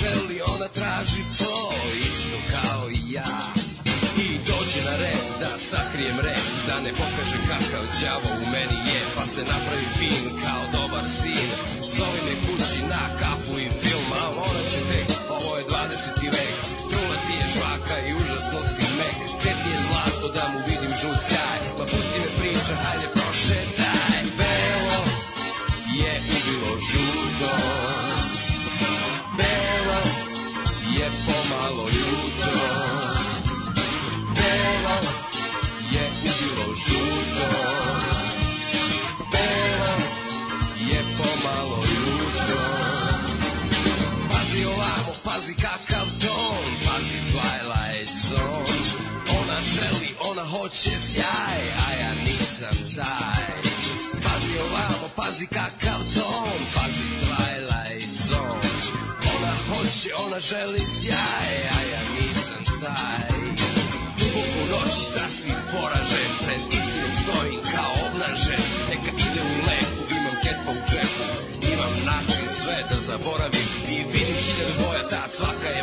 želi, ona traži to Isto kao i ja. I dođe na red da sakrijem red Da ne pokažem kakav đavo u meni je Pa se napravi fin kao dobar sin. Zovi me kući na kafu i taj Pazi ovamo, pazi kakav ton Pazi Twilight Zone. Ona hoće, ona želi sjaj A ja nisam taj. Duboko u noći sasvim poražen Pred istinom stojim kao obnažen. Neka ide u leku, imam ketpa u džepu. Imam način sve da zaboravim I vidim hiljadu boja, ta cvaka je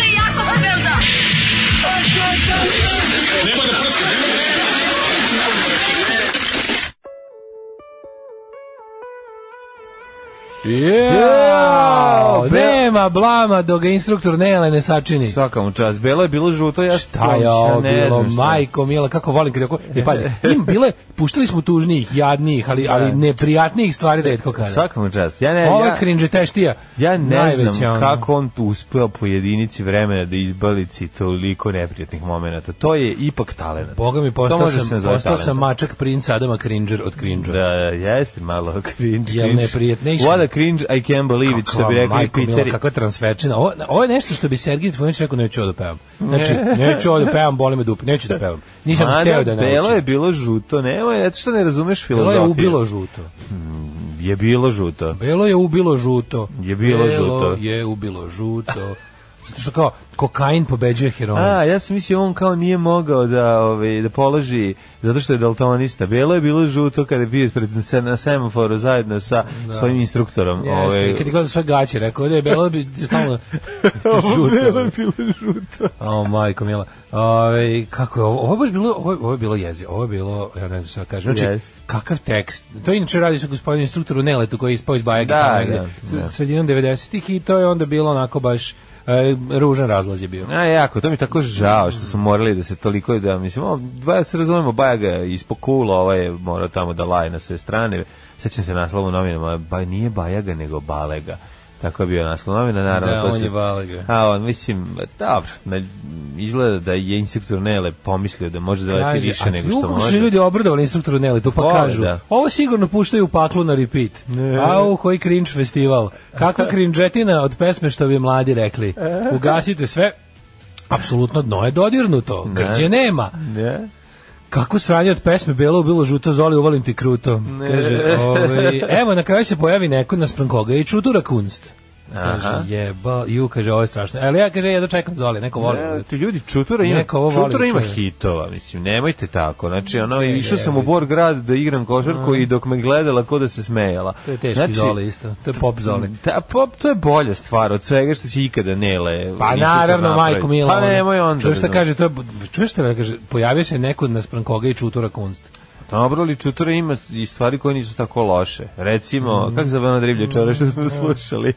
Jao, Be- nema blama dok ga instruktor Nele ne sačini. Svaka mu čast. Belo je bilo žuto, ja Šta je ovo ne bilo, znam šta. majko mila, kako volim kada... E, pazi, im bile, puštali smo tužnijih, jadnijih, ali, ali Da. neprijatnijih stvari redko kada. Svaka mu čast. Ja ne, Ovo je ja, cringe-teštija. ja ne Najveća, znam ono. kako on tu uspeo po jedinici vremena da izbalici toliko neprijatnih momenata. To je ipak talent. Boga mi, postao sam, postao sam mačak princa Adama Cringer od Cringer. Da, jeste malo cringe. Jel cringe. What a cringe, I can't believe it, što bi rekli Piteri. kakva transferčina. Ovo, ovo je nešto što bi Sergij Trifunović rekao, neću ovo da pevam. Znači, neću ovo da pevam, boli me dupe, neću da pevam. Nisam Mada, hteo da Belo naučim. je bilo žuto, nemoj, eto što ne razumeš filozofiju. je ubilo žuto. Je bilo žuto. Belo je ubilo žuto. Je bilo Belo žuto. je ubilo žuto. Što kao kokain pobeđuje heroin. A, ja sam mislio on kao nije mogao da, ovaj, da položi, zato što je daltonista. Belo je bilo žuto kada je bio ispred se na semaforu zajedno sa svojim instruktorom. Jeste, ovaj, kad je gledao sve gaće, rekao da je Belo bi stalno Belo je žuto. bilo žuto. O, majko mila. Ove, kako je ovo? Ovo je baš bilo, ovo, ovo je bilo jezi. Ovo je bilo, ja ne znam šta kažem. Znači, Jeste. kakav tekst. To inače radi se gospodin instruktoru Neletu koji je ispao iz Bajage. Da, da, da. Sredinom 90-ih i to je onda bilo onako baš ružan razlaz je bio. A jako, to mi tako žao što su morali da se toliko da mislim, o, ba, se razumemo Bajaga je ispod kula, ovaj je morao tamo da laje na sve strane. Sećam se naslova u novinama, ba, nije Bajaga nego Balega. Tako je bio naslov novina, naravno. Da, to on se- je Balega. A on, mislim, dobro, na, izgleda da je instruktor Nele pomislio da može da više nego što ukupno su može. ljudi obradovali instruktoru Neletu, pa Vole, kažu, da. ovo sigurno puštaju u paklu na repeat. Au, koji cringe festival. Kakva cringetina od pesme što bi mladi rekli. Ugasite sve, apsolutno dno je dodirnuto. Grđe nema. Ne? Kako sranje od pesme Belo bilo žuto, Zoli uvalim ti kruto. Kaže, ovaj, evo na kraju se pojavi neko naspram koga i čutura kunst. Kaže, jeba, ju, kaže, ovo je strašno. Ali ja, kaže, ja dočekam Zoli, neko voli. Ne, ti ljudi čutura ima, Neko voli čutura da ima čuje. hitova, mislim, nemojte tako. Znači, ono, Ne, išao sam u nemoj. Bor grad da igram košarku i dok me gledala ko da se smejala. To je teški znači, Zoli isto. To je pop Zoli. Da, pop, to je bolja stvar od svega što će ikada Nele. Pa naravno, majko Mila. Pa nemoj onda. Čuješ šta razumeš. kaže, to je, čuješ šta kaže, pojavio se neko naspram koga i čutura kunst. Dobro, ali čutura ima i stvari koje nisu tako loše. Recimo, Mm. kako se zove ona driblja čora što smo slušali?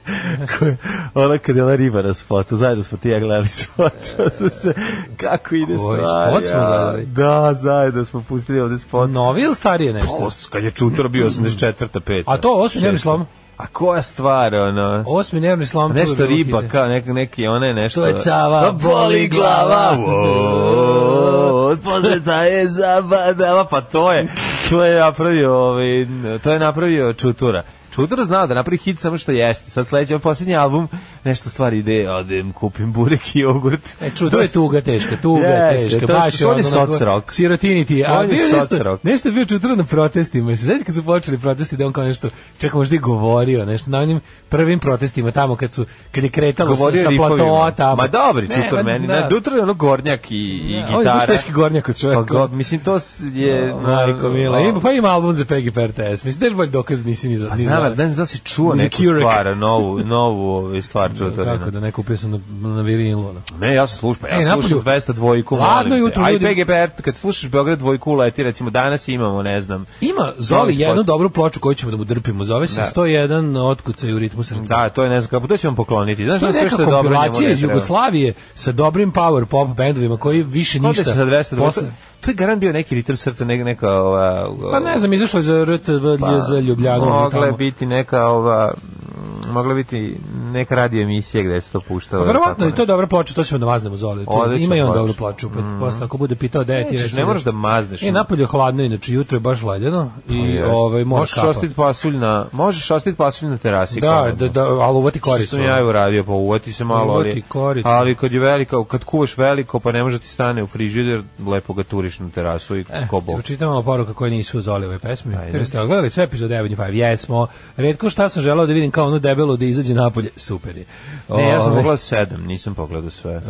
Ona kad je ona riba na spotu, zajedno smo ti ja gledali spot. Pa se, kako ide Koji stvar? spot smo gledali? Da, zajedno smo pustili ovde spot. Novi ili starije nešto? Os, kad je čutura bio 84. 5. A to osmi dnevni slom? A koja stvar, ono? Osmi dnevni slom. Nešto bilo riba, kao neki, neki, one nešto... To je cava, Pa boli glava, Wow. Poseta je zabadava, pa to je, to je napravio, ovaj, to je napravio Čutura. Čutura znao da napravi hit samo što jeste. Sad sledeći, posljednji album, nešto stvari ide, odem, kupim burek i jogurt. E, ču, to je tuga teška, tuga Jeste, teška, je baš je ono, soc rock. Sirotini ti, a je bio je nešto, rock. nešto je bio čutura na protestima, se znači kad su počeli protesti da on kao nešto, čekaj možda i govorio, nešto, na onim prvim protestima tamo kad su, kad je kretalo Govorio sa, platoa tamo. Ma dobri, Ne, Čutur ma meni. da. Na, Dutra je ono gornjak i, i Da, gitara. on je teški gornjak od čoveka. Pa, go, mislim, to je... Majko Mila, ima, pa ima album za Peggy RTS, mislim, daš bolj dokaz da nisi ni za... Pa ali ne znam da si čuo neku stvar, novu, novu ovaj, stvar Čuturina. Kako da ne kupio sam na, na virilu. Ne, ja sam slušao, ja Ej, slušam napolju- 200 dvojku, Ladno jutro, ljudi. PGPR, kad slušaš Beograd dvojku leti, recimo danas imamo, ne znam. Ima spot. jednu dobru ploču koju ćemo da mu drpimo. Zove se Da. 101 otkucaj u ritmu srca. Da, to je ne znam kako, to ćemo pokloniti. Znaš To da je neka što je dobro njemu kompilacija iz. Jugoslavije sa dobrim power pop bendovima koji više Kod ništa. se sa 200 posle- dvojku. To je garant bio neki ritam srca, neka, neka ova... Pa ne znam, izašlo je za RTV Pa, za Ljubljanu. Mogla je biti neka ova mm, mogla biti neka radio emisija gde se to puštalo. Pa verovatno i to je dobra ploča, to ćemo da maznemo Zoli. Ima i on dobru ploču. Pa posle ako bude pitao da je ti reci ne da- moraš da mazneš. E, napolje je hladno, inače jutro je baš ledeno i Jeste. ovaj mora možeš kapa. ostaviti pasulj na možeš ostaviti pasulj na terasi Da, da, da, ali uvati Što koricu. sam ja i uradio, pa uvati se malo, ali, ali kad je veliko, kad kuvaš veliko, pa ne može ti stane u frižider, lepo ga turiš na terasu i E, ko bog. malo poruka koje nisu u Zoliove pesmi. Ajde. Kaže, ste ogledali sve epizode Avenue 5? Jesmo. Redko šta sam želeo da vidim kao ono debelo da izađe napolje. Super je. Ne, ja sam Ove, pogledao sedam, nisam pogledao sve. e,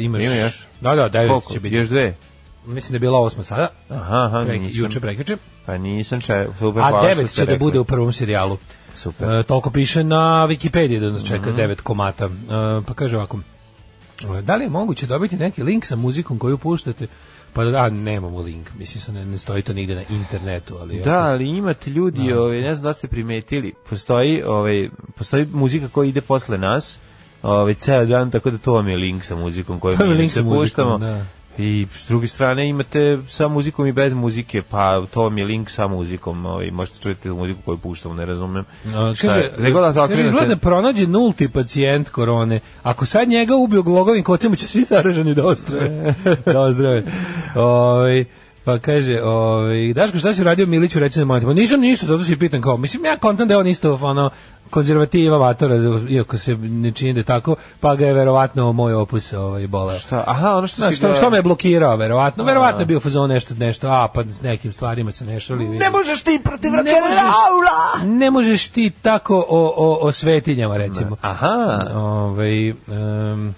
imaš... Ima još? Da, da, devet Koliko? će biti. Još dve? Mislim da je bila osma sada. Aha, aha, Prek, nisam. juče, prekjuče. Pa nisam če, super, A devet će da bude u prvom serijalu. Super. E, toliko piše na Wikipediji da nas čeka devet komata. E, pa kaže ovako, e, da li je moguće dobiti neki link sa muzikom koju puštate? Pa da, nemamo link, mislim se ne, ne stoji to nigde na internetu, ali Da, ali imate ljudi, ovaj, ne znam da ste primetili, postoji, ovaj, postoji muzika koja ide posle nas, ovaj, ceo dan, tako da to vam je link sa muzikom koju mi se puštamo. da. I s druge strane imate sa muzikom i bez muzike, pa to vam je link sa muzikom, ovaj, možete čujete muziku koju puštamo, ne razumem. A, Šta kaže, god da kaže, okrenete- izgleda pronađe nulti pacijent korone. Ako sad njega ubio glogovim kocima, će svi zaraženi da ozdrave. da ozdrave. Ovaj, pa kaže, ovaj, Daško, šta si radio Miliću, reci na? Pa nisam ništa, zato si pitan kao, mislim, ja kontam da je on isto, ono, konzervativa vatora, iako se ne čini da je tako, pa ga je verovatno moj opus ovaj, boleo. Šta? Aha, ono što Znaš, što, ga- što me je blokirao, verovatno. Verovatno je bio fazon nešto, nešto, a, pa s nekim stvarima se ne šali. Ne možeš ti protiv ne možeš, ne možeš ti tako o, o, o svetinjama, recimo. Aha. Ovaj, em,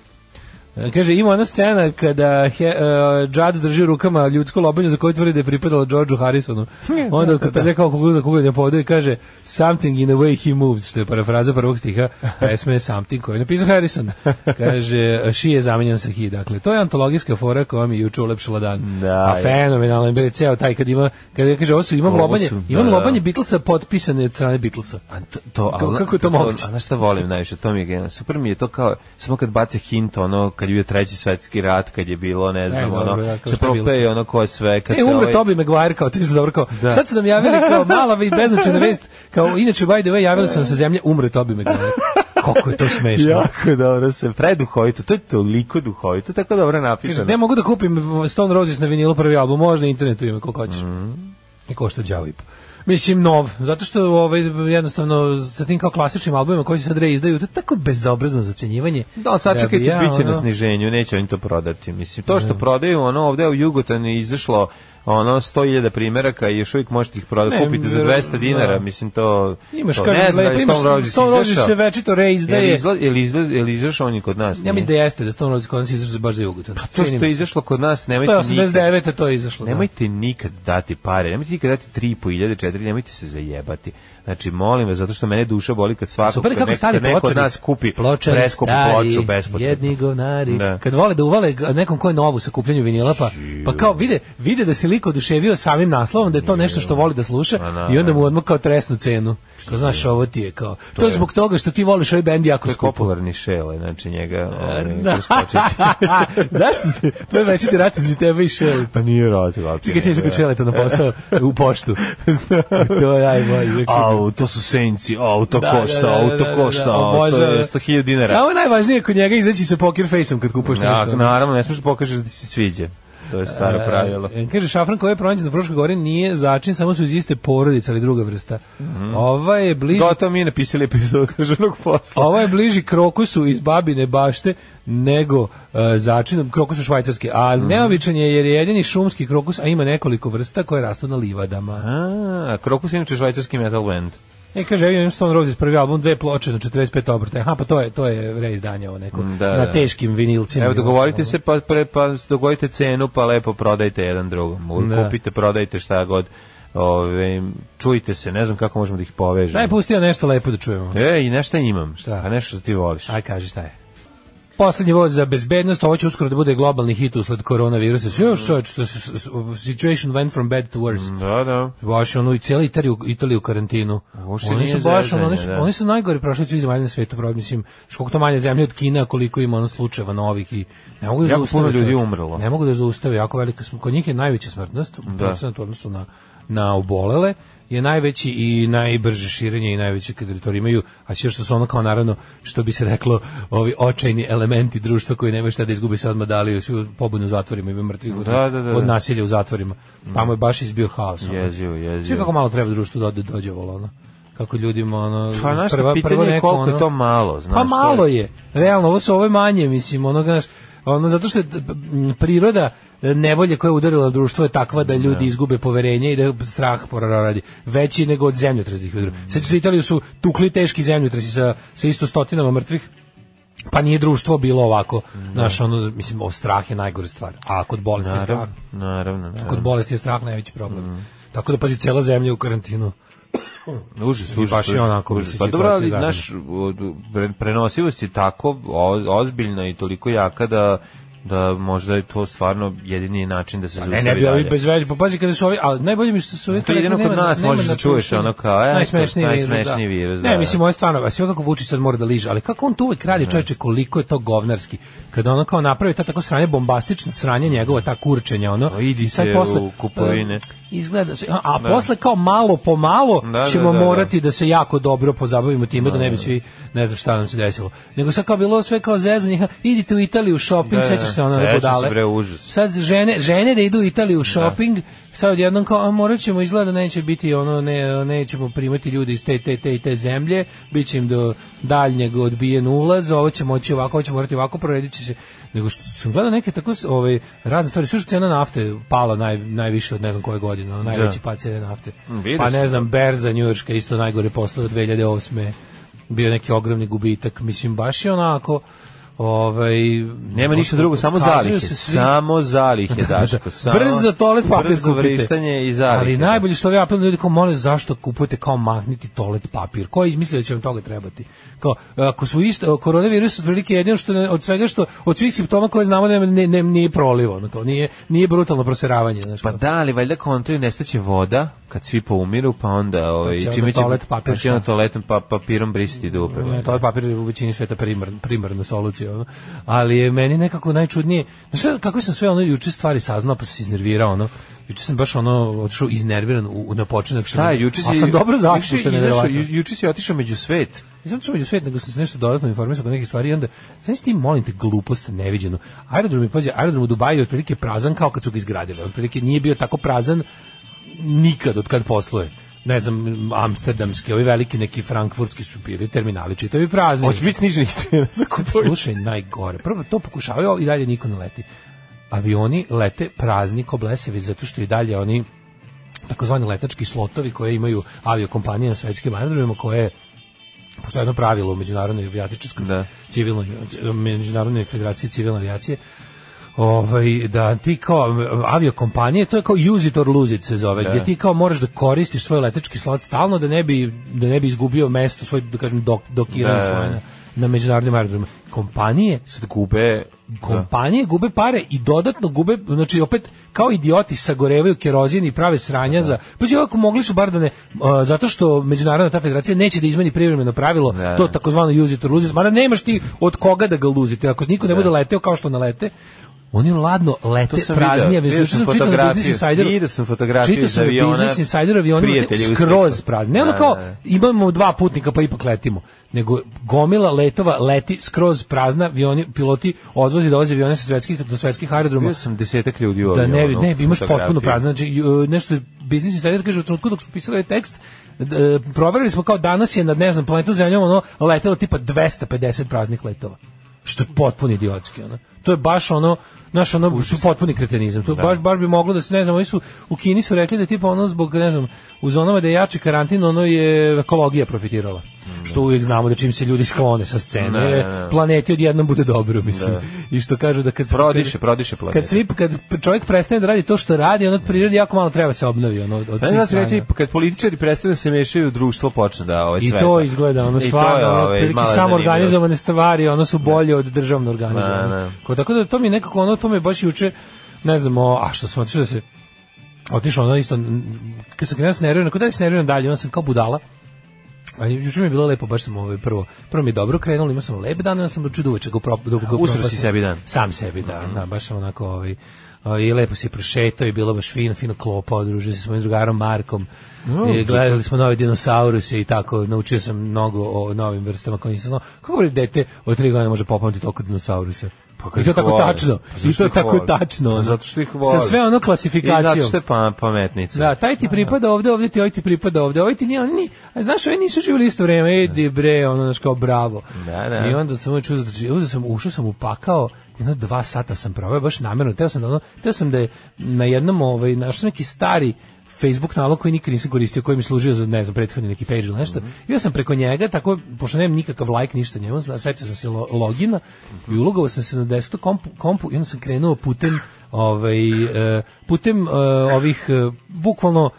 Kaže, ima ona scena kada he, uh, Judd drži u rukama ljudsko lobanju za koju tvrdi da je pripadalo Georgeu Harrisonu. Onda kad da, kao kukuza kukulja podu i kaže something in the way he moves, što je parafraza prvog stiha pesme Something koju je napisao Harrison. Kaže, she je zamenjen sa he. Dakle, to je antologijska fora koja mi juče ulepšala dan. Da, A fenomenalno je ceo taj kad ima, kada kaže, ovo su, imam Ovo lobanje, su, da, imam da. lobanje Beatlesa potpisane od strane Beatlesa. A to, to, Kako- kako je to moguće? A znaš šta volim najviše, to mi je genijalno. Super mi je to kao, samo kad bace hint, ono, kad je bio treći svetski rat, kad je bilo, ne znam, dobro, ono, da, se propeje ono ko je sve, kad E, se umre ovaj... Toby Maguire kao, to je dobro kao, Da. sad su nam javili kao mala i beznačajna vest, kao, inače, by the way, javili su nam sa zemlje, umre Toby Maguire. Kako je to smešno. Jako dobro se, preduhovito, to je toliko duhovito, tako dobro napisano. ne mogu da kupim Stone Roses na vinilu prvi album, može na internetu ima koliko hoćeš. Mhm. I košta po. Mislim, nov, zato što ovaj, jednostavno sa tim kao klasičnim albumima koji se sad reizdaju, to je tako bezobrazno zacenjivanje. Da, sad bi čekajte, ja, će na ono- sniženju, neće oni to prodati. Mislim, to što prodaju, ono, ovde u Jugotanu je izašlo ono 100.000 primjeraka i još uvijek možete ih prodati, Ne, kupite za ver- 200 dinara, mislim to... Imaš, to, ne znam da je imaš Stone Roses se večito reizdaje. Izla- jel izašao on i kod nas? Ja mislim da jeste, da Stone Roses kod nas izašao baš za Jugotan. To Čini što je izašlo kod nas, To je nemojte nikad. 89. to je izašlo. da. Nemojte nikad dati pare, nemojte nikad dati 3.500, 4, nemojte se zajebati. Znači, molim vas, zato što mene duša boli kad svako, Super je kad kako neko, kad neko od nas kupi pločari preskupu stari, ploču bespotrebno. Jedni govnari. Da. Kad vole da uvale nekom ko je novu sa kupljanju vinila, pa, pa kao vide, vide da se lik oduševio samim naslovom, da je to nešto što voli da sluša da, i onda mu odmah kao tresnu cenu. Kao, znaš, ovo ti je kao, to je zbog toga što ti voliš ovaj bend jako To je skupo. popularni šele, znači njega ovaj, Da. Zašto se, to je večiti rat između tebe i Shelley. Pa nije radio. ali Ti kad ćeš kod Šeleta na posao u poštu. to je ajmo. Au, to su senci, au, to Da, košta, da, da, au, da, to da, košta, da, au, to je 100.000 dinara. Samo je najvažnije kod njega izaći sa poker face-om kad kupuješ nešto. naravno, ne smiješ da pokažeš da ti se sviđa. To je staro pravilo. E, kaže, šafran koji je pronađen na Fruškoj gori nije začin, samo su iz iste porodice, ali druga vrsta. Ova je bliži... Gotovo mi je napisali epizodu državnog posla. Ovo je bliži krokusu iz babine bašte nego uh, začinom krokusu švajcarske, ali Mhm. neobičan je jer je jedini šumski krokus, a ima nekoliko vrsta koje rastu na livadama. A, Krokus je inače švajcarski metal band. E, kaže, imam Stone Roses prvi album, dve ploče na 45 obrta. Aha, pa to je, to je reizdanje ovo neko, Da, na da. teškim vinilcima. Evo, dogovorite se, pa, pre, pa dogovorite cenu, pa lepo prodajte jedan drugom. Da. Kupite, prodajte šta god. Ove, čujte se, ne znam kako možemo da ih povežemo. Daj, pusti ja nešto lepo da čujemo. E, i nešto imam. Šta? A nešto što ti voliš. Aj, kaži šta je. Poslednji voz za bezbednost, ovo će uskoro da bude globalni hit usled koronavirusa. Sve još što situation went from bad to worse. Da, da. Baš ono i cijela Italija, Italija u karantinu. Uopšte Oni nije su baš ono, oni su, zezanje, da. oni su najgore prošli od svih zemalja na svetu, bro, mislim, koliko to manje zemlje od Kina, koliko ima ono slučajeva novih i ne mogu da Jako zaustave. puno ljudi umrlo. Ne mogu da zaustave, jako velika. Kod njih je najveća smrtnost, procentu u odnosu na na obolele je najveći i najbrže širenje i najveće teritorije imaju, a sve što su ono kao naravno, što bi se reklo, ovi očajni elementi društva koji nemaju šta da izgubi se odmah dali, svi pobune u zatvorima, ima mrtvih od, Da, da, da, od da. nasilja u zatvorima. Tamo je baš izbio haos. ono. Jezivo, jezivo. Svi kako malo treba društvu da dođe vola, ono. Kako ljudima ono Pa, znaš šta, pitanje je koliko je to malo, znaš, Pa malo je- je. Realno ovo su ovo je manje, mislim, ono znaš, ono zato što je priroda nevolje koja je udarila društvo je takva da ljudi izgube poverenje i da strah poradi veći nego od zemljotresnih udara. Sad se Italiju su tukli teški zemljotresi sa sa isto stotinama mrtvih. Pa nije društvo bilo ovako. Znaš, ono, mislim, o, strah je najgore stvar. A kod bolesti je strah. Naravno, naravno. naravno. Kod bolesti je strah najveći problem. Tako da, pazi, cela zemlja u karantinu. Užas, I užas. baš je onako, užas. Pa dobro, ali naš prenosivost je tako ozbiljna i toliko jaka da da možda je to stvarno jedini način da se Ne, zaustavi ne bi ovi bez veze, pa pazi kada su ovi, ali najbolje mi što su ovi To jedino rekli, kod nas možeš da čuješ napuštanja. ono kao, e, najsmešniji, najsmešniji virus, virus, da. da, Ne, mislim, da. ovo je stvarno, a sve kako Vučić sad mora da liže, ali kako on to uvek radi, čoveče, koliko je to govnarski. Kada ono kao napravi ta tako sranje, bombastično sranje njegova, ta kurčenja, ono. Pa idite sad posle, u kupovine. e, Izgleda se, a, a Da. posle kao malo po malo Da, ćemo da, da, da. morati da se jako dobro pozabavimo time da ne bi svi ne znam šta nam se desilo. Nego sad kao bilo sve kao zezanje, idite u Italiju shopping, Da, da, sećaš se ono sećam se, budale. bre, užas. Sad žene, žene da idu u Italiju u shopping, sad odjednom kao, a morat ćemo izgleda da neće biti ono, ne, nećemo primati ljude iz te, te, te, i te zemlje, bit će im do daljnjeg odbijen ulaz, ovo će moći ovako, ovo će morati ovako, proredit će se, nego što sam gledao neke tako ovaj, razne stvari, sve što cena nafte pala naj, najviše od ne znam koje godine, ono, najveći pad cene nafte. Mm, vidio Pa ne znam, Berza Njujorška isto najgore posle od 2008. bio neki ogromni gubitak, mislim, baš je onako, ovaj Nema ništa drugo, samo zalihe. svi- Samo zalihe, Daško. Samo Brzo toalet papir Brzo kupite. vrištanje i zalihe. Ali najbolje što ovi apel ljudi kao mole zašto kupujete kao mahniti toalet papir. Ko je izmislio da će vam toga trebati? Kao ako su isto koronavirus otprilike jedino što ne- od svega što od svih simptoma koje znamo da ne, ne, nije proliv, ono kao nije nije brutalno proseravanje, znači. Pa da, ali valjda kontaju nestaće voda kad svi poumiru, pa onda ovaj Pa će čime će toalet papir pa će onda šta? toaletom pa, papirom brisati dupe. Ne, toalet papir je u većini sveta primar, primarna solucija, ono. ali je meni nekako najčudnije, znaš kako sam sve ono juče stvari saznao pa se iznervirao, ono, juče sam baš ono otišao iznerviran u, u na počinak. što Šta je, juče si... A sam dobro juče zašao, si što je izašao, nevjerovatno. ju- Juče si otišao među svet. Nisam otišao među svet, nego sam se nešto dodatno informisao oko nekih stvari i onda, sam ti molim te, glupost neviđenu. Aerodrom je, pazi, aerodrom u Dubaju je otprilike prazan kao kad su ga izgradili. Otprilike nije bio tako prazan nikad od kad posluje. Ne znam, amsterdamski, ovi veliki neki frankfurtski su bili terminali, čitavi prazni. Hoće biti sniženih cena za kupovinu. Slušaj, najgore. Prvo to pokušavaju i dalje niko ne leti. Avioni lete prazni ko blesevi zato što i dalje oni takozvani letački slotovi koje imaju aviokompanije na svetskim aerodromima koje postoje jedno pravilo u međunarodnoj avijatičarskoj Da. civilnoj međunarodnoj federaciji civilne avijacije ovaj da ti kao aviokompanije to je kao use it or lose it se zove Da. gdje ti kao moraš da koristiš svoj letački slot stalno da ne bi da ne bi izgubio mesto svoj da kažem dok, dokiranje Da. svoje na, na međunarodnim aerodromima kompanije Sad gube... kompanije gube pare i dodatno gube, znači opet kao idioti sagorevaju kerozin i prave sranja za, pa će ovako mogli su bar da ne, a, zato što međunarodna ta federacija neće da izmeni privremeno pravilo, Da. to takozvano use it or lose it, mada nemaš ti od koga da ga luzite, ako niko ne bude leteo kao što nalete, oni ladno lete praznije, juče sam na fotografiju, Business Insideru. video sam fotografiju Čitao sam aviona, Business Insideru avioni prijatelji skroz uskliko. prazni. Ne ono Da, kao, da. imamo dva putnika pa ipak letimo, nego gomila letova leti skroz prazna, avioni, piloti odvozi da voze avione sa svetskih do svetskih aerodroma. Bio sam desetak ljudi u Da ne, avionu, ne, imaš potpuno prazno. Znači, nešto Business Insider kaže u trenutku dok smo pisali ovaj tekst, e, proverili smo kao danas je na, ne znam, planetu Zemljom ono letelo tipa 250 praznih letova. Što je potpuno idiotski, ono. To je baš ono, naš ono potpuni kretenizam. To baš bar bi moglo da se ne znam, oni su u Kini su rekli da tipa ono zbog ne znam, u zonama da je jači karantin, ono je ekologija profitirala. Što uvijek znamo da čim se ljudi sklone sa scene, Ne, ne, ne. planeti odjednom bude dobro, mislim. Da. I što kažu da kad Prodiše, prodiše planeta. kad svi kad čovjek prestane da radi to što radi, on od prirode jako malo treba se obnovi ono od Da, da, reći, kad političari prestaju da se mešaju, društvo počne da ovaj I cveta. to izgleda ono stvarno, ovaj, samo organizovane stvari, ono su bolje od državno organizovane. Da, da. Ko- Tako da to mi nekako ono, to me baš juče, ne znam, o, a što sam otišao da se, otišao ono isto, kad sam krenuo s nerviram, kod da se nerviram dalje, onda sam kao budala, A juče mi je bilo lepo, baš sam ovaj prvo, prvo mi je dobro krenulo, imao sam lep dan, onda sam doču duvače ga pro, dok ga Usro si sebi dan. Sam sebi, da, da, baš sam onako ovaj a, i lepo se prošetao i bilo baš fino, fino klopa, odružio se s mojim drugarom Markom. I gledali smo nove dinosauruse i tako, naučio sam mnogo o novim vrstama koje nisam znao. Kako bi dete od tri godine može popamati toliko dinosaurusa? Kad I to tako tačno. Pa I to tako tačno. Pa zato što ih voli. Sa sve ono I klasifikacijom. zato što je pa, pametnica. Da, taj ti pripada ovde, ovde ti ovaj ti pripada ovde, ovaj ti nije, oni ni, a znaš, oni nisu živjeli isto vreme, edi bre, ono, znaš, kao bravo. Da, da. I onda sam uvijek uzeo, uzeo sam, ušao sam u pakao, jedno dva sata sam proveo, baš namjerno, teo sam da ono, teo sam da je na jednom, ovaj, našao neki stari Facebook nalog koji nikad nisam koristio, koji mi služio za, ne znam, prethodni neki page ili nešto. I ja sam preko njega, tako, pošto nemam nikakav like, ništa njemu, setio sam se lo, logina i ulogovao sam se na desktop kompu, kompu i onda sam krenuo putem ovaj, e, putem e, ovih, e, bukvalno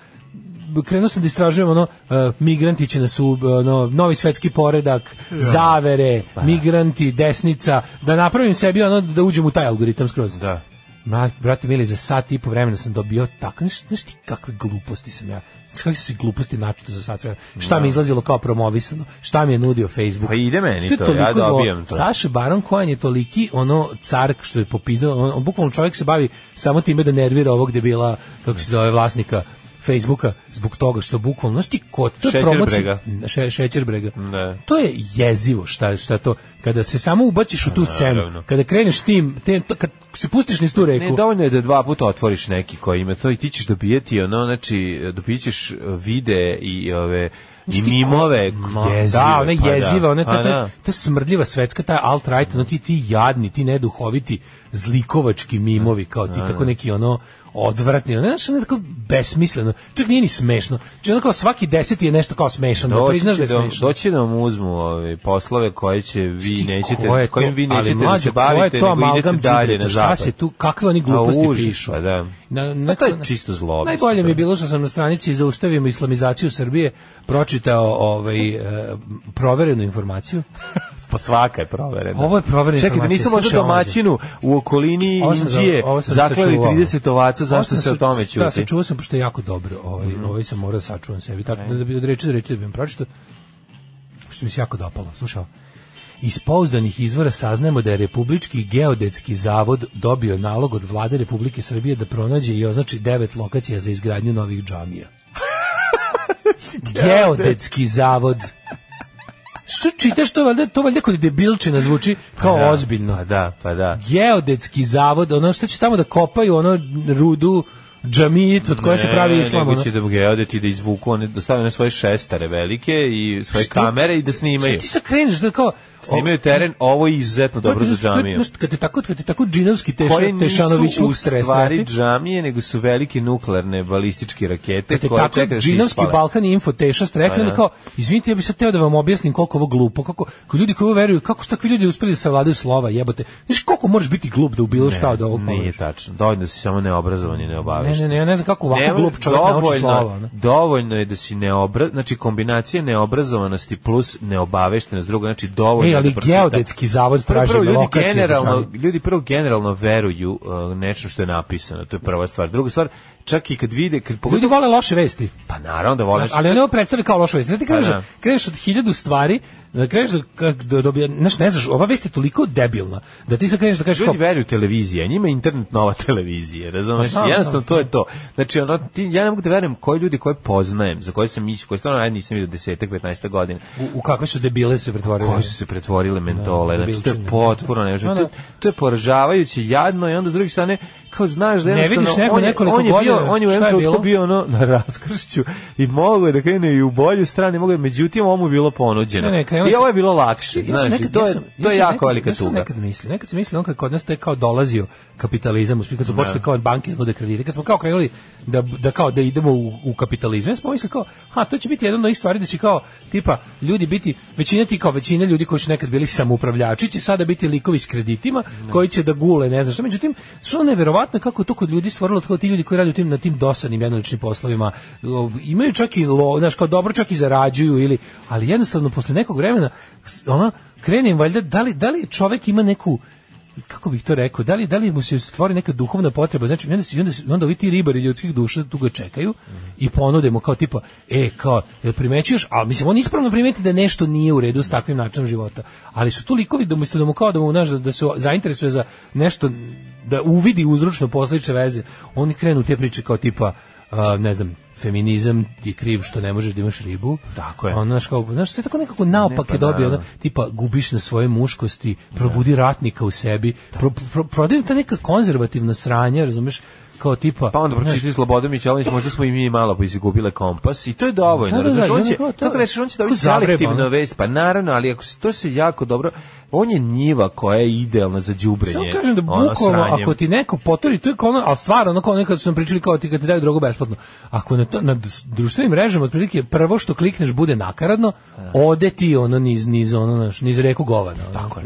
krenuo sam da istražujem ono uh, migranti će nas u ono novi svetski poredak, zavere, migranti, desnica, da napravim sebi ono da uđem u taj algoritam skroz. Da. Ma, brate mili, za sat i po vremena sam dobio tako, znaš, znaš ti kakve gluposti sam ja, kakve se gluposti načito za sat vremena, šta mi je izlazilo kao promovisano, šta mi je nudio Facebook. Pa ide meni Što to, ja dobijam to. Saša Baron Cohen je toliki ono car što je popizdao, on, on bukvalno čovjek se bavi samo time da nervira ovog debila, kako se zove, vlasnika Facebooka zbog toga što bukvalno znaš ti ko to je promocija še, šećerbrega. Da. To je jezivo šta šta to kada se samo ubaciš u tu scenu, Naravno. kada kreneš tim, te, to, kad se pustiš niz tu reku. Ne, dovoljno je da dva puta otvoriš neki koji ima to i ti ćeš dobijeti ono, znači, dobićeš vide i ove i mimove jezive. Da, ona pa jeziva, ona ta, pa ta, da. ta smrdljiva svetska, ta alt-right, ono ti, ti jadni, ti neduhoviti, zlikovački mimovi, kao ti tako neki ono odvratni, ono, znaš, ono tako besmisleno, čak nije ni smešno, znači ono kao svaki deseti je nešto kao smešano, da Doći priznaš da je da, smešno. doći će da vam uzmu ove poslove koje će vi Šti, nećete, ko kojim vi Ali nećete da mlađo, se ko je bavite, to nego idete dalje na Šta zapad. se tu, kakve oni gluposti A, užas, pišu? Pa da. Na, Na, to je čisto zlo. Najbolje mi je da. bilo što sam na stranici Zaustavimo islamizaciju Srbije pročitao ovaj, e, proverenu informaciju. Pa svaka je proverena. Ovo je proverena Čekaj, da nisu možda domaćinu u okolini Indije zaklali sačuvao. 30 ovaca, zašto se o tome Da, ćuti? sačuvao sam, pošto je jako dobro. Ovaj, ovaj sam morao da sačuvam sebi. Tako da, da bi od reči do reči da bi vam pročitao. Što mi se jako dopalo. Slušao. Iz pouzdanih izvora saznajemo da je Republički geodetski zavod dobio nalog od vlade Republike Srbije da pronađe i označi devet lokacija za izgradnju novih džamija. geodetski zavod. Što čitaš to valjda, to valjda kod debilčina zvuči kao Da, ozbiljno Pa da, pa da. geodetski zavod, ono što će tamo da kopaju ono rudu džamit od koje se pravi islam. nego Ono. će da geodeti da izvuku, one, da stave one svoje šestare velike i svoje Šta? kamere i da snimaju. Šta ti sad kreneš da kao... Snimaju teren, ovo je izuzetno dobro za džamiju. Znaš, kad je tako, kad je tako džinovski teša, Koje nisu Tešanović u luk stvari džamije, nego su velike nuklearne balističke rakete kad je koje tako čekaju da se džinovski ispale. Balkan i info teša strefe, Pa da. onda kao, izvinite, ja bih sad teo da vam objasnim koliko ovo glupo, kako, kako ljudi koji ovo veruju, kako su takvi ljudi uspeli da savladaju slova, jebote. Znaš, koliko možeš biti glup da u bilo šta od ovog Nije tačno. Dovoljno da si samo neobrazovan i Ne, neobavešten. Ne, ne, ja ne znam kako ovako Nema- glup čovjek nauči slova. ono. dovoljno je da si neobra, znači kombinacija neobrazovanosti plus neobaveštenost, drugo znači dovoljno Ej, je ali da geodetski zavod traži prvo, ljudi lokacije generalno, ljudi prvo generalno veruju uh, nečem što je napisano, to je prva stvar. Druga stvar, čak i kad vide, kad Ljudi pogotovo, vole loše vesti. pa naravno da vole, ali oni ovo predstavi kao lošu vest. Znači kreneš, Pa da. kreneš od hiljadu stvari, da kreneš da, da dobija, znaš, ne znaš, ova vest je toliko debilna, da ti sad kreneš da kažeš kao, Ljudi veruju televiziji, a njima je internet nova televizija, razumeš? Pa da, Jednostavno da, to je to. Znači ono ti ja ne mogu da verujem koji ljudi koje poznajem, za koje sam mislio, koje stvarno ajde nisam vidio 10 15 godina. u, u kakve su debile se pretvorile. Koji su se pretvorile mentole, znači to je potpuno ne Da, da. to, to je poražavajuće, jadno i onda s druge strane kao znaš da Ne vidiš neko on je, nekoliko on je bio, on je u je jednom trenutku bio ono na raskršću i mogu je da krene i u bolju stranu, mogu je, međutim ovo mu je bilo ponuđeno. Ne, ne, I ovo je bilo lakše, znaš, to je, to je jako velika ja sam tuga. nekad mislio, nekad sam mislio, on kad kod nas te kao dolazio kapitalizam, kad su počeli kao banke da nude kredite, kad smo kao krenuli da, da kao da idemo u, u kapitalizam, ja smo mislili kao, ha, to će biti jedna od onih stvari da će kao, tipa, ljudi biti, većina ti kao većina ljudi koji su nekad bili samoupravljači će sada biti likovi s kreditima koji će da gule, ne znam šta, međutim, što je neverovatno kako je to kod ljudi stvorilo tako ti ljudi koji rade u tim, na tim dosadnim jednoličnim poslovima, imaju čak i, lo, znaš, kao dobro čak i zarađuju ili, ali jednostavno posle nekog vremena, ona, krenem valjda, da li, da li čovek ima neku, kako bih to rekao, da li, da li mu se stvori neka duhovna potreba, znači onda, onda, onda ovi ti ribari ljudskih duša tu ga čekaju i ponude mu kao tipa, e, kao, jel primećuješ, ali mislim, on ispravno primeti da nešto nije u redu s takvim načinom života, ali su tu likovi da umesto da mu kao da mu, znaš, da, da se zainteresuje za nešto, da uvidi uzročno posledične veze, oni krenu te priče kao tipa, a, ne znam, feminizam ti je kriv što ne možeš da imaš ribu. Tako je. Ono, znaš, kao, znaš, sve tako nekako naopak Ne, pa je dobio, ono, tipa gubiš na svoje muškosti, probudi ratnika u sebi, pro, pro, prodaju ta neka konzervativna sranja, razumeš, kao tipa... Pa onda pročitali Slobodan Mićalović, možda smo i mi malo izgubile kompas i to je dovoljno. Da, da, da, on će, onda kao to- reći, on će dobiti selektivno vest, pa naravno, ali ako se, to se jako dobro, on je njiva koja je idealna za đubrenje. Samo kažem da bukvalno ako ti neko potori, to je kao ono, ali stvarno, ono kao nekad su nam pričali kao ti kad ti daju drogu besplatno. Ako na, to, na društvenim mrežama otprilike prvo što klikneš bude nakaradno, ode ti ono niz, niz, ono, naš, niz reku govana. Ono, Tako je.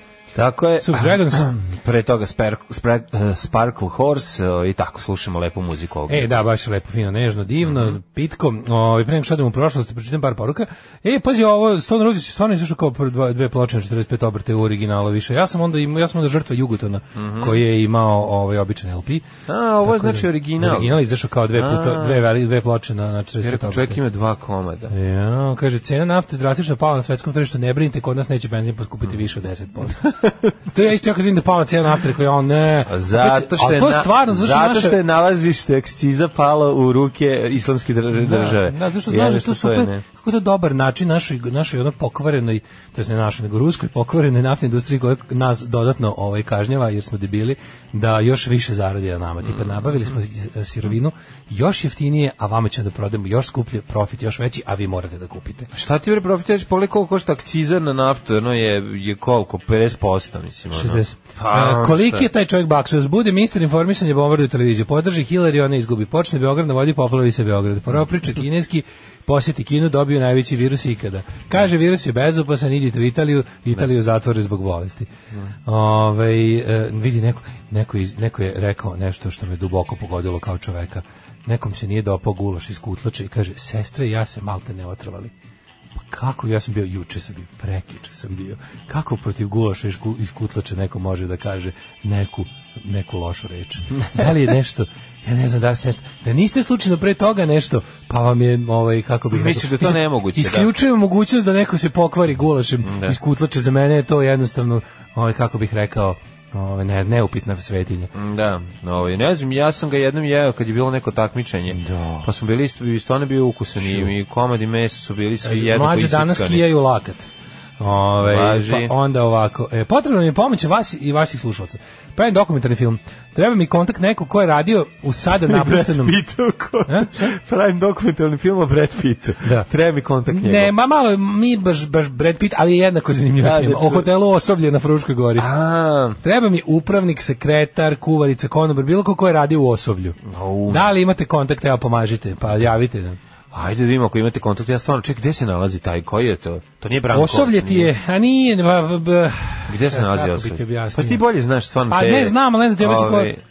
Tako je. Super Dragons. Pre toga Spark, Spark, eh, Sparkle Horse eh, i tako slušamo lepu muziku ovog. E, da, baš je lepo, fino, nežno, divno, pitko. Ovaj pre nego što odemo u prošlost, pročitam par poruka. E, pazi, ovo Stone Roses stvarno slušao kao dva, dve ploče na 45 obrte u originalu više. Ja sam onda ja sam onda žrtva Jugotona koji je imao ovaj običan LP. A, ovo je Tako da- znači original. Original izašao kao dve puta, A. dve, veli- dve ploče na, na Jer 45 ako obrte. čovjek ima dva komada. Ja, kaže, cena nafte drastično pala na svetskom tržištu, ne brinite, kod nas neće benzin poskupiti više od 10%. to je isto ja kad vidim da pala cena nafte, rekao ja, ne. Zato što Ali je, to je stvarno, zato što zato naše- što je nalazište akciza palo u ruke islamske dr- države. Da, da, zašto I znaš da je to je super, ne. kako je to dobar način našoj, našoj ono pokvarenoj, to je ne našoj, nego ruskoj pokvarenoj naftnoj industriji koja nas dodatno ovaj, kažnjava jer smo debili, da još više zaradi na nama. Mm. Tipa, nabavili smo e, sirovinu još jeftinije, a vama ćemo da prodamo još skuplje, profit još veći, a vi morate da kupite. Šta ti bre profitiraš? Pogledaj koliko košta akciza na naftu, ono je, je koliko? 50%, mislim. Ono. 60. Pa, koliki je taj čovjek Baksuz? Bude ministar informisanja bombarduje televiziju. Podrži Hillary, ona izgubi. Počne Beograd na vodi, poplavi se Beograd. Prvo priča kineski, posjeti Kinu, dobiju najveći virus ikada. Kaže, virus je bezopasan, idite u Italiju, Italiju zatvore zbog bolesti. Ove, e, vidi, neko, neko, iz- neko je rekao nešto što me duboko pogodilo kao čoveka. Nekom se nije dopao gulaš iz kutlače i kaže, sestre ja se malte ne otrovali. Kako, ja sam bio, juče sam bio, prekiče sam bio. Kako protiv gulaša iz ku- iz kutlača neko može da kaže neku, neku lošu reč? Da li je nešto, ja ne znam da ste nešto, da niste slučajno pre toga nešto, pa vam je, ovaj, kako bih Misliš da to Mislim, nemoguće, da. Isključujem mogućnost da neko se pokvari gulašem iz kutlača, za mene je to jednostavno, ovaj, kako bih rekao, ovaj, ne, neupitna svetinja. Da, ovaj, ne znam, ja sam ga jednom jeo kad je bilo neko takmičenje. Da. Pa smo bili, stvarno bio ukusan i, i komad i meso su bili svi jednako Mlađe danas isickani. kijaju lakat. Ove, Važi. pa onda ovako, e, potrebno mi je pomoć vas i vaših slušalaca. Pa je dokumentarni film. Treba mi kontakt neko ko je radio u sada napuštenom... Šta? pravim dokumentarni film o Brad Pittu. Da. Treba mi kontakt njegov. Ne, ma malo, mi baš, baš Brad Pitt, ali je jednako zanimljiva Da, tema. da, O ču- hotelu osoblje na Fruškoj gori. A, Treba mi upravnik, sekretar, kuvarica, konobar, bilo ko ko je radio u osoblju. Au. Da li imate kontakt, evo pomažite, pa javite nam. Ajde da vidimo ako imate kontakt. Ja stvarno, ček, gde se nalazi taj? Koji je to? To nije Branko. Osoblje ti je, a nije, ba, ba, ba, Gde se nalazi objasnio? Pa ti bolje znaš stvarno Pa te... ne znam, ali ne znam, Ovaj, ko-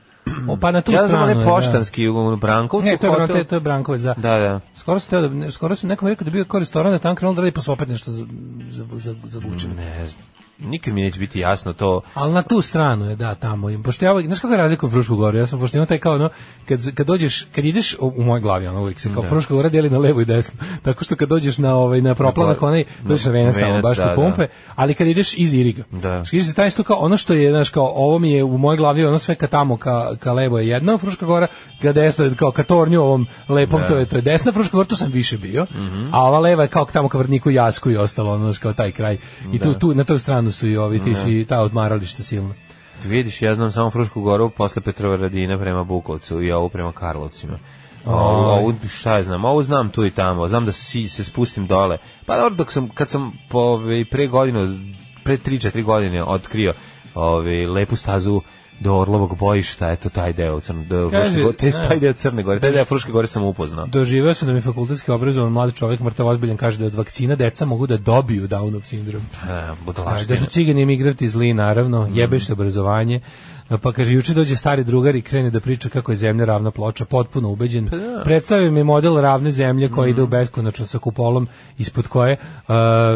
O, pa na tu ja znam stranu. onaj je, da. poštanski u Brankovcu. Ne, to je, hotel. To je Brankovac, da. Da, da. Skoro da, ne, skoro sam nekom rekao da bio kao restoran, da je tamo krenulo da radi pa su opet nešto za, za, za, za gučenje. Ne znam. Nikad mi neće biti jasno to. Ali na tu stranu je, da, tamo. im- Pošto ja, znaš kako je razlika u Frušku goru? Ja sam, pošto imam taj kao, ono, kad, kad dođeš, kad ideš, u, u mojoj glavi, ono, uvijek se kao Fruška gora deli na levo i desno. Tako što kad dođeš na, ovaj, na proplanak, Na- onaj, dođeš na venac tamo, baš da, kod pumpe, ali kad ideš iz Iriga. Da. Ideš za taj isto kao, ono što je, znaš, kao, ovo mi je u mojoj glavi, ono sve ka tamo, ka, ka levo je jedna Fruška gora, ka desno je kao ka tornju ovom lepom, to je, to je desna Fruška gora, tu sam više bio, a ova leva je kao tamo ka Vrniku Jasku i ostalo, ono, kao taj kraj. I tu, tu, na toj stranu su i ovi, ti svi, ta odmarališta silna. Vidiš, ja znam samo Frušku goru posle Petrova Radina prema Bukovcu i ovu prema Karlovcima. Ovu, ovu, šta ja znam, ovu znam tu i tamo, znam da si, se spustim dole. Pa dobro, dok sam, kad sam po, ovaj, pre godinu, pre 3-4 godine otkrio ovaj, lepu stazu do Orlovog bojišta, eto taj deo, crn, do, Kaže, Gore, taj, a. taj deo Crne Gore, taj deo Fruške Gore sam upoznao. Doživeo sam da mi fakultetski obrazovan mladi čovjek mrtav ozbiljan kaže da od vakcina deca mogu da dobiju Downov sindrom. A, Da su cigani imigranti zli, naravno, jebeš se obrazovanje. Pa kaže, juče dođe stari drugar i krene da priča kako je zemlja ravna ploča, potpuno ubeđen. Predstavio mi model ravne zemlje koja ide u beskonačno sa kupolom, ispod koje uh,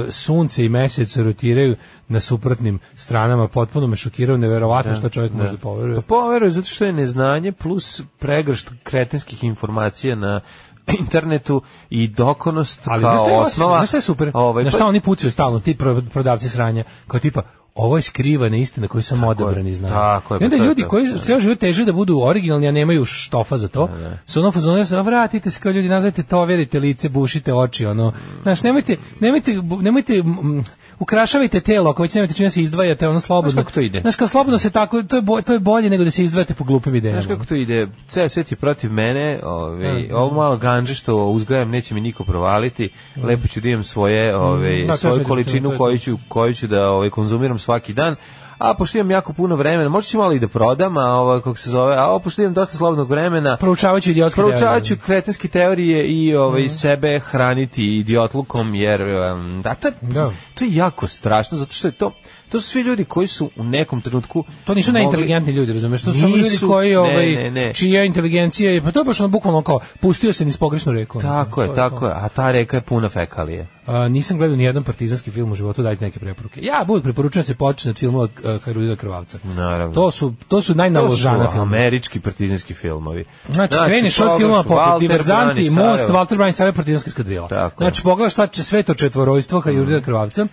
sunce i mesec rotiraju na suprotnim stranama, potpuno me šokirao, neverovatno što čovjek može da poveruje. Pa poveruje zato što je neznanje plus pregršt kretenskih informacija na internetu i dokonost Ali kao osnova. znaš šta je super? Ovaj, na pa- šta oni pucaju stalno, ti pro- prodavci sranja, kao tipa, ovo je skrivana istina koju sam odabran i znam. tako je, I onda pa je ljudi koji ceo život teže da budu originalni, a nemaju štofa za to, su ono fazonu, se vratite se kao ljudi, nazvajte to, verite lice, bušite oči, ono. Znaš, nemojte, nemojte, nemojte, mm, ukrašavajte telo, ako već nemate čime se izdvajate, ono slobodno. Znaš kako to ide? Znaš, kao slobodno se tako, to je, bo, to je bolje nego da se izdvajate po glupim idejama. Znaš kako to ide? Ceo svet je protiv mene, ovaj, ovo malo ganđe što uzgajam neće mi niko provaliti, lepo ću da imam svoje, ovaj, da, to je svoju količinu koju ću, koju ću da ovaj, konzumiram svaki dan, a pošto imam jako puno vremena, možda ću malo i da prodam, a ovo, kako se zove, a ovo, pošto imam dosta slobodnog vremena, Proučavajući idiotske teorije. kretenske teorije i ovaj, Mhm. sebe hraniti idiotlukom, jer um, da, to, je- Da. to je jako strašno, zato što je to, to su svi ljudi koji su u nekom trenutku... To nisu mogli- najinteligentni ljudi, razumeš? To su samo ljudi Nisu, koji, ovaj, ne, ne. čija inteligencija je, pa to je baš ono bukvalno kao, pustio se niz pogrešnu reku. Tako je, tako je, a ta reka je puna fekalije. A, nisam gledao ni jedan partizanski film u životu, dajte neke preporuke. Ja bud preporučujem da se počne od filmova uh, Karolina Krvavca. Naravno. To su to su najnaložana filmovi. američki partizanski filmovi. Znači, kreneš od filmova poput Walter Diverzanti, Most. Walter Brani, Sarajevo, Partizanska skadrila. Znači, pogledaš šta će sve to četvorojstvo Karolina Krvavca,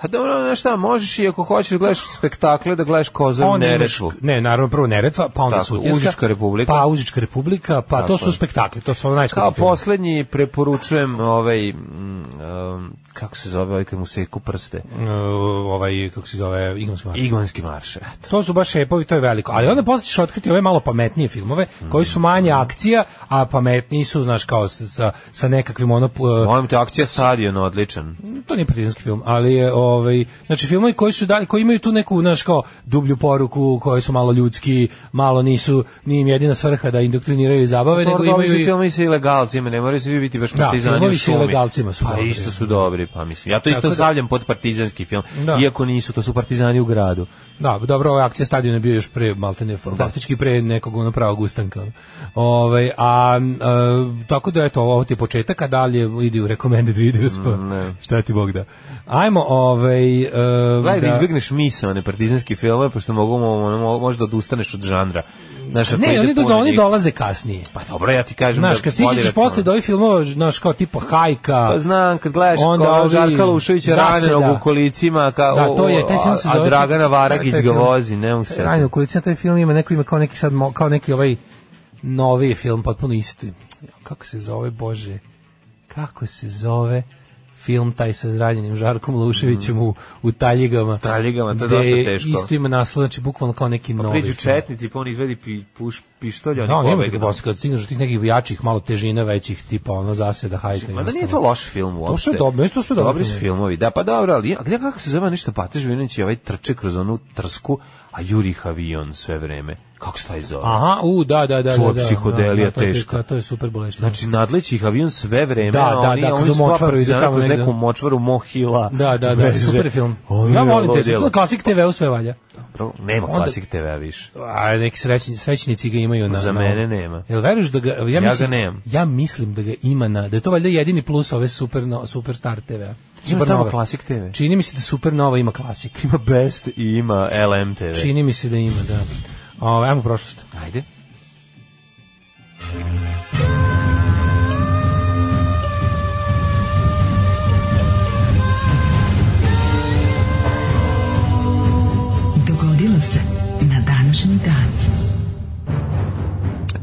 A dobro, znaš šta, možeš i ako hoćeš da gledaš spektakle, da gledaš Kozar onda imaš, Neretvu. ne, naravno prvo Neretva, pa onda Tako, Sutjeska, Užička republika. pa Užička republika, pa to Tako su je. spektakli, to su ono najskuplji Kao poslednji preporučujem ovaj, mm, um, kako se zove, ovaj kad mu seku prste. Uh, ovaj, kako se zove, Igmanski marš. Igmanski marš, eto. To su baš šepovi, to je veliko. Ali onda posle ćeš otkriti ove malo pametnije filmove, koji su manje akcija, a pametniji su, znaš, kao sa, sa, nekakvim ono... uh, Molim te, akcija Stadion, odličan. to nije partizanski film, ali je ovaj znači filmovi koji su dali koji imaju tu neku znaš kao dublju poruku, koji su malo ljudski, malo nisu ni im jedina svrha da indoktriniraju i zabave, nego imaju i filmovi sa ilegalcima, ne moraju svi biti baš Da, partizani filmovi u šumi. ilegalcima su Pa dobri. isto su dobri, pa mislim. Ja to isto da- stavljam pod partizanski film. Da. Iako nisu, to su partizani u gradu. Da, dobro, ova akcija stadiona je bio još pre maltene, faktički pre nekog ono pravog ustanka. Ovaj a, e, tako da eto ovo ti je početak, a dalje ide u recommended videos pa ne. šta ti Bog da. Ajmo ovaj e, Gledaj da izbjegneš misaone partizanski filmove, pošto mogu, možda odustaneš od žanra. Znaš, Ne, oni, do, oni dolaze kasnije. Pa dobro, ja ti kažem Znaš, da kad stižeš posle do ovih filmova, znaš, kao tipa Hajka, Pa znam, kad gledaš Onda kao ovi Žarka Luševića Zaseda. ranenog u kolicima, kao, Da, to je, taj film se a, zove... a Dragana Varagić ga vozi, ne mu se. Rajno Kulicina, taj film ima neko ima kao neki sad, kao neki ovaj novi film, potpuno isti. Kako se zove, Bože? Kako se zove film taj sa ranjenim Žarkom Luševićem u, u taljigama? Taljigama, to je dosta teško. Isto ima naslov, znači bukvalno kao neki novi Priđu četnici, pa on izvedi pi, puš, pištolj, oni Da, nema pobegnu. neki posle, kad stigneš do tih nekih jačih, malo težina većih, tipa ono zaseda, hajka. Ma da nije to loš film uopšte. su dobri, isto su dobri Dobri su filmovi. da, pa dobro, ali a gde kako se zove nešto Pate Živinović i ovaj trče kroz onu trsku, a juri avion sve vreme. Kako se taj zove? Aha, u, da, da, da. To da, da, psihodelija da, to je- teška. To je super boleština. Znači, nadleći ih avion sve vreme, Da, a da, oni, da, oni močvaru idu tamo negde. neku močvaru Mohila. Da, da, da, Veže. super je film. Ono Ja je volim te, to klasik TV-u sve valja. Dobro, Nema Onda- klasik TV-a više. A neki srećni, srećnici ga imaju na... Za na- mene nema. Jel veruješ da ga... Ja, Ja mislim, ga nemam. Ja mislim da ga ima na... Da je to valjda jedini plus ove super, no, super star TV-a. Ima tamo klasik TV. Čini mi se da Super Nova ima klasik. Ima Best i ima LM TV. Čini mi se da ima, da. O, ajmo prošlost. Ajde. Dogodilo se na današnji dan.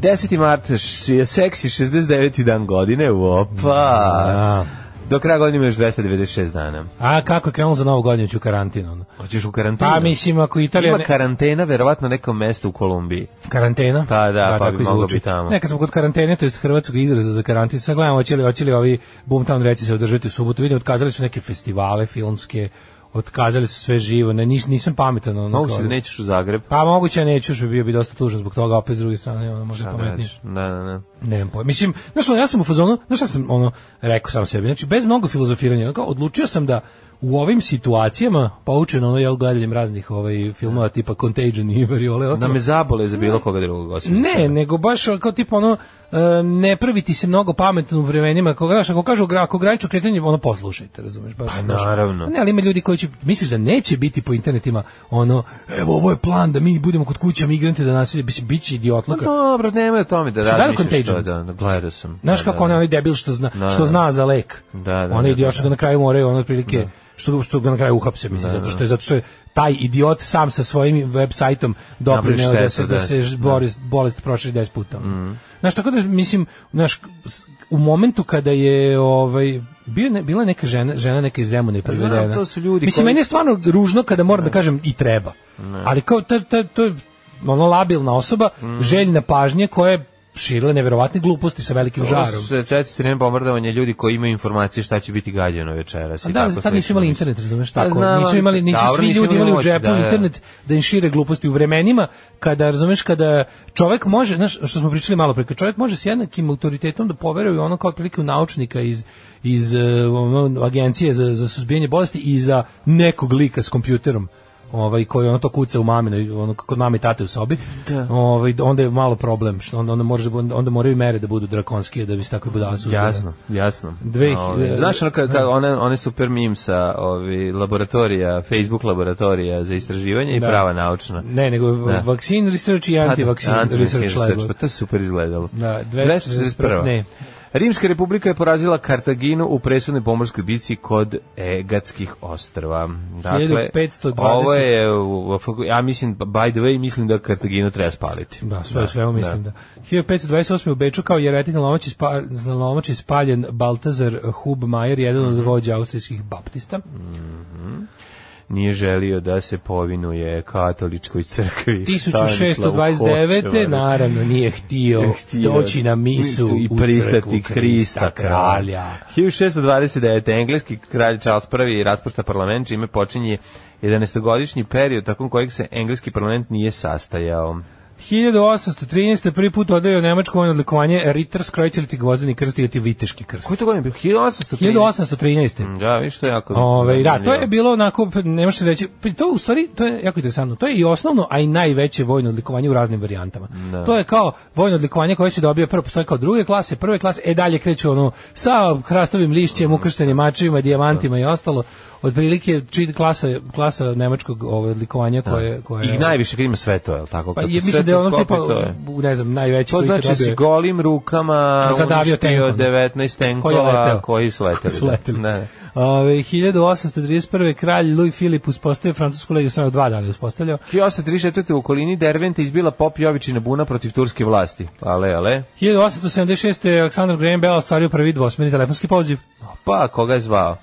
10. mart je seksi 69. dan godine, opa. A, Do kraja godine ima još 296 dana. a kako je krenulo za novu godinu ću u karantinu? Hoćeš u karantinu? Pa mislim, ako Italija... Ima ne- karantena, verovatno na nekom mestu u Kolumbiji. Karantena? Pa da, pa tako bi i moglo biti tamo. Ne, kad smo kod karantene, to jest hrvatskog izraza za karantin, sad gledamo hoće li, hoće li ovi Boomtown reci se održati u subotu. Vidim, otkazali su neke festivale filmske, otkazali su sve živo, ne, nis, nisam pametan. Ono, Mogu kao- si da nećeš u Zagreb. Pa moguće ja neću, što bi bio bi dosta tužan zbog toga, opet s druge strane, ono, možda da pametnije. Da, da, da. Nemam pojma. Mislim, znaš, ono, ja sam u fazonu, znaš šta sam ono, rekao sam sebi, znači, bez mnogo filozofiranja, ono, kao, odlučio sam da u ovim situacijama, poučen ono, jel, gledanjem raznih ovaj, filmova tipa Contagion i Variole, Da ostalo, me zabole za bilo koga drugog osim ne, nego baš kao tipa ono ne praviti se mnogo pametno u vremenima, ako znaš, ako kažu gra- ako granično kretanje, ono poslušajte, razumeš, baš. Pa naravno. Ne, ali ima ljudi koji će misliš da neće biti po internetima ono evo ovo je plan da mi budemo kod kuće migranti da nasilje, mislim biće Pa idiotluka. dobro, nemoj o tome da gledao razmišljaš. Contagion? Da, da, gledao sam. Znaš Da, kako da, da. onaj debil što zna, Da, što da. zna za lek. Da, da, onaj da, idiot da, što ga na kraju moraju ono otprilike što što ga na kraju uhapse mislim zato što je zato što je taj idiot sam sa svojim web sajtom doprineo Napravi da se da da. se bolest bolest proširi 10 puta. Znaš tako da mislim znaš u momentu kada je ovaj bio ne, bila neka žena žena neka iz Zemuna znam, privedena. to su ljudi Mislim koji- meni je stvarno ružno kada moram da kažem i treba. Ali kao ta, ta, to je ono labilna osoba, željna pažnje koja je širile neverovatne gluposti sa velikim žarom. Četiri vreme bombardovanja ljudi koji imaju informacije šta će biti gađano večeras. A da, tako tad nisu imali internet, razumeš, Pa tako. znam, nisu imali, nisu svi nisu ljudi imali u džepu da, da. internet da im šire gluposti u vremenima kada, razumeš, kada čovek može, znaš, što smo pričali malo pre, kad čovek može s jednakim autoritetom da poveruje ono kao otprilike u naučnika iz iz ono, agencije za, za suzbijanje bolesti i za nekog lika s kompjuterom ovaj koji ono to kuca u maminoj ono kod mame i tate u sobi ovaj onda je malo problem što onda onda može onda moraju mere da budu drakonske da bi se takve budale suzbile. Jasno, jasno. Dve- Ove, znaš ono ka, ka, one, one super meme sa ovi, laboratorija, Facebook laboratorija za istraživanje i Da. prava naučna. Ne, nego Da. vaccine research i Pa da, research, anti-vaccine lab. Pa to je super izgledalo. Da, 241. Ne. Rimska republika je porazila Kartaginu u presudnoj pomorskoj bici kod Egatskih ostrva. Dakle, 1520. ovo je, ja mislim, by the way, mislim da Kartaginu treba spaliti. Da, sve svemu mislim da. 1528. u Beču kao jeretik na lomači, spa, na lomači spaljen Baltazar Hubmajer, jedan Mhm. od vođa austrijskih baptista. Nije želio da se povinuje katoličkoj crkvi. Stanislavu 1629. Hočevaru. naravno nije htio, Htio doći na misu i pristati Krista kralja. 1629. engleski kralj Charles I raspušta parlament čime počinje 11-godišnji period tokom kojeg se engleski parlament nije sastajao. 1813. prvi put odaju nemačko vojno odlikovanje Ritters Kreuziliti gvozdeni krst ili viteški krst. Koji to godin bio? 1813. 1813. Da, viš to je jako... Ove, da, to je bilo onako, ne može se reći, pa to u stvari, to je jako interesantno, to je i osnovno, a i najveće vojno odlikovanje u raznim varijantama. To je kao vojno odlikovanje koje se dobija, prvo postoje kao druge klase, prve klase, e dalje kreću ono, sa hrastovim lišćem, ukrštenim mačevima, dijamantima i ostalo, otprilike čit klasa, klasa nemačkog ovaj, odlikovanja koje, koje I najviše ima sve to, je li tako? pa je, mislim da je ono tipa, ne znam, najveći To koji znači da si golim rukama Zadavio tenkom. 19 Koji je tenkova koji su leteli. su leteli. Da. Da. Ove, 1831. kralj Louis Filip uspostavio francusku legiju, strano dva dana uspostavljao. 1834. u okolini Derventa izbila pop Jovićina buna protiv turske vlasti. Ale, ale. 1876. Aleksandar Graham Bell ostvario prvi dvosmeni telefonski poziv. Pa, koga je zvao?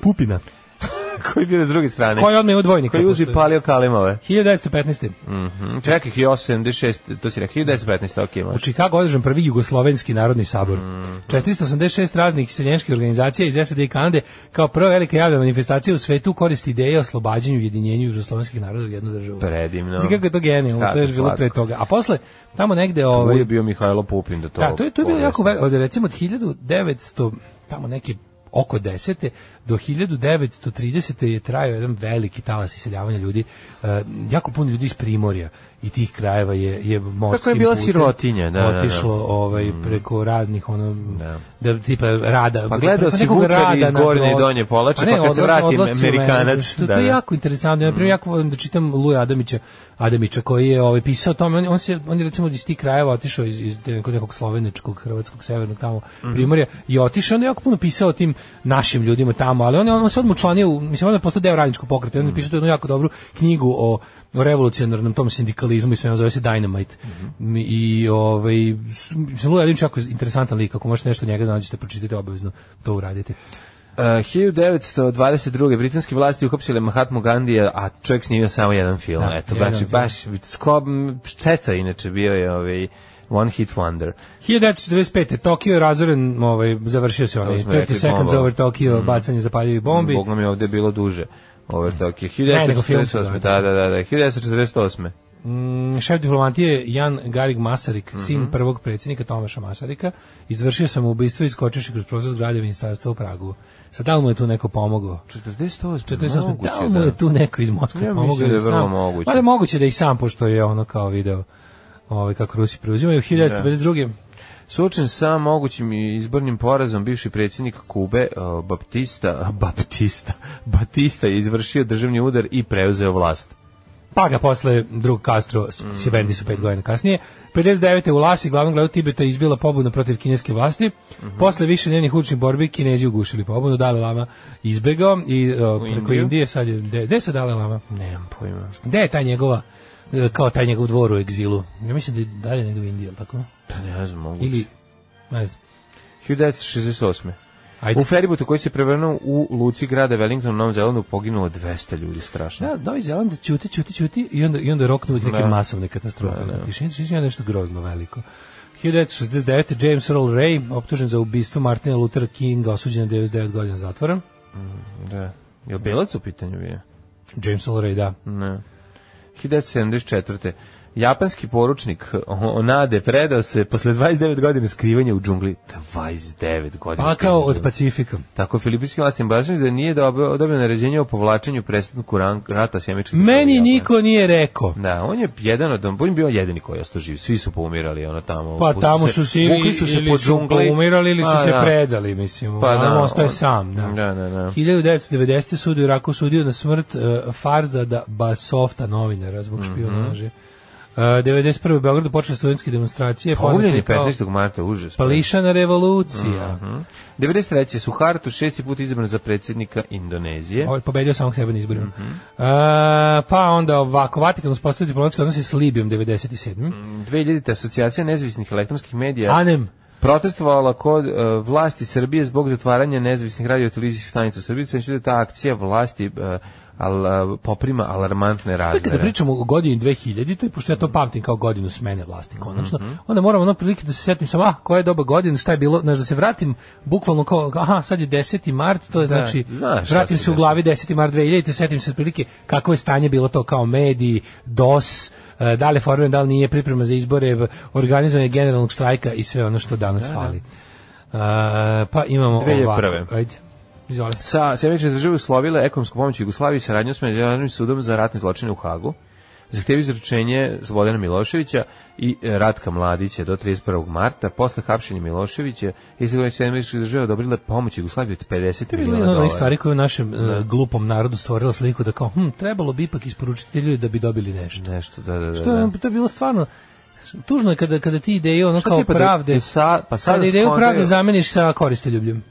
Pupina. Koji je bio s druge strane? Koji odme u dvojnika. Koji uzi palio kalimove. 1915. Mhm. Čekaj, 1876, to si rekao, 1915, ok, U može. Čikagu održan prvi jugoslovenski narodni sabor. Mm. 486 raznih seljenskih organizacija iz SAD i Kanade kao prva velika javna manifestacija u svetu koristi ideje o oslobađanju i ujedinjenju jugoslovenskih naroda u jednu državu. Predivno. Znači kako je to genijalno, to je bilo pre slatko. toga. A posle, tamo negde... Ovo Ovaj, je bio Mihajlo Pupin da to Da, to je to je bilo jako od recimo od 1900 tamo neki oko 10. do 1930. je trajao jedan veliki talas iseljavanja ljudi. E, jako puno ljudi iz Primorja i tih krajeva je je morskim Kako je bila sirotinja, da, da, da. otišlo ovaj preko raznih ono da. tipa rada Pa gledao si nekog Vučari rada iz Gornje i Donje Polače, ne, pa kad se odlazi- vrati Amerikanac, što da, to je da. jako interesantno. Ja primjer jako volim da čitam Luja Adamića, Adamića koji je ovaj pisao o tome. On, on se on je recimo iz tih krajeva otišao iz iz nekog, sloveničkog, hrvatskog, severnog tamo Mhm. Primorja i otišao on je jako puno pisao o tim našim ljudima tamo, ali on je on se odmah učlanio, mislim on je postao deo radničkog pokreta. On Mhm. je pisao jednu jako dobru knjigu o o revolucionarnom tom sindikalizmu i sve zove se Dynamite. Mhm. I ovaj mislim Adamić je jako interesantan lik, ako možete nešto njega da nađete, pročitajte obavezno, to uradite. Uh, 1922. britanski vlasti uhapsile Mahatmu Gandija, a čovjek snimio samo jedan film. Da, Eto, jedan baš, film. baš skob, četa inače bio je ovaj one hit wonder. 1945. Tokio je razoren, ovaj, završio se onaj To smo 30 rekli, seconds over Tokio, bacanje zapaljivih bombi. Bog nam je ovdje bilo duže. Ovo Tokio. Ne, nego film se 1948. zove. Da, da, da, da. 1948. Mm, šef diplomatije Jan Garig Masarik, Mhm. sin prvog predsjednika Tomaša Masarika, izvršio sam ubistvo i skočivši kroz prozor zgrade ministarstva u Pragu. Sad da li mu je tu neko pomogao? 48. 48. moguće, Da li mu je tu neko iz Moskve Ja pomogao? mislim da je vrlo moguće. Da je moguće da i sam, pošto je ono kao video ovaj, kako Rusi preuzimaju. 1952. Suočen sa mogućim izbornim porazom bivši predsjednik Kube Baptista, Baptista, Batista je izvršio državni udar i preuzeo vlast. Pa ga posle drug Castro Mhm. s Sibendi su pet godina kasnije. 59. u Lasi, glavnom gradu Tibeta, izbila pobuna protiv kineske vlasti. Mhm. Posle više dnevnih učnih borbi, Kinezi ugušili pobunu, Dalai Lama izbegao i uh, preko Indiju? Indije sad je, gde, se Dalai Lama? Nemam pojma. Gde je taj njegova, uh, kao taj njegov dvor u egzilu? Ja mislim da je dalje negdje u Indiji, tako? Pa ne znam, moguće. Ili, ne znam. 1968. Ajde. U feribotu koji se prevrnuo u luci grada Wellington u Novom Zelandu poginulo 200 ljudi, strašno. Da, Novi Zeland ćuti, ćuti, ćuti i onda, i onda roknu neke Da. masovne katastrofe. Da, Tišina, tišina je nešto grozno veliko. 1969. James Earl Ray, optužen za ubistvo Martina Luthera Kinga, osuđen na 99 godina zatvora. Da. Je li belac u pitanju bio? James Earl Ray, da. Ne. 1974. Japanski poručnik Onade predao se posle 29 godina skrivanja u džungli. 29 godina. Pa kao od. Pacifika. Tako, filipinski vlasti objašnjaju da nije dobio, dobio naređenje o povlačenju prestanku rata s jemičkim Meni niko nije rekao. Da, on je jedan od, on je bio jedini koji je ostao živ. Svi su poumirali ono tamo. Pa tamo se- su Siri vukli su se ili po su džungli. umirali ili su Pa, se da. predali, mislim. Pa da, ostao je on- sam. Da. Da, da, da. 1990. sud u Iraku sudio na smrt uh, Farzada Basofta, novinara, zbog Mhm. špionaže. Uh, 91. u Beogradu počele studentske demonstracije. Kao 15. marta, užas. Pališana revolucija. Mhm. 93. Suharto šesti put izabran za predsjednika Indonezije. Ovaj pobedio samog sebe na izborima. Mhm. Uh, pa onda ovako, Vatikan uspostavio diplomatske odnose s Libijom 97. 2000. asocijacija nezavisnih elektronskih medija Anem. protestovala kod uh, vlasti Srbije zbog zatvaranja nezavisnih radio televizijskih stanica u Srbiji. Znači ta akcija vlasti uh, al, uh, poprima alarmantne Uvijek razmere. kada pričamo o godini 2000, to je pošto ja to pamtim kao godinu smene vlasti, konačno, Mhm. onda moram ono prilike da se setim sam, ah, koja je doba godine, šta je bilo, znaš, da se vratim bukvalno kao, aha, sad je 10. mart, to je znači, znaš vratim se u glavi 10. mart 2000, setim se prilike kako je stanje bilo to kao mediji, DOS, e, da li formiran, da li nije priprema za izbore, organizovanje generalnog štrajka i sve ono što danas fali. E, pa imamo 2001. ovako, ajde, izvoli. Sa Sjemenične države uslovile ekonomsku pomoć Jugoslaviji saradnju s Međunarodnim sudom za ratne zločine u Hagu. Zahtevi izručenje Slobodana Miloševića i e, Ratka Mladića do 31. marta. Posle hapšenja Miloševića i Sjemenične države odobrile pomoć Jugoslaviji od 50 To je bila miliona jedna od onih dolara. stvari koja je u našem e, glupom narodu stvorila sliku da kao, hm, trebalo bi ipak isporučiti ljudi da bi dobili nešto. Nešto, da, da, da. Što je, to je bilo stvarno tužno je kada kada ti ideje ono Šta kao da- pravde da sa- pa sad kada ideju pravde zameniš sa koristoljubljem.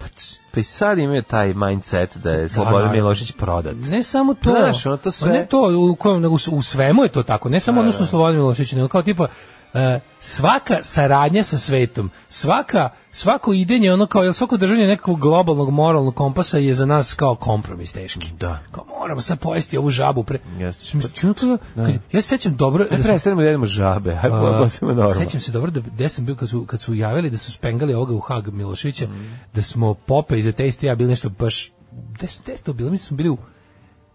Pa i sad imaju taj mindset da je Slobodan naravno. Milošić prodat. Ne samo to. Znaš, ono to sve- Ne to, u, kojem, nego u svemu je to tako. Ne samo odnosno Slobodan Milošević, nego kao tipa svaka saradnja sa svetom, svaka svako idenje ono kao svako držanje nekog globalnog moralnog kompasa je za nas kao kompromis teški. Da. Kao moramo sad pojesti ovu žabu pre. Jeste. To, kad- ja se sećam dobro da smo- prestanemo da jedemo žabe, aj, postimo normalno. Sećam se dobro da gde sam bio kad su kad su javili da su spengali ovoga u Hag Milošića, da smo Pope iz Ateista i ja bili nešto baš gde ste to bilo, mi smo bili u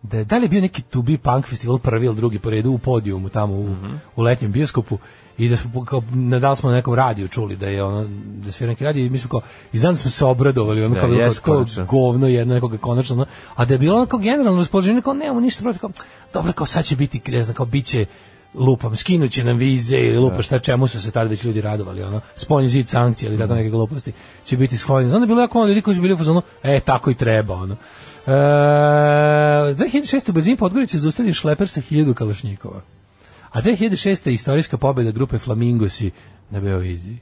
da, da li je bio neki to be punk festival prvi ili drugi po redu u podijumu tamo u, u letnjem bioskopu i da smo kao, na da li smo na nekom radiju čuli da je ono da svira neki radio i mi smo kao i znam da smo se obradovali ono Da, kao, jes, kao to govno jedno nekoga konačno ono, a da je bilo onako generalno raspoloženje kao nemamo ništa protiv kao dobro kao sad će biti ne znam kao biće lupam, skinuće nam vize ili lupa šta čemu su se tad već ljudi radovali, ono, spoljni zid sankcije ili tako neke gluposti će biti sklonjeni. Znam da je bilo jako malo ljudi koji su bili u fazonu, e, tako i treba, ono. E, 2006. u Podgorica zaustavio šleper sa 1000 kalašnjikova. A 2006. je istorijska pobjeda grupe Flamingosi na Beoviziji.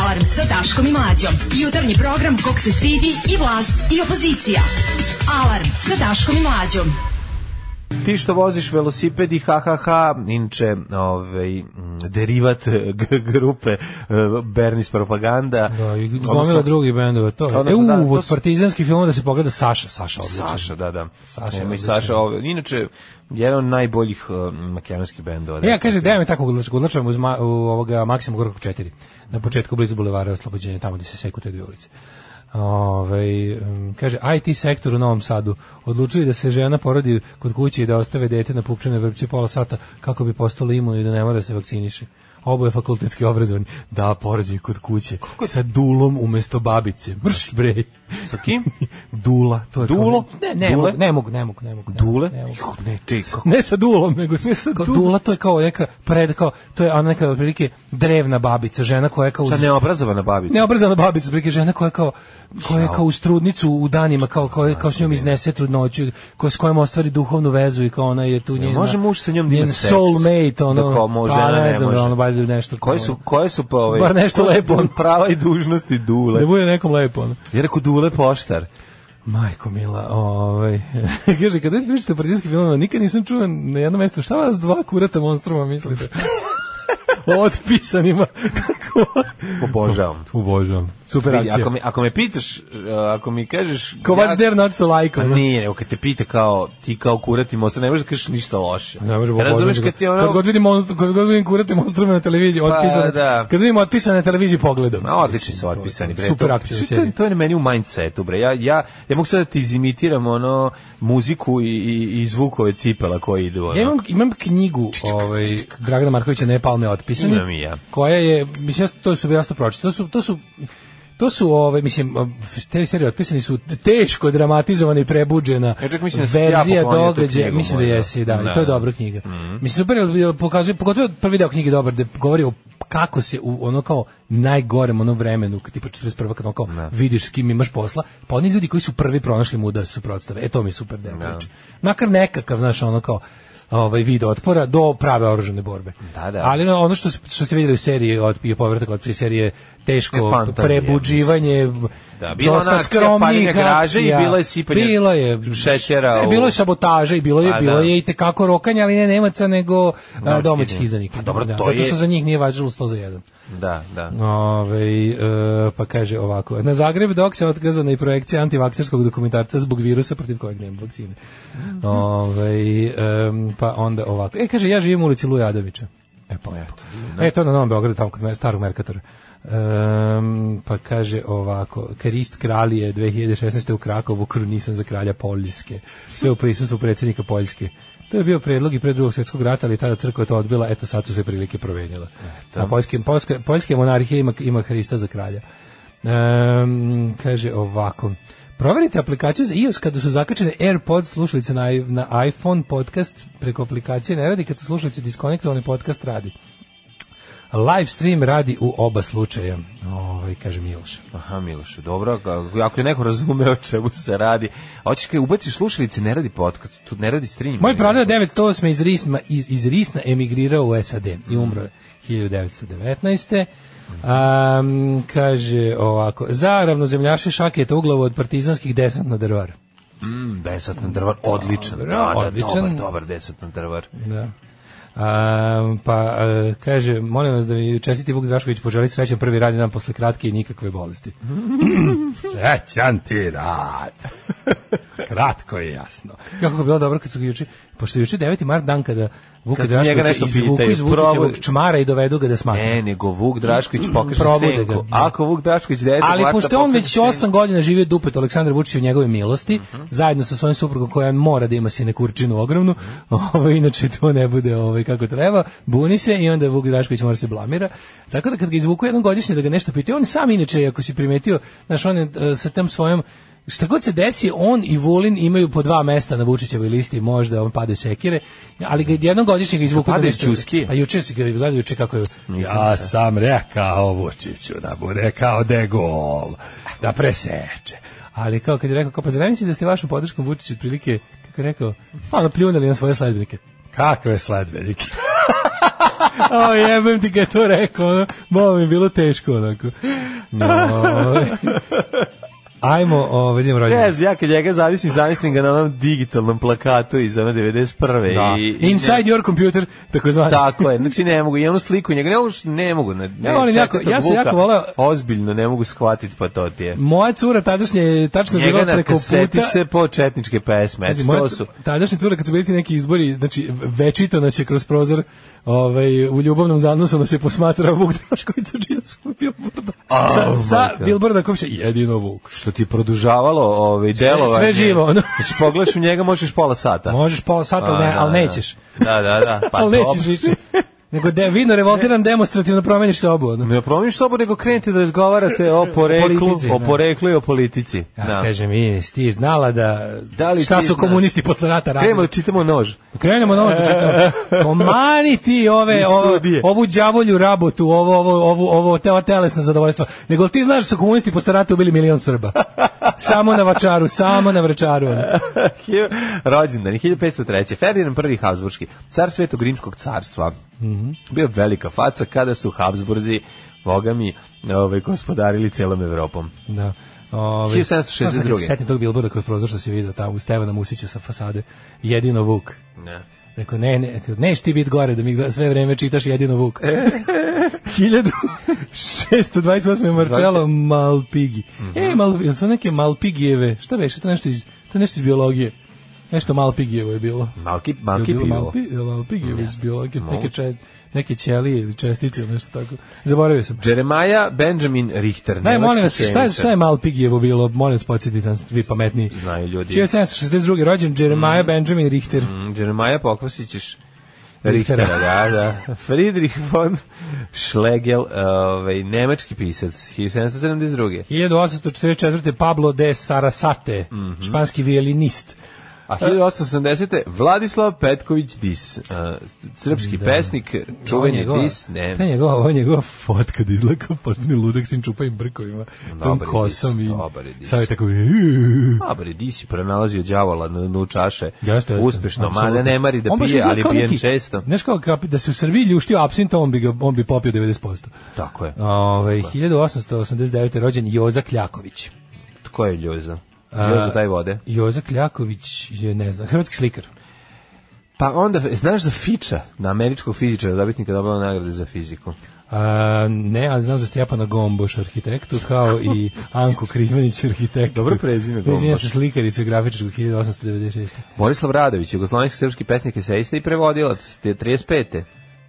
Alarm sa Daškom i Mlađom. Jutarnji program kog se stidi i vlast i opozicija. Alarm sa Daškom i Mlađom. Ti što voziš velosiped i HHH, inče ovaj, derivat eh, g- grupe eh, Bernis Propaganda. Da, i gomila drugih bendova, to je. E, Odnosno, da, u, to od partizanskih filmova da se pogleda Saša, Saša odličan. Saša, da, da. Saša odličan. Saša, ovaj, inače, jedan od najboljih uh, makedonskih bendova. E, ja kaže, da mi tako odlačujem uz ma, u ovoga Maksima Gorkog 4, na početku blizu bulevara Oslobođenja, tamo gdje se seku te dvije ulice. Ove, um, kaže, IT sektor u Novom Sadu odlučili da se žena porodi kod kuće i da ostave dete na pupčane vrpće pola sata kako bi postalo imuno i da ne mora da se vakciniše. Oboje fakultetski obrazovani. Da, porođaj kod kuće. Sa dulom umesto babice. Mrš, bre. Sa kim? Dula. To je kao- Dulo? Ne, ne, Dule? mogu, ne mogu, ne mogu, ne mogu. ne Dule? ne mogu. Juh, Ne, ti, kako? Ne sa dulom, nego sa kao dula, to je kao neka pred, kao, to je ona neka otprilike drevna babica, žena koja je kao... uz- Šta neobrazovana babica? Neobrazana babica, otprilike žena koja je kao koja je kao uz trudnicu u danima, kao, kao, kao s njom iznese trudnoću, koja, s kojom ostvari duhovnu vezu i kao ona je tu njena... može muž sa njom da ima soulmate, ono, Da kao može, pa žena ne ne znam, može. ono, valjda nešto... Koje su, koje su pa ovaj... Bar nešto lepo. prava i dužnosti Dule? Da bude nekom lepo, ono. Ja rekao Dule poštar. Majko mila, ovaj, kaže, kada već pričate o partijskim filmovima, nikad nisam čuo na jednom mjestu, šta vas dva kurata monstruma mislite? o otpisanima. Kako? Obožavam. Obožavam. Super Vidi, akcija. Ako mi, ako me pitaš, uh, ako mi kažeš... Ko what's there not to like? Ono? nije, nego kad te pita kao, ti kao kurati monster, ne možeš da kažeš ništa loše. Ne može Razumeš kad ti ono... Kad god vidim monstru, kad god vidim kurate monstrume na televiziji, Pa, otpisane. da. Kad vidim otpisane na televiziji pogledam. Ma, odlični su otpisani, bre. Super to, akcija to, to, je meni u mindsetu, bre. Ja, ja, ja mogu sad da ti izimitiram ono, muziku i, i, i zvukove cipela koji idu. Ono. Ja imam, imam knjigu ovaj, Dragana Markovića Ne palme otpisani. Imam i ja. Koja je, mislim, to su jasno pročitao. To su, to su To su ove mislim te serije otpisani su teško dramatizovana i prebuđena Ja čak mislim da ja verzija tu događaja, mislim da jesi, da, Da, i to je da. dobra knjiga. Mislim super jer- jer pokazuje pogotovo prvi deo knjige dobar da govori o kako se u ono kao najgorem onom vremenu, tipa 41. kad ono kao vidiš s kim imaš posla, pa oni ljudi koji su prvi pronašli mu da se suprotstave. E to mi je super deo priče. Makar nekakav, znaš, ono kao ovaj vid otpora do prave oružane borbe. Da, da. Ali ono što što ste vidjeli u seriji od je povratak od serije teško Je fantazija, prebuđivanje Da, bila dosta skromnih graže i bilo je sipanje bilo je šećera ne, bilo je sabotaža i bilo je Pa, bilo da. je i tekako rokanja ali ne Nemaca nego a, Domaćih izdanika. izdanika Pa dobro, Da, to zato je- što za njih nije važilo 100 za 1 Da, da. Ove, e, pa kaže ovako, na Zagreb dok se otkazana i projekcija antivakserskog dokumentarca zbog virusa protiv kojeg nema vakcine. Ove, em, pa onda ovako. E, kaže, ja živim u ulici Luja Adovića. E, pa lepo. E, to na Novom Beogradu, tamo kod me- starog Merkatora. Em, pa kaže ovako, Karist kralije 2016. u Krakovu krunisan za kralja Poljske. Sve u prisustvu predsjednika Poljske. To je bio predlog i pre drugog svjetskog rata, ali tada crkva je to odbila, eto sad su se prilike promenile. A poljske, poljske, poljske monarhije ima, ima Hrista za kralja. Em, kaže ovako, Proverite aplikaciju za iOS kada su zakačene AirPods slušalice na, na iPhone podcast preko aplikacije ne radi, kad su slušalice diskonektovane podcast radi. Live stream radi u oba slučaja. Ovaj kaže Miloš. Aha, Miloše, dobro, ako- je neko razumeo o čemu se radi. A Hoćeš kad ubaciš slušalice, ne radi podcast, tu ne radi stream. Moj pradeda 908 iz Risna, iz, iz Risna emigrirao u SAD i umro je 1919. Um, kaže ovako, za ravnozemljaše šaketa u glavu od partizanskih desant na drvar. Mm, desantni drvar, odličan. Dobro, da, da, odličan. Dobar, dobar desantni drvar. Da. Um, pa e, kaže, molim vas da mi čestiti Vuk Drašković poželi srećan prvi radni dan posle kratke i nikakve bolesti. Srećan ti rad. Kratko i jasno. Kako je bilo dobro kad su juče, pošto je juče 9. mart dan kada Vuk Kad njega Drašković nešto izvuku pitaju, iz Vučićevog probud- čmara i dovedu ga da smatra. Ne, nego Vuk Drašković pokaže Probude senku. ga, da. Ako Vuk Drašković dete Ali pošto on već senku- 8 godina živio dupet Aleksandar Vučić u njegove milosti, zajedno sa svojim suprugom koja mora da ima sinekurčinu ogromnu, ovaj inače to ne bude ovaj kako treba, buni se i onda Vuk Drašković mora se blamira. Tako da kad ga izvuku jednom godišnje da ga nešto pitaju, on sam inače ako si primetio, znaš on je e, sa tem svojom Šta god se desi, on i Vulin imaju po dva mesta na Vučićevoj listi, možda on padaju sekire, ali ga jednom godišnje ga izvuku da Padaju nešto. ćuskije? Pa juče si ga gledao juče kako je ja sam rekao Vučiću da bude kao de gol, da preseče. Ali kao kad je rekao, kao pa zar da ste vašom podrškom Vučiću otprilike, kako je rekao, ono pljunali na svoje sledbenike. Kakve sledbenike? o, jebem ti je to rekao, ono, malo mi je bilo teško, onako. No. Ajmo, ovaj, idemo rođendan. Ne, znam, ja kad njega zavislim, zamislim ga na onom digitalnom plakatu iz one 91. Da. I, i Inside ne- your computer, tako zvani. Tako je, znači ne mogu, i onu sliku njega, ne mogu, ne mogu, ne, ne, Ja jako- ja sam Vuka, jako voleo- ozbiljno ne mogu shvatiti, pa to ti je. Moja cura tadašnje je tačno Njega na preko puta. se po četničke pesme, eto moja to su. Tadašnja cura kad su bili neki izbori, znači večito nas je kroz prozor ovaj, u ljubavnom zanosu nas je posmatrao Vuk Drašković sa džinovskog bilborda. Oh, sa sa bilborda kom se jedino Vuk. Što ti produžavalo ovaj, delovanje. sve živo, ono. Znači pogledaš u njega, možeš pola sata. Možeš pola sata, ali, ne, da, ali da. nećeš. Da, da, da. Pa ali nećeš više. Nego de, vidno revoltiran demonstrativno promeniš sobu. Ono. Ne promeniš sobu, nego krenite da razgovarate o poreklu, politici, o da. poreklu i o politici. Ja, Da. kaže mi, ti znala da, Da li šta su znaš? komunisti posle rata radili? Krenemo da čitamo nož. Krenemo ovo da čitamo. Komani ti ove, I ovo, ovu đavolju rabotu, ovo, ovo, ovo, ovo teo telesno zadovoljstvo. Nego ti znaš da su komunisti posle rata ubili milion Srba. Samo na Vačaru, samo na Vračaru. ono. Rođendan 1503. Ferdinand I Habsburgski, car Svetog Rimskog carstva. Mhm. Bio velika faca kada su Habsburzi bogami ovaj, gospodarili celom Evropom. Da. Ove, 1762. Setim tog bilborda kroz prozor što si vidio tamo u Stevana Musića sa fasade. Jedino Vuk. Ne. Rekao, ne, ne, neš ti biti gore da mi sve vreme čitaš jedino Vuk. 1628. Marcello Malpigi. E, Mal, su neke Malpigijeve, šta beše, to nešto iz, to nešto iz biologije. Nešto Malpigijevo je bilo. Malki, Je malki bilo pivo. Malpi, je Malpigijevo iz biologije, neke, Moguće. če, neke ćelije ili čestice ili nešto tako. Zaboravio sam. Jeremiah Benjamin Richter. Daj, molim vas, šta je, šta je Malpigijevo bilo? Molim vas, podsjetite nas, vi pametniji. Znaju ljudi. 1762. rođen Jeremiah Benjamin Richter. Mm, Jeremiah pokvasit ćeš Richtera. Da, da. Friedrich von Schlegel, ovaj, nemački pisac, 1772. 1844. Pablo de Sarasate, Mhm. španski violinist. A 1880. Vladislav Petković Dis, uh, srpski pesnik, čuveni njegova- Dis, ne, Ta njegova, ova njegova fotka da izgleda kao potpuni ludak s tim čupavim brkovima, tom kosom dis, i dobar je dis. sad je tako Dobar je, Dis je pronalazio đavola na dnu čaše, Jeste, jeste. uspešno, mada ne mari da pije, ali pijen neki- često. Znaš kao kapi- da se u Srbiji ljuštio apsinta, on bi, ga, on bi popio 90%. Tako je. Ove, 1889. rođen Joza Kljaković. Tko je Ljoza? Ljoza daj vode. Joza Kljaković je, ne znam, hrvatski slikar. Pa onda, znaš za Fiča, na američkog fizičara, dobitnika dobila nagrade za fiziku. A, ne, ali znam za Stjepana Gomboš, arhitektu, kao i Anku Krizmanić, arhitektu. Dobro prezime, Gomboš. Izvinjam se slikaricu i grafičarku 1896. Borislav Radović, jugoslovenski srpski pesnik, esejista i prevodilac, te 35.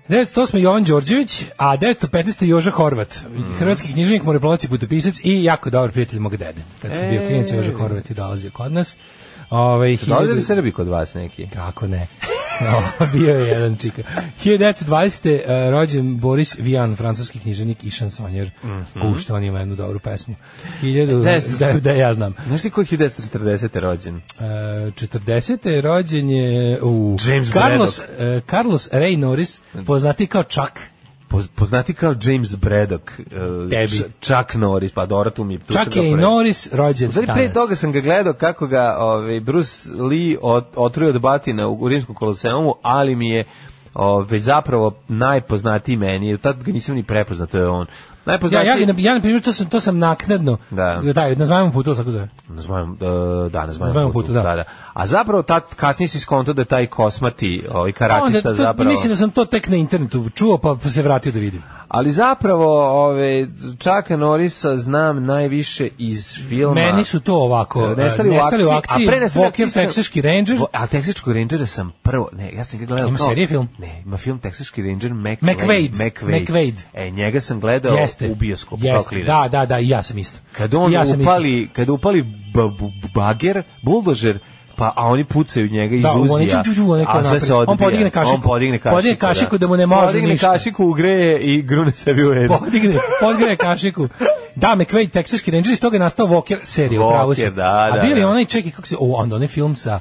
908. Jovan Đorđević, a 915. Joža Horvat, hrvatski književnik, moreplovac i putopisac i jako dobar prijatelj mog dede. Kad sam bio E. klinac, Joža Horvat je dolazio kod nas. Ove, Dolaze li Srbi kod vas neki? Kako ne? Bio je jedan čika. 1920. Uh, rođen Boris Vian, francuski književnik i šansonjer. Mm Mhm. što on ima jednu dobru pesmu. 1000, Des- da, da, ja znam. Znaš ti koji je 1940. rođen? Uh, 40. rođen je u James Carlos, uh, Carlos Ray Norris, poznati kao Chuck. Poz- Poznati kao James Braddock. uh, Tebi. Chuck Norris, pa dobro, tu mi je... tu Chuck je i Norris rođen stvari, pre toga sam ga gledao kako ga ovaj, Bruce Lee ot, otruo od batina u, rimskom koloseumu, ali mi je ovaj, zapravo najpoznatiji meni, jer tad ga nisam ni prepoznao, to je on. Ja, Najpoznatiji... ja, na- ja, na primjer, to sam, to sam naknadno, Da. da na zvanom putu, tako zove. Na zvanom, uh, da, na zvanom putu, putu, da. da. da. A zapravo tad kasnije si skonto da je taj kosmati, ovaj karatista Onda, to, zapravo... Mislim da sam to tek na internetu čuo, pa se vratio da vidim. Ali zapravo, ove, Čaka Norisa znam najviše iz filma... Meni su to ovako, E, Nestali, nestali u u akciji, a pre Nestali Walker, sam- Teksaški Ranger. A Teksačkog Rangera sam prvo, ne, ja sam gledao Ima serije film? Ne, ima film Teksački Ranger McVade. McVade. McVade. E, njega sam gledao Jeste. u bioskopu kao Jeste. klinac. Da, da, da, i ja sam isto. Kad on ja upali, kad upali bager, buldožer, pa a oni pucaju njega iz Da, uzija, a sve se odbija. On podigne kašiku. On podigne kašiku, Podigne kašiku da mu ne može Podigne ništa. kašiku, ugreje i grune sebi u edu. Podigne, podigne kašiku. Da, McVade, Teksaški Ranger, iz toga je nastao Walker serija, upravo si. da, A da, bili da. onaj, čekaj, kako se, o, onda onaj film sa,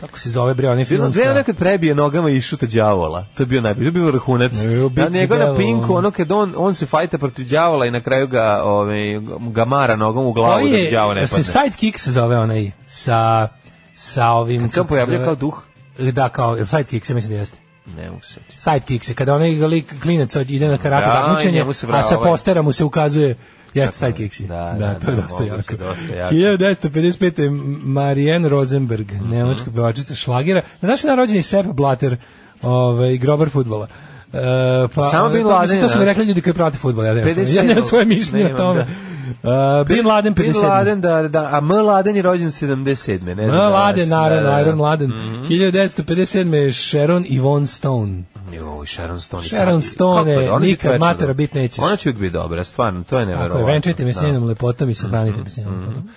kako se zove, bre, onaj film sa... nekad prebije nogama i šuta đavola. To je bio najbolji, bio vrhunac. Na njega na Pinku, ono. kad on, on se fajta protiv đavola i na kraju ga, ovaj, ga mara nogom u glavu da je, đavo ne se padne. Sidekick se zove onaj, sa, sa ovim... Kad se kako pojavljuje kao duh? Da, kao, Sidekick se mislim da jeste. Ne mogu se. Sidekick se, kada onaj lik klinac ide na karate Da, takmičenje, se a sa postera mu se ukazuje Jeste sidekick si. Da, da, to je da, dosta moguće, jako. dosta jako. 1955. Marianne Rosenberg, Mhm. nemačka pevačica šlagera. Na naš dan rođen je Sepp Blatter, ovaj, grobar fudbala. E, pa, Samo Bin Laden to su mi rekli ljudi koji prate fudbal, ja nemam, 57. ja nemam svoje mišljenje o tome. E, Bin Laden 57. Bin Laden, da, da, a M. Laden je rođen 77. Ne znam. No, da, Laden, naravno, da, da. Iron Laden. 1957. je Sharon Yvonne Stone. Joj, Sharon Stone. Sharon Stone, kako je, je nikad matera bit nećeš. Ona će uvijek biti dobra, stvarno, to je Tako neverovatno. je, venčajte me s Da. njenom lepotom i sahranite me s njenom Mhm. lepotom.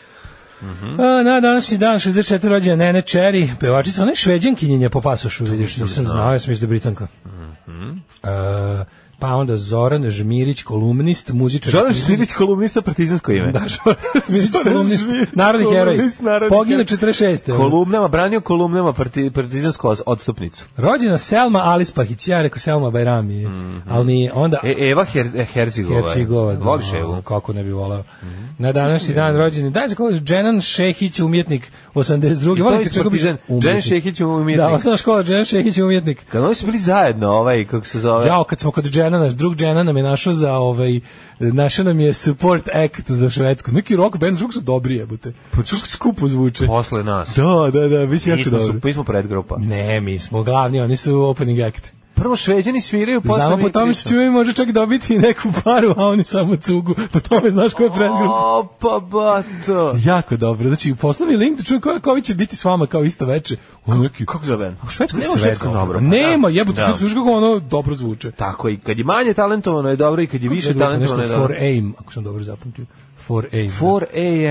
A, na današnji dan 64 rođena Nene Cherry, pevačica, ona je šveđankinjenja po pasošu, vidiš, nisam znao, ja sam mislio da je Britanka. Mhm. E, pa onda Zoran Žmirić, kolumnist, muzičar. Zoran Žmirić, kolumnista partizansko ime. Da, Žmirić, kolumnist, narodni heroj. Pogine heroj. 46. Kolumnama, branio kolumnama parti, partizansku odstupnicu. Rođena Selma Alispahić, ja rekao Selma Bajrami, ali nije, onda E, Eva Her, Herzigova. Hercegova. da, Voliš Evu? ono, Kako ne bi volao. Na današnji dan rođeni. Daj za koga? Dženan Šehić, umjetnik 82. I to Volim je. Dženan Šehić je umjetnik. Da, osnovna škola, Dženan Šehić, umjetnik. Kad oni su bili zajedno, ovaj, kako se zove? Jao, kad smo kod Dženana Džena, naš drug Džena nam je našao za ovaj, našao nam je support act za Švedsku. Neki rock band, zvuk su dobri jebote. Pa čuš skupo zvuče. Posle nas. Da, da, da, Mi jako smo, su, dobro. mi smo predgrupa. Ne, mi smo glavni, oni su opening act. Prvo šveđani sviraju, posle Znamo po tome što može čak dobiti neku paru, a oni samo cugu. Po tome znaš ko je predgrupa. O, pa bato. Jako dobro. Znači, poslovi link da čujem ko, ko će biti s vama kao isto veče. Ono neki... Kako zove? U Švedskoj Nema sve švedsko dobro. dobro, pa Nema, da. jebote, Da. sve slušaj kako ono dobro zvuče. Tako i kad je manje talentovano je dobro i kad je više talentovano je Nešto for dobro. aim, ako sam dobro zapamtio. For aim. 4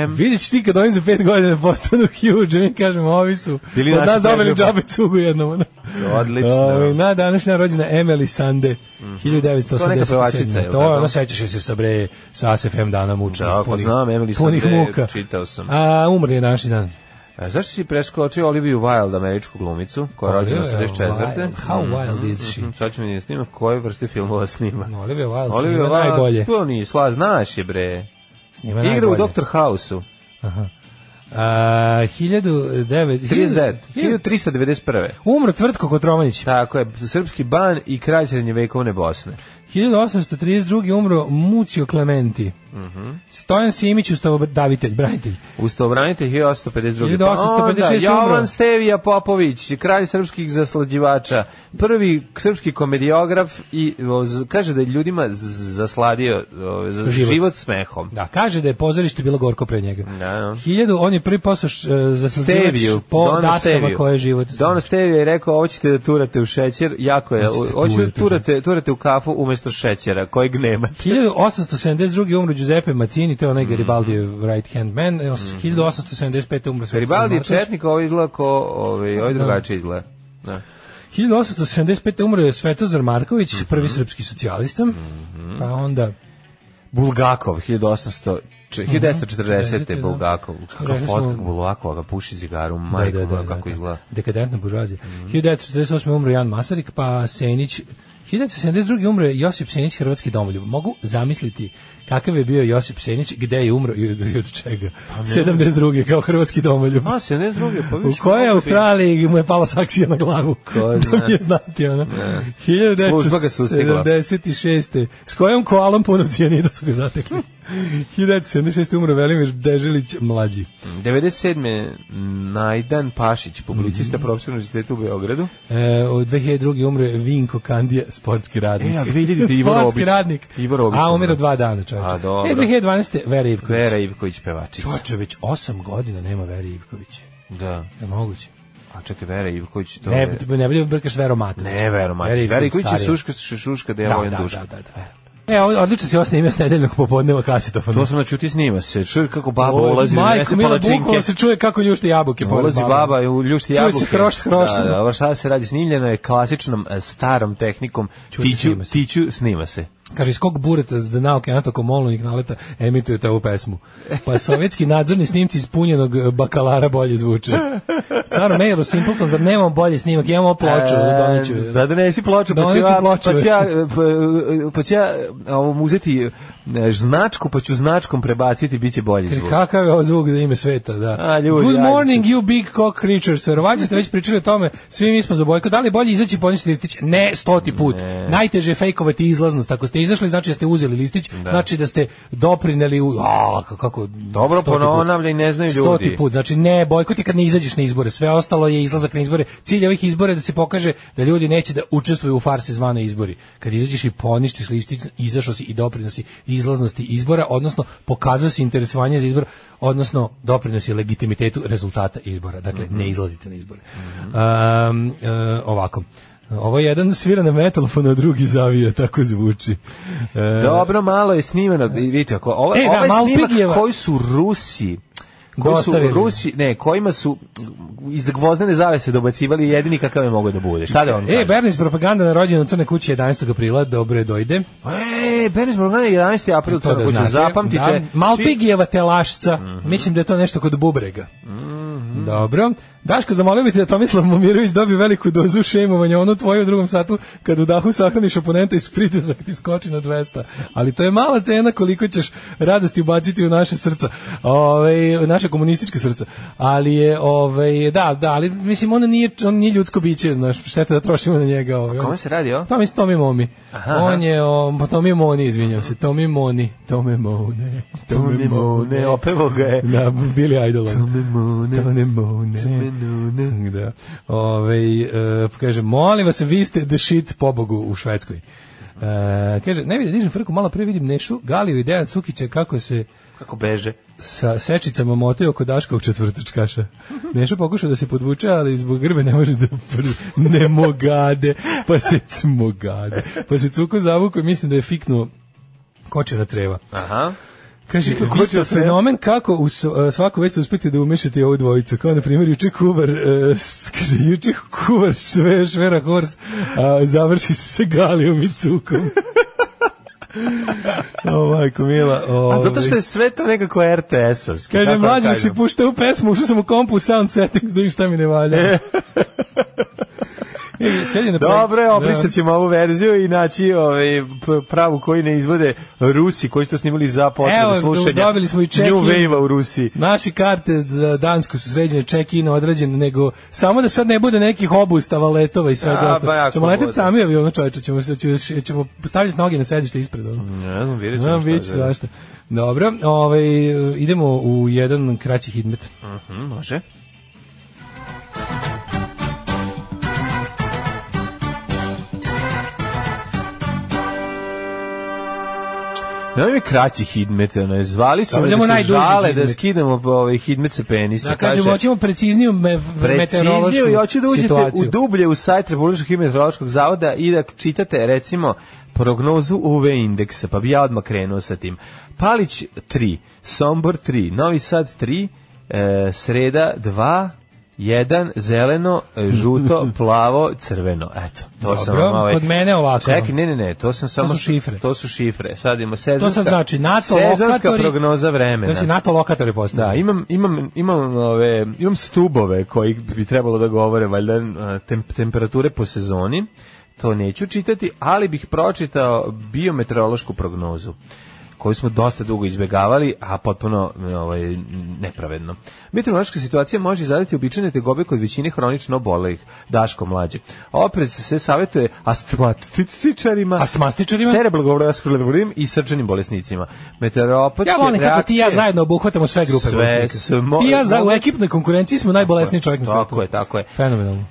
AM. Ćeš ti kad ovim za pet godina postanu huge, mi kažemo, ovi su Bili od naši nas dobili džabe cugu jednom. Odlično. Ovaj, na današnja rođena Emily Sande, Mhm. To je neka 1987. pevačica, je li To je ono, sećaš se sa bre, sa ASFM dana mučnih. Da, pa znam, Emily Sande, muka. čitao sam. A, umrli je današnji dan. A zašto si preskočio Oliviju Wilde, američku glumicu, koja je rođena Olivia 84. Wilde, how wild is she? Mhm, Sad ćemo mi snima koje vrste filmova snima. No, Olivia Wilde Olivia Wilde, najbolje. to nije sla, znaš je bre. Snima Igra u najbolje. Dr. House-u. A, 1009... 39, 1391. Umro Tvrtko Kotromanić. Tako je, srpski ban i kralj srednjevekovne Bosne. 1832. umro Mucio Clementi. Mhm. Stojan Simić, ustavodavitelj, branitelj. Ustavobranitelj 1852. 1856 Pa Jovan. Stevija Popović, kralj srpskih zaslađivača, prvi srpski komediograf i o, z- kaže da je ljudima z- zasladio o, za Život. život. smehom. Da, kaže da je pozorište bilo gorko pre njega. Da, da. Hiljadu, on je prvi posao za Steviju, po Dona daskama Steviju. koje je život. Don Stevio je rekao, ovo ćete da turate u šećer, jako je, Hoćete hoćete da turate. turate, turate u kafu umesto šećera, kojeg nema. 1872. umro Giuseppe Mazzini, to je Mhm. onaj Garibaldijev right hand man. 1875. umro Svetoslav Garibaldi je četnik, ovo izgleda ko, ovaj, ovaj drugačije izgleda. Da. 1875. umro je Svetozar Marković, Mhm. prvi srpski socijalista. Pa onda Bulgakov, 1800, če- 1940. da. Bulgakov. Rekli smo- fotka Bulgakova, ga puši cigaru, majko, kako izgleda. Mhm. Dekadentna buržuazija. 1948. umro Jan Masarik, pa Senić 1972. umro je Josip Senić, hrvatski domoljub. Mogu zamisliti kakav je bio Josip Senić, gde je umro i od, i od čega. 72. kao hrvatski domoljub. A, se ne druge, pa U kojoj bi- Australiji mu je pala saksija na glavu? Ko da zna. mi je znati, ono. Ne. Služba ga sustigla. 1976. S kojom koalom punom cijanida su ga zatekli? 1976. umro Velimir Deželić mlađi. 97. Najdan Pašić, publicista Mhm. profesor univerziteta u Beogradu. E, od 2002. umro je Vinko Kandija, sportski radnik. E, a 2000. Ivo sportski Robić. radnik. Ivo Robić A, umiro umro. dva dana, čovječe. A, dobro. E, 2012. Vera Ivković. Vera Ivković pevačica. Čovječe, već 8 godina nema Vera Ivković. Da. Je moguće? A čekaj, Vera Ivković, to Ne, je... ne bi brkaš Vero Matović. Ne, Vero Matić. Vera Ivković je suška, šuška da ja Da, volim da, duška. da, da, da. E, ovo- odlično si ovo snimio s nedeljnog popodneva kasetofona. To sam na čuti snima se. Čuj kako baba ulazi, Majko, nese Mila palačinke. bukvalno se čuje kako ljušte jabuke. Ulazi baba. baba i ljušti Čuje se jabuke. hrošt, hrošt. Da, da, šta se radi snimljeno je klasičnom e, starom tehnikom. Tiću, se. tiću, snima se. Kaže, iz kog bureta z nauke Anatoko Molnovih naleta emitujete ovu pesmu? Pa sovjetski nadzorni snimci ispunjenog e, bakalara bolje zvuče. Staro mailu Simpleton, zar nemamo bolje snimak? Imamo ploču, E, doneću. Da donesi ploču, pa ću ja, ploču. pa ću ja, pa, pa ću ja ovom uzeti e, značku, pa ću značkom prebaciti, bit će bolji zvuk. Kakav je ovo zvuk za ime sveta, da. A, ljudi, Good ajde. morning, you big cock creatures. Verovatno ste već pričali o tome, svi mi smo za bojko. Da li je bolje izaći i poništi listić? Ne, stoti put. Najteže je fejkovati izlaznost. Ako ste izašli, znači da ste uzeli listić, znači da ste doprineli u... A, kako, Dobro, ponavljaj, ne znaju ljudi. Stoti put, znači ne, bojkot je kad ne izađeš na izbore, sve ostalo je izlazak na izbore. Cilj ovih izbora je da se pokaže da ljudi neće da učestvuju u farsi zvane izbori. Kad izađeš i poništiš listić, izašao si i doprinosi izlaznosti izbora, odnosno pokazao si interesovanje za izbor, odnosno doprinosi legitimitetu rezultata izbora. Dakle, ne izlazite na izbore. Um, e, ovako. Ovo je jedan svira na metalofon, a drugi zavija, tako zvuči. E, Dobro, malo je snimano, vidite, ako, ovo, E, da, ovaj snimak Pigijeva- koji su Rusi, koji su Dostavili. Rusi, ne, kojima su iz gvozdene zavese dobacivali jedini kakav je mogao da bude. Šta da vam E? Berlins propaganda na rođendan Crne kući 11. aprila, dobro je dojde. E, Benis Morgan je 11. april, To crna kuća, znate. zapamtite. Da. Malpigijeva telašca, mislim da je to nešto kod bubrega. Dobro. Daško, zamolio bih te da Tomislav Momirović dobije veliku dozu šemovanja, onu tvoju u drugom satu, kad u dahu sahraniš oponenta i pritisak ti skoči na 200. Ali to je mala cena koliko ćeš radosti ubaciti u naše srca, ove, u naše komunističke srca. Ali je, ove, da, da, ali mislim, on nije, on nije ljudsko biće, znaš, šteta da trošimo na njega. Ove, Kome se radi o? To mislim Tomi Momi. Aha, on je, o, pa Tomi Moni, izvinjam se, Tomi Moni, Tome Mone. Tome Mone, opevo ga je. Da, Billy Idol. Tome Mone. Tome Mone. Da. Ove, e, kaže, molim vas, vi ste the shit pobogu u Švedskoj. E, kaže, ne vidim, dižem frku, malo pre vidim Nešu, Galiju i Dejan Cukića kako se Kako beže. sa sečicama motaju oko Daškovog četvrtačkaša. Nešo pokušao da se podvuče, ali zbog grbe ne može da pr... ne mogade, pa se cmogade. Pa se cuko zavuko i mislim da je fiknuo kočera creva. Aha. Kaže, vi ste fenomen kako u uh, svaku već uspete da umešate ovu dvojicu. Kao, na primjer, juče kuvar, uh, kaže, juče kuvar sve švera hors, a završi se sa Galijom i cukom. o, majko mila. A zato što ovaj. je sve to nekako RTS-ovski. Kako da dok kažem. si puštao u pesmu, ušao sam u kompu sound settings da šta mi ne valja. Dobro, Da. obrisat ćemo ovu verziju i naći ovaj, pravu koji ne izvode Rusi koji su to snimali za potrebe Evo, slušanja. dobili smo i check-in. New Wave-a u Rusiji. Naši karte za Dansku su sređene, check-in odrađen, nego samo da sad ne bude nekih obustava, letova i svega A, ostalo. Ćemo leteti bude. sami avion, čovječe, ćemo, se- ćemo, ćemo stavljati noge na sedište ispred. ono. Ne znam, vidjet ćemo vidjet šta ću da- zašto. Dobro, ovaj, idemo u jedan kraći hidmet. Mhm, može. Da mi kraći hidmet, ono, zvali su me da se žale da skidamo ovaj hidmet sa penisa. Da, kažemo, hoćemo precizniju me, meteorološku i hoću da uđete situaciju. u dublje u sajt Republičkog meteorološkog zavoda i da čitate recimo prognozu UV indeksa, pa bi ja odmah krenuo sa tim. Palić 3, Sombor 3, Novi Sad 3, e, Sreda 2, jedan, zeleno, žuto, plavo, crveno. Eto, to sam Dobro, vam ovaj... kod mene ovako. Čekaj, ne, ne, ne, to sam samo... su šifre. To su šifre. Sad imamo sezonska... To sad znači NATO Sezonska lokatori. prognoza vremena. To si NATO lokatori postavili. Da, imam imam imam ove imam stubove koji bi trebalo da govore valjda tem, temperature po sezoni. To neću čitati, ali bih pročitao biometeorološku prognozu koju smo dosta dugo izbegavali, a potpuno ovaj, nepravedno. Meteorološka situacija može izraditi običajne tegobe kod većine hronično obolelih, Daško mlađe. Oprez se savjetuje astmatičarima, Astmastičarima? cerebrovaskularnim i srčanim bolesnicima. Meteoropatske Ja volim kako ti ja zajedno obuhvatamo sve grupe Sve bolesnika. smo- Ti ja za, u ekipnoj konkurenciji smo najbolesniji čovjek na svijetu. Tako je, tako je. Fenomenalno.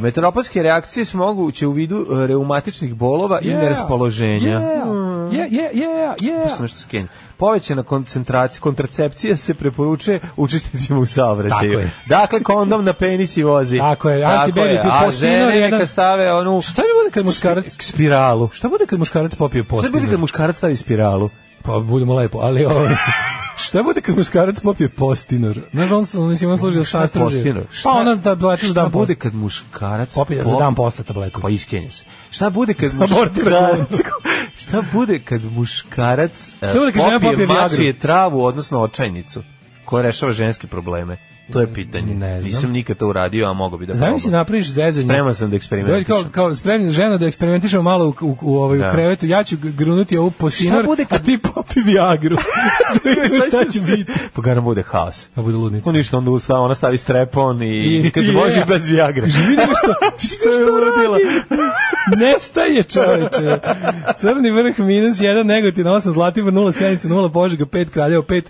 Meteoropatske reakcije su moguće u vidu e, reumatičnih bolova i neraspoloženja. Yeah, yeah, yeah, yeah, yeah. Sam nešto. Povećana koncentracija, kontracepcija se preporučuje učesnicima u saobraćaju. Dakle, kondom na penis i vozi. Tako je, antibaby A žene jedan- neka stave onu Šta mi bude kad muškarac... spi- spiralu. Šta bude kad muškarac popije Šta bude kad muškarac stavi spiralu? Pa budemo lepo, ali ovo... Šta bude kad muškarac popije postinor? Znaš, on, on, mislim, on služi sastav postinor? Pa ona tabletu za šta dan bude kad muškarac Popije za dan posle tabletu. Pa iskenja se. Šta bude kad muškarac... šta bude kad muškarac Šta bude kad žena popije Viagru? mačije travu, odnosno očajnicu, koja rešava ženske probleme? To je pitanje. Ne znam. Nisam nikad to uradio, a mogu bi da Zamisli probam. napraviš zezanje. Spreman sam da eksperimentišem. kao, kao spremni žena da eksperimentišemo malo u, u, u, ovaj, u Da. krevetu, ja ću grunuti ovu postinor, Šta bude kad- a ti popi Viagru. Da šta će biti. Pa garam bude haos. A bude ludnica. On ništa, onda usta, ona stavi strepon i, I- i- može bez Viagre. Vidimo što, što je uradila. Nestaje čoveče. Crni vrh minus 1, Negotin 8, Zlatibor 0, Sjenica 0, Požega 5, Kraljevo 5,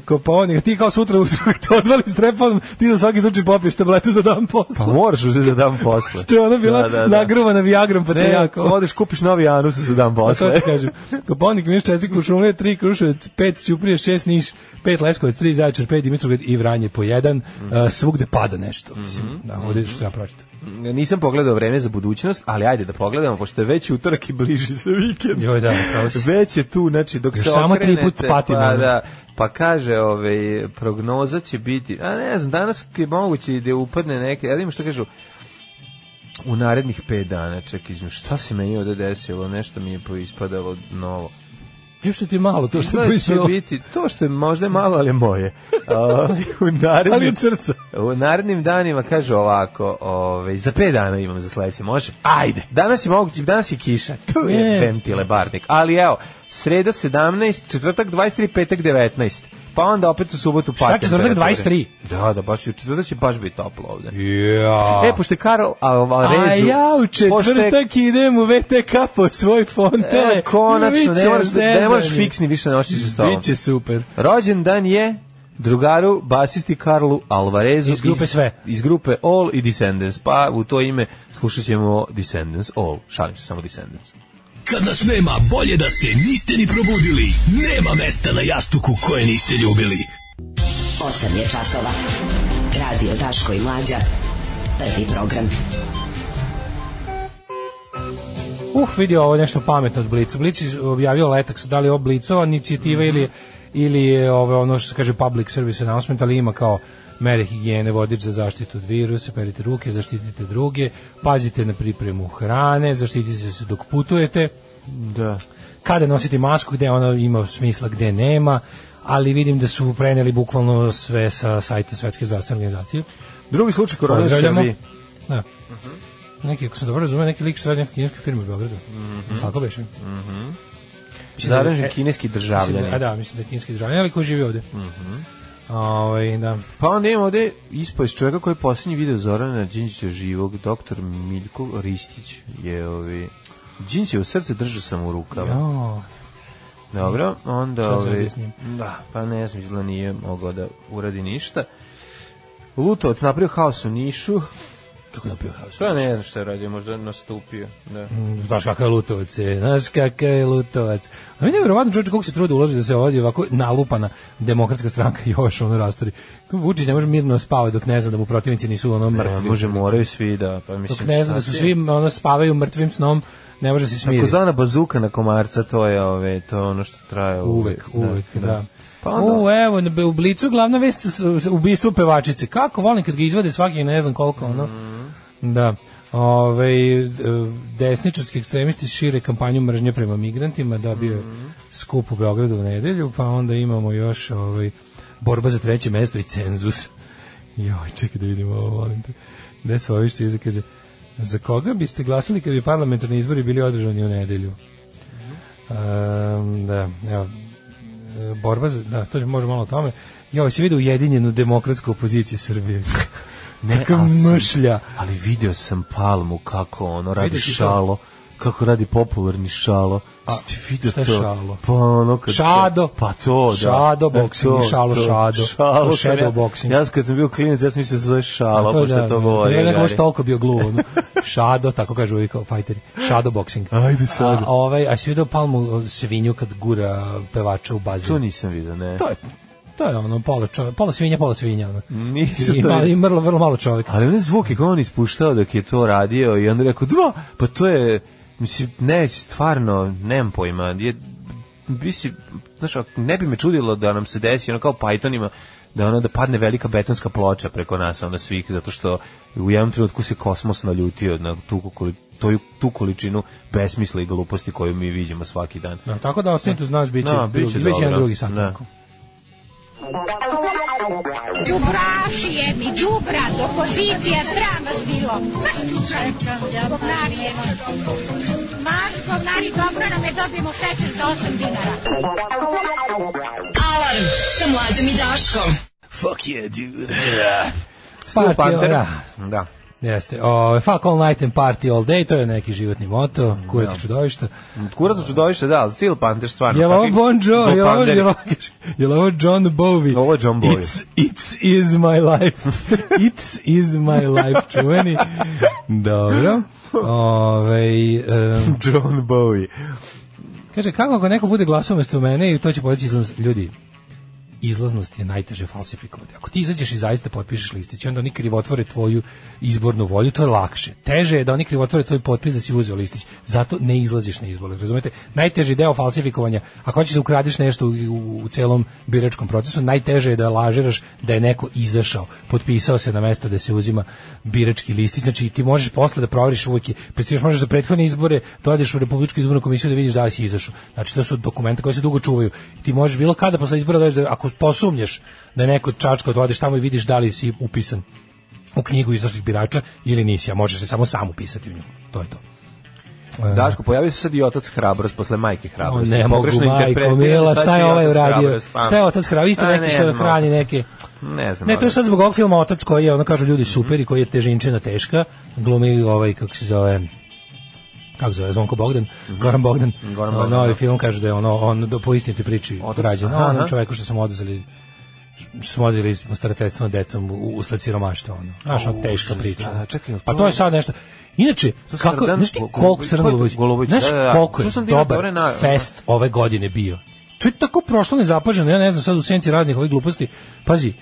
Koponik, ti kao sutra ujutru kad te odvali s trepom, ti za svaki slučaj popiješ tabletu za dan posla. Pa moraš uzeti za dan posle. Što je ona bila Da, da, da. nagruvana Viagrom, pa te Ne, jako. odeš kupiš novi anus za dan Pa to posle. ti kažem. Koponik minus 4, Krušumlje 3, Kruševac 5, Ćuprije 6, Niš 5, Leskovac 3, Zaječar 5, Dimitrovgrad i Vranje po 1. Uh, svugde pada nešto. Mislim, da, ovdje što ja pročitao. Nisam pogledao vreme za budućnost, ali ajde da pogledamo, pošto je već utorak i bliži se vikend. Joj, da. Već je tu, znači dok Još se samo tri okrenete, put patimo, pa, da, pa kaže, ovaj, prognoza će biti, a ne znam, danas je moguće da upadne neke, ja da što kažu, u narednih pet dana, ček, izvim, šta se meni ovde desilo, nešto mi je poispadalo novo. Još što ti je malo, to što će su... biti to što je možda je malo, ali je moje. U Ali narednim, od srca. u narednim danima kaže ovako, ovaj za 5 dana imam za sledeće, može? Ajde. Danas je moguće, danas je kiša. Tu je Ne. Bemtile Barnik. Ali evo, sreda 17, četvrtak 23, petak 19. Pa onda opet u subotu pa. Šta, četvrtak 23? Da, da, baš četvrtak će baš biti toplo ovde. Ja. E, pošto je Karl Alvarezu... A ja u četvrtak idem u VTK po svoj fontele. E, konačno, ne moraš, ne moraš fiksni više nosiš sa sobom. Biće super. Rođendan je drugaru basisti Karlu Alvarezu Iz grupe Sve. Iz grupe All i Descendants. Pa u to ime slušat ćemo Descendants All. Šalim se, samo Descendants. Kad nas nema, bolje da se niste ni probudili. Nema mesta na jastuku koje niste ljubili. 8 je časova. Radio Daško i Mlađa. Prvi program. Uh, vidio ovo nešto pametno od Blica. Blic je objavio letak, da li je ovo Blicova inicijativa ili, ili je ovo ono što se kaže public service announcement, ali ima kao mere higijene, vodič za zaštitu od virusa, perite ruke, zaštitite druge, pazite na pripremu hrane, zaštitite se dok putujete, Da. kada nositi masku, gde ona ima smisla, gde nema, ali vidim da su preneli bukvalno sve sa sajta Svetske zdravstvene organizacije. Drugi slučaj korona u Pozdravljamo. Srbiji. Da. Neki, ako sam dobro razumio, neki lik što radi neke kineske firme u Beogradu. Tako beše. Mislim da- Zaražen e, kineski da, a državljanin. da, mislim da je kineski državljan, ali koji živi ovde. Ovaj, da. Pa onda imamo ovde ispod čovjeka koji je posljednji video Zorana Đinđića živog, doktor Miljko Ristić je ovi... Đinđić je u srce držao sam u rukama. Jo, Dobro, onda... Njim? da, pa ne znam, izgleda nije mogao da uradi ništa. Lutovac napravio haos u Nišu. Kako napio haos. Sve ne znam šta je radio, možda nastupio. Da. Znaš kakav je Lutovac je, znaš kakav je Lutovac. A meni je verovatno čovječe koliko se trudi uloži da se ovdje ovako nalupana demokratska stranka još ono rastori. Vučić ne može mirno spavati dok ne zna da mu protivnici nisu ono Ne, mrtvi. može, moraju svi da, pa mislim... Dok ne zna da su svi ono spavaju mrtvim snom, ne može se smiriti. Takozvana bazuka na komarca, to je, ove, to je ono što traje Uvek, uvek, da. Pa onda, U, evo, u Blicu glavna vest ubistvo pevačice. Kako volim kad ga izvade svaki ne znam koliko, ono. Da. Ove, desničarski ekstremisti šire kampanju mržnje prema migrantima, dobio je skup u Beogradu u nedelju, pa onda imamo još ovaj, borba za treće mesto i cenzus. Joj, čekaj da vidimo ovo, molim te. Gde su ovi što kaže, za koga biste glasali kad bi parlamentarni izbori bili održani u nedelju? Ehm, da, evo, borba za, da, to može malo o tome. Ja, se vidi ujedinjenu demokratsku opoziciju Srbije. ne, Kakav ali sam- mršlja. Ali vidio sam Palmu kako ono radi Vidio si to? Kako radi popularni šalo. A, vidio šta je to? šalo? Pa ono kad Šado. Pa to, da. Šado E, boxing, to, šalo, to, šado. Šalo, shadow boxing. Ja kad sam bio klinac, ja sam mislio da se zove šalo, to pošto da, je to govorio. Ja nekako toliko bio gluv. Ono. Šado, tako kažu kao fajteri. Šado boxing. Ajde sad. A, ovaj, a si vidio palmu svinju kad gura pevača u bazen? To nisam vidio, ne. To je, to je ono, pola, čovjek, pola svinja, pola svinja. Ono. Nisam I, to malo. I vrlo, vrlo malo čovjeka. Ali one zvuke koje on ispuštao dok je to radio i onda rekao, dva, pa to je, mislim, ne, stvarno, nemam pojma, je, mislim, znaš, ne bi me čudilo da nam se desi, ono kao Pythonima, da ono da padne velika betonska ploča preko nas, onda svih, zato što u jednom trenutku se kosmos naljutio na tu, koli- tu, tu količinu besmisla i gluposti koju mi vidimo svaki dan. Da, tako da ostanite uz nas, bit će, Da, bit će drugi, bit će jedan drugi sat. Da. Đubraši jedni, đubrat, opozicija, sram vas bilo. Maš čučaj, govnari jedni. Maš govnari, dobro nam je, dobijemo šećer za 8 dinara. Alarm sa mlađom i Daškom. Fuck yeah, dude. Party, Steel Panther. da. Da. Jeste. O, fuck all night and party all day, to je neki životni moto, kurati čudovišta. Kurac čudovište, da, Steel Panther stvarno. Je li ovo Bon Jovi? Je li ovo- Panderi. je li ovo- je li ovo John Bowie? Ovo je John Bowie. It's, it's is my life. It's is my life, čuveni. Dobro. Ove, um, John Bowie. kaže, kako ako neko bude glasao umesto mene i to će izlaz ljudi? Izlaznost je najteže falsifikovati. Ako ti izađeš i zaista potpišeš listić, onda oni krivotvore tvoju izbornu volju, to je lakše. Teže je da oni krivotvore tvoj potpis da si uzeo listić. Zato ne izlaziš na izbore. Razumete? Najteži deo falsifikovanja, ako hoćeš da ukradiš nešto u, u, u celom biračkom procesu, najteže je da lažiraš da je neko izašao, potpisao se na mesto da se uzima birački listić. Znači ti možeš posle da proveriš uvijek, pa ti još možeš za prethodne izbore dođeš u Republičku izbornu komisiju da vidiš da li si izašao. Znači to su dokumenti koji se dugo čuvaju. Ti možeš bilo kada posle izbora da ako posumnješ da je neko čačka odvodiš tamo i vidiš da li si upisan u knjigu izašlih birača ili nisi, a možeš se samo sam upisati u nju. To je to. Daško, pojavio se sad i otac hrabrost posle majke hrabrost. ne mogu, majko, mila, šta je ovaj uradio? Šta je otac hrabrost? Isto neki ne što znam, hrani neke... Ne znam. Ne, to je sad zbog ovog filma Otac koji je, ono kažu ljudi super i koji je težinčina teška, glumi ovaj, kako se zove, kako zove, Zvonko Bogdan, Goran Bogdan. Goran no, Bogdan, novi da. film kaže da je ono, on do, po istinitoj priči rađen, aha. čoveku što smo oduzeli što smo starateljstvom decom u- usled siromaštva, ono. Znaš, ono, teška priča. da, čekaj, jel Pa to- to je sad nešto. Inače, To kako, znaš ti koliko Srdan to? Golubović, znaš koliko je dobar na- fest ove godine bio. To je tako prošlo nezapaženo, ja ne znam, sad u senci raznih ovih gluposti. Pazi,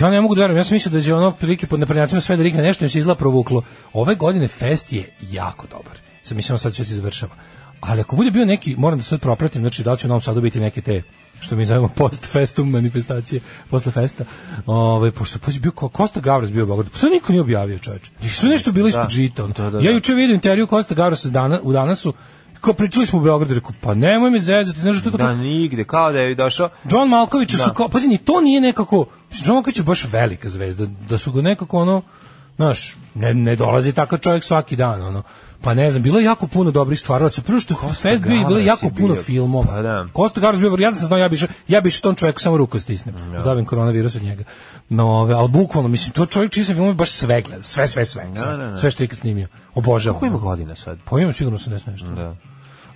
ja ne mogu da verujem, ja sam mislio da će ono prilike pod naprednjacima sve da rikne nešto, im se izla provuklo. Ove godine fest je jako dobar. Sad mislim sad sve se završava. Ali ako bude bio neki, moram da sad propratim, znači da li će u Novom Sadu biti neke te što mi zovemo post festum manifestacije posle festa. Ovaj pošto pa bio Ko- Kosta Gavras bio u Beogradu. Pa niko nije objavio, čoveče. I sve nešto bilo ispod Da. žita. ono. Da, da, Ja da. juče vidio intervju Kosta Gavrasa dana, u danasu Kao pričali smo u Beogradu, rekao, pa nemoj me zezati, znaš što to Da, kao- nigde, kao da je došao... John Malković Da. su kao, pazi, ni to nije nekako, John Malković je baš velika zvezda, da su ga nekako ono, znaš, ne, ne dolazi takav čovjek svaki dan, ono, pa ne znam, bilo je jako puno dobrih stvaraoca, prvo što je Fest bio bilo je jako puno bio. filmova. Pa da. Kosta Gavras bio, ja da sam znao, ja bi išao, ja bi tom čovjeku samo ruku da stisnem, da dobijem koronavirus od njega. No, ove, ali bukvalno, mislim, to čovjek čiji sam film baš sve gleda, sve, sve, sve, sve, Da, da, da. sve što je ikad snimio, obožavam. Koliko ima godina sad? Pa imam sigurno 80 nešto. Da.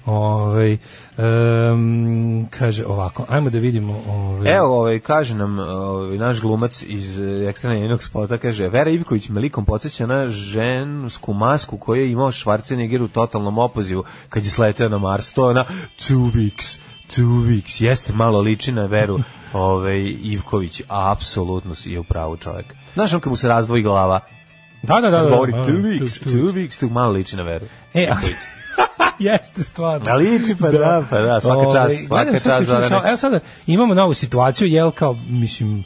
Ovaj em, kaže ovako, ajmo da vidimo ovaj Evo, ovaj, kaže nam ovaj, naš glumac iz eh, ekstremnog jednog spota, kaže, Vera Ivković me likom podsjeća na žensku masku koju je imao Schwarzenegger u totalnom opozivu kad je sleteo na Mars. To je ona two weeks, two weeks. Jeste malo liči na Veru ovaj, Ivković, a apsolutno je u pravu čovjek. Znaš on kad mu se razdvoji glava, Da, da, da. kad da, govori da, two da, weeks, two- two weeks, tu malo liči na Veru. E, a, jeste stvarno. A liči pa da, pa da, svaka čast, Ovaj, svaka sad čast. čuš, Zorane. Evo sada imamo novu situaciju, jel kao, mislim,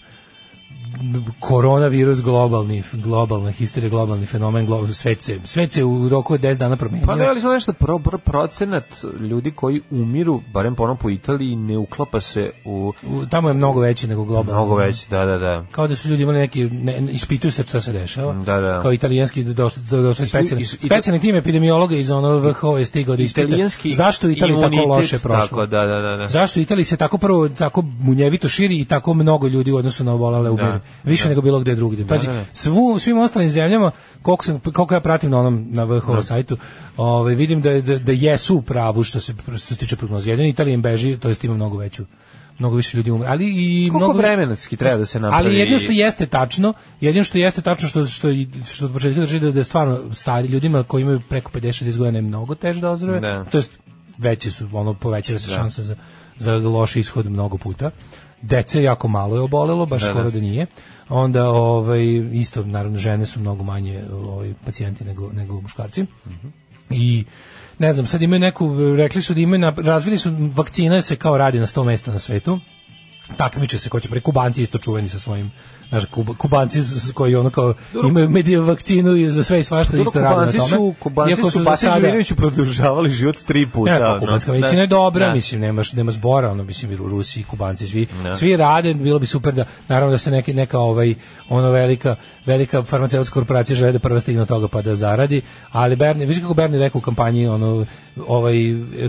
koronavirus globalni, globalna histerija, globalni fenomen, globalni, svet se, svet se u roku od 10 dana promenio. Pa ne, ali sad nešto pro, pro, procenat ljudi koji umiru, barem po po Italiji, ne uklapa se u U- Tamo je mnogo veći nego globalno. mnogo veći, da, da, da. Kao da su ljudi imali neki, ne, ne, ispituju se šta se dešava. Da, da. Kao italijanski došli do, došli specijalni, specijalni tim epidemiologa iz ono VHO je stigao da ispita Italijanski zašto u Italiji tako loše prošlo. Tako, da, da, da. da. Zašto u Italiji se tako prvo tako munjevito širi i tako mnogo ljudi u odnosu na obolele umire? Više da. nego bilo gde drugdje. Pazi, da, da. svu, svim ostalim zemljama, koliko, sam, koliko ja pratim na onom na VHO sajtu, ovaj, vidim da, da, da jesu u pravu što se, što se tiče prognoze. Jedino Italija im beži, to jest ima mnogo veću mnogo više ljudi umre. Ali i Koliko mnogo vremenski treba da se napravi? Ali jedino što jeste tačno, jedino što jeste tačno što što što od početka drži da, da je stvarno stari ljudima koji imaju preko 50-60 godina je mnogo teže da ozdrave. Da. To jest veće su, ono povećava se šansa za za loš ishod mnogo puta. Dece jako malo je obolelo, baš Da, da. skoro da nije. Onda ovaj isto naravno žene su mnogo manje ovaj pacijenti nego nego muškarci. I ne znam, sad imaju neku, rekli su da imaju, na- razvili su, vakcina se kao radi na 100 mesta na svetu, takmiče se ko će pre Kubanci isto čuveni sa svojim znaš Kub, Kubanci koji ono kao imaju medije vakcinu i za sve i svašta Dobro, isto rade na tome. su, Kubanci Iako su za Basi sada- produžavali život tri puta. ne, pa kubanska medicina je dobra, Da. mislim, nemaš, nema zbora, ono, mislim, u Rusiji, kubanci, svi, Da. svi rade, bilo bi super da, naravno da se neki, neka, ovaj, ono velika, velika farmaceutska korporacija žele da prva stigne od toga pa da zaradi, ali Berni, viš kako Berni rekao u kampanji, ono, ovaj,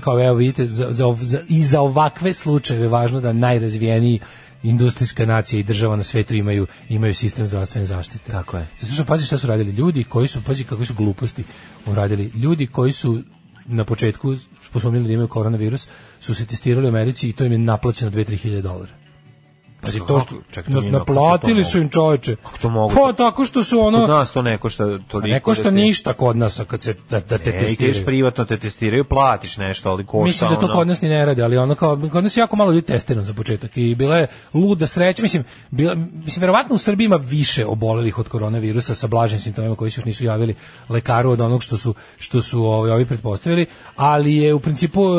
kao evo vidite, za, za, za, i za ovakve slučajeve važno da najrazvijeniji industrijska nacija i država na svetu imaju imaju sistem zdravstvene zaštite. Tako je. Zato što pazi šta su radili ljudi koji su pazi kakve su gluposti uradili. Ljudi koji su na početku posumnjali da imaju koronavirus su se testirali u Americi i to im je naplaćeno 2-3 hiljade dolara. Pazi, Kako? to što Čekaj, to naplatili su im čoveče. Kako to mogu? Pa tako što su ono... Kod nas to ne košta toliko. ne košta da te- ništa kod nas a kad se da, da te Ne, testiraju. kažeš privatno te testiraju, platiš nešto, ali košta Mislim da to ono- kod nas ni ne rade, ali ono kao kod nas je jako malo ljudi testirano za početak i bila je luda sreća, mislim, bila, mislim verovatno u Srbiji ima više obolelih od koronavirusa sa blažim simptomima koji se još nisu javili lekaru od onog što su što su ovi, ovi pretpostavili, ali je u principu u,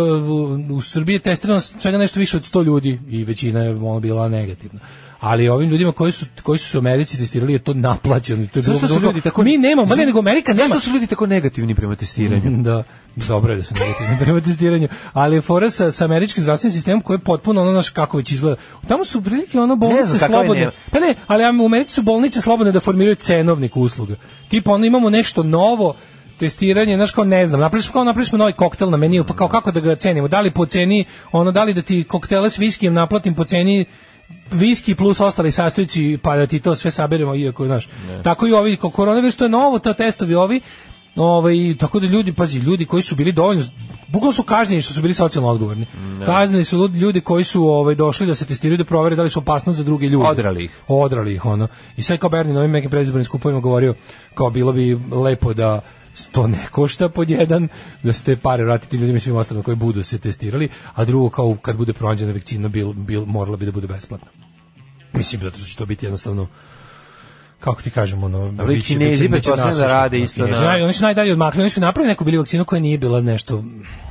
u Srbiji testirano svega nešto više od 100 ljudi i većina je ono bila negativna. Ali ovim ljudima koji su koji su se u Americi testirali je to naplaćeno. To je bilo su ljudi tako Mi nemamo, ma ne, nego Amerika nema. Zašto su ljudi tako negativni prema testiranju? Da, dobro je da su negativni prema testiranju, ali fora sa, sa američkim zdravstvenim sistemom koji je potpuno ono naš kako već izgleda. Tamo su prilike ono bolnice slobodne. Pa ne, ali u Americi su bolnice slobodne da formiraju cenovnik usluga. Tipa ono imamo nešto novo, testiranje, znaš kao ne znam, napravili smo kao napravili smo novi koktel na meniju, pa kao kako da ga cenimo? Da li po ceni, ono da li da ti koktele s viskijem naplatim po ceni viski plus ostali sastojci pa da ti to sve saberemo iako znaš. Tako i ovi ko koronavirus to je novo, ta testovi ovi Ovaj tako da ljudi pazi ljudi koji su bili dovoljno bukvalno su kažnjeni što su bili socijalno odgovorni. Kažnjeni su ljudi- ljudi koji su ovaj došli da se testiraju da provere da li su opasnost za druge ljude. Odrali ih. Odrali ih ono. I sad kao Berni na ovim nekim predizbornim skupovima govorio kao bilo bi lepo da to ne košta pod jedan, da ste pare vratiti ljudima i svim ostalima koji budu se testirali, a drugo kao kad bude pronađena vakcina bil, bil, morala bi da bude besplatna. Mislim, zato što će to biti jednostavno kako ti kažemo, ono, Dobro, i biće- Kinezi biće- biće da rade isto Kinezi, na- naj- Oni su najdalje odmakli, oni su napravili neku bili vakcinu koja nije bila nešto,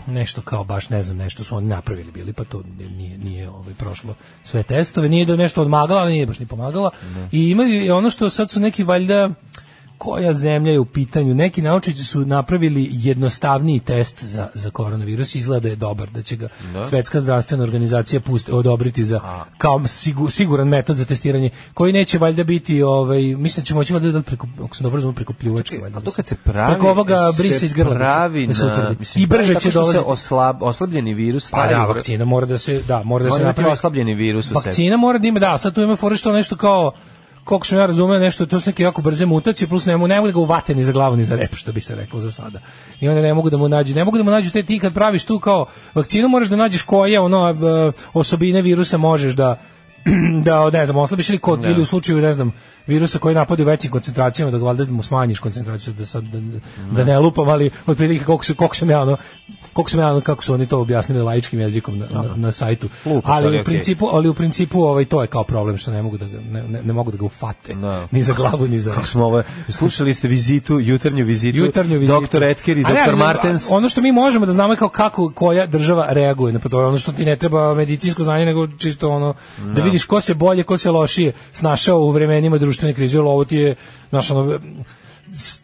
nešto kao baš, ne znam, nešto su oni napravili bili, pa to nije, nije ovaj, prošlo sve testove, nije da nešto odmagala, ali nije baš ni pomagala. I imaju i ono što sad su neki valjda, koja zemlja je u pitanju. Neki naučnici su napravili jednostavniji test za, za koronavirus, izgleda da je dobar, da će ga Svetska zdravstvena organizacija pusti, odobriti za kao sigu- siguran metod za testiranje, koji neće valjda biti, ovaj, mislim da će moći valjda da preko, ako sam dobro preko pljuvačke. valjda, A da to se- kad se pravi, preko ovoga se brisa iz grla, da se- pravi da se na, utvrdi. mislim, I brže će što se oslab, oslabljeni virus Pa da, vakcina mora da se, da, mora da Mora se napravi. oslabljeni virus u. Vakcina mora da ima, da, sad tu ima fora što nešto kao koliko sam ja razumeo nešto, to su neke jako brze mutacije, plus ne mogu, ne mogu da ga uvate ni za glavu ni za rep, što bi se reklo za sada. I onda ne mogu da mu nađu, ne mogu da mu nađu te ti kad praviš tu kao vakcinu moraš da nađeš koje ono e, osobine virusa možeš da da ne znam, oslabiš ili kod ili u slučaju ne znam virusa koji napada u većim koncentracijama da ga valjda mu smanjiš koncentraciju da sad da, da ne lupam ali otprilike koliko se koliko sam ja ono koliko sam ja ono, kako su oni to objasnili laičkim jezikom na, na, na sajtu. Lupaš, ali ali u principu, ali u principu ovaj to je kao problem što ne mogu da ga, ne, ne, ne mogu da ga ufate. Da. Ni za glavu ni za Kako smo ovo, slušali ste vizitu, jutarnju vizitu, jutarnju vizitu. doktor Etker i doktor Martens. Ono što mi možemo da znamo je kao kako koja država reaguje na to, ono što ti ne treba medicinsko znanje, nego čisto ono da vidiš ko se bolje, ko se lošije snašao u vremenima društvene krize, ovo ti je znaš, ono,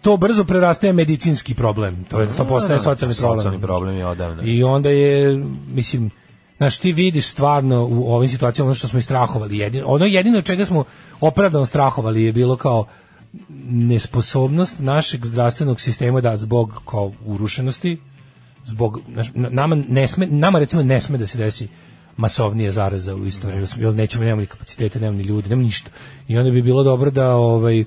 to brzo prerastaje medicinski problem. To je to postaje socijalni problem. Socijalni problem je odavno. I onda je, mislim, znaš, ti vidiš stvarno u ovim situacijama ono što smo i strahovali. Jedino, ono jedino čega smo opravdano strahovali je bilo kao nesposobnost našeg zdravstvenog sistema da zbog kao urušenosti, zbog, znaš, na- nama, ne sme, nama recimo ne sme da se desi masovnije zaraza u istoriji, jer nećemo, nemamo ni kapacitete, nemamo ni ljudi, nemamo ništa. I onda bi bilo dobro da, ovaj,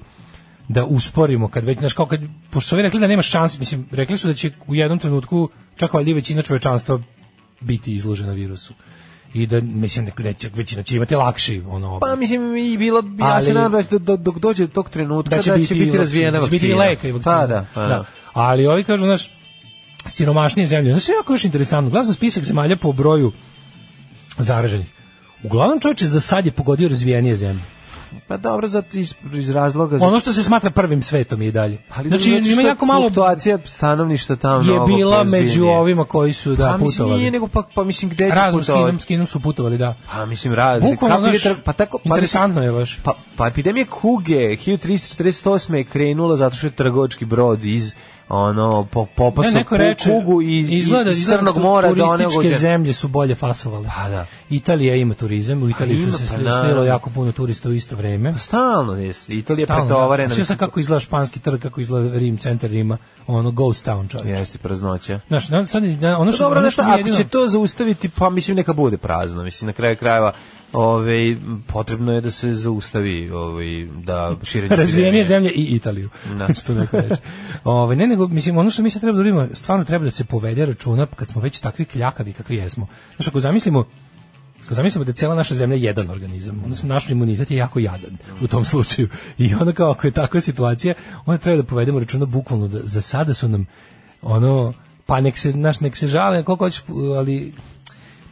da usporimo kad već znaš kao kad pošto su ovi rekli da nema šanse mislim rekli su da će u jednom trenutku čak valjda većina čovečanstva biti izložena virusu i da mislim da neće većina će imati lakši ono Pa mislim i bilo bi, ja se nadam da do- dok dođe do tog trenutka da će biti, biti razvijena da će biti vakcina. lek i vakcina. Pa da, pa da. Ali ovi kažu, znaš, siromašnije zemlje. Znaš, jako još interesantno. Gledam sam spisak zemalja po broju zaraženih. Uglavnom čovječe za sad je pogodio razvijenije zemlje. Pa dobro, zato iz, iz razloga... Ono što se smatra prvim svetom je i dalje. Ali znači, zato ima jako malo fluktuacija stanovništva tamo je bila ozbiljnije. među ovima koji su da pa, mislim, putovali. nije nego pa, pa mislim gde će Razum s putovati? Kinom, s Kinom su putovali, da. Pa mislim razli. Bukvalno, tra- pa tako pa interesantno je baš. Pa, pa epidemija kuge 1348. je krenula zato što je trgovački brod iz ono po popasao neko pu- reče, kugu iz, izgleda, iz izgleda Crnog tu- mora do turističke godine. zemlje su bolje fasovale. Pa da. Italija ima turizam, u Italiji ima, su se pa naravno. slilo jako puno turista u isto vreme. Pa stalno je, Italija je Stalno, pretovarena. da. Sve kako izgleda španski trg, kako izgleda Rim, centar Rima, ono ghost town čovječ. Jeste praznoća. Znaš, na- sad, da, ono Pa što, dobro, ono što mi ako jedino- će to zaustaviti, pa mislim neka bude prazno. Mislim, na kraju krajeva ove, potrebno je da se zaustavi ovaj, da širenje razvijenije zemlje i Italiju. Da. što neko reče. Ove, ne, nego, mislim, ono što mi se treba da uradimo, stvarno treba da se povede računa kad smo već takvi kljakavi kakvi jesmo. Znaš, ako zamislimo, Ako zamislimo da je cijela naša zemlja jedan organizam, onda smo naš imunitet je jako jadan u tom slučaju. I onda kao ako je takva situacija, onda treba da povedemo računa bukvalno da za sada su nam ono pa nek se naš nek se žale koliko hoćeš, ali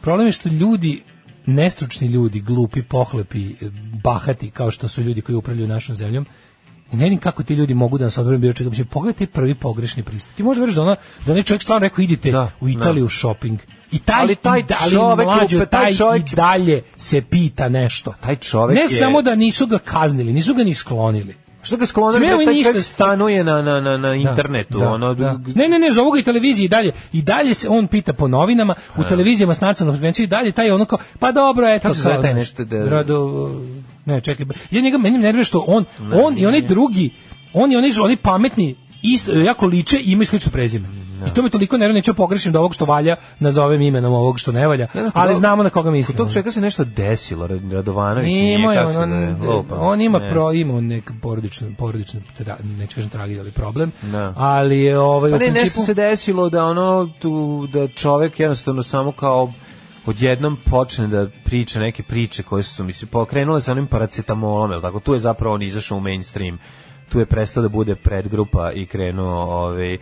problem je što ljudi nestručni ljudi, glupi, pohlepi, bahati kao što su ljudi koji upravljaju našom zemljom, I ne vidim kako ti ljudi mogu da nas odbrane bilo čega. Mislim, pogledaj prvi pogrešni pristup. Ti možeš veriš da ona, da onaj čovjek stvarno rekao idite Da, u Italiju u shopping. I taj, Ali taj da- ali čovek je mlađo, upet- taj taj čovek- i dalje se pita nešto. Taj čovek ne je- samo da nisu ga kaznili, nisu ga ni sklonili. Što ga Smeo da taj ništa- čovjek stanuje na, na, na, na Da, internetu. da, ono, da. Ne, ne, ne, zovu ga i televiziji i dalje. I dalje se on pita po novinama, u televizijama s nacionalnom frekvencijom i dalje taj ono kao, pa dobro, eto. Kako se zove taj nešto da- Rado, ne, čekaj. Ja njega, meni nervira što on, on i onaj drugi, on i oni, oni pametni, isto, jako liče i imaju slično prezime. I to me toliko nervira, neću pogrešim da ovog što valja nazovem imenom ovog što ne valja, Ne znam, ali kod- znamo na koga Kod mislim. tog čovjeka se nešto desilo, Radovanović Nije nije, on, se on, lupa. on ima Ne. pro, ima on nek porodični porodični neću kažem tragediju, ali problem. Da. Ali je ovaj Pa u ne, principu nešto se desilo da ono tu da čovjek jednostavno samo kao odjednom počne da priča neke priče koje su mislim pokrenule sa onim paracetamolom, jel tako? Tu je zapravo on izašao u mainstream. Tu je prestao da bude predgrupa i krenuo ovaj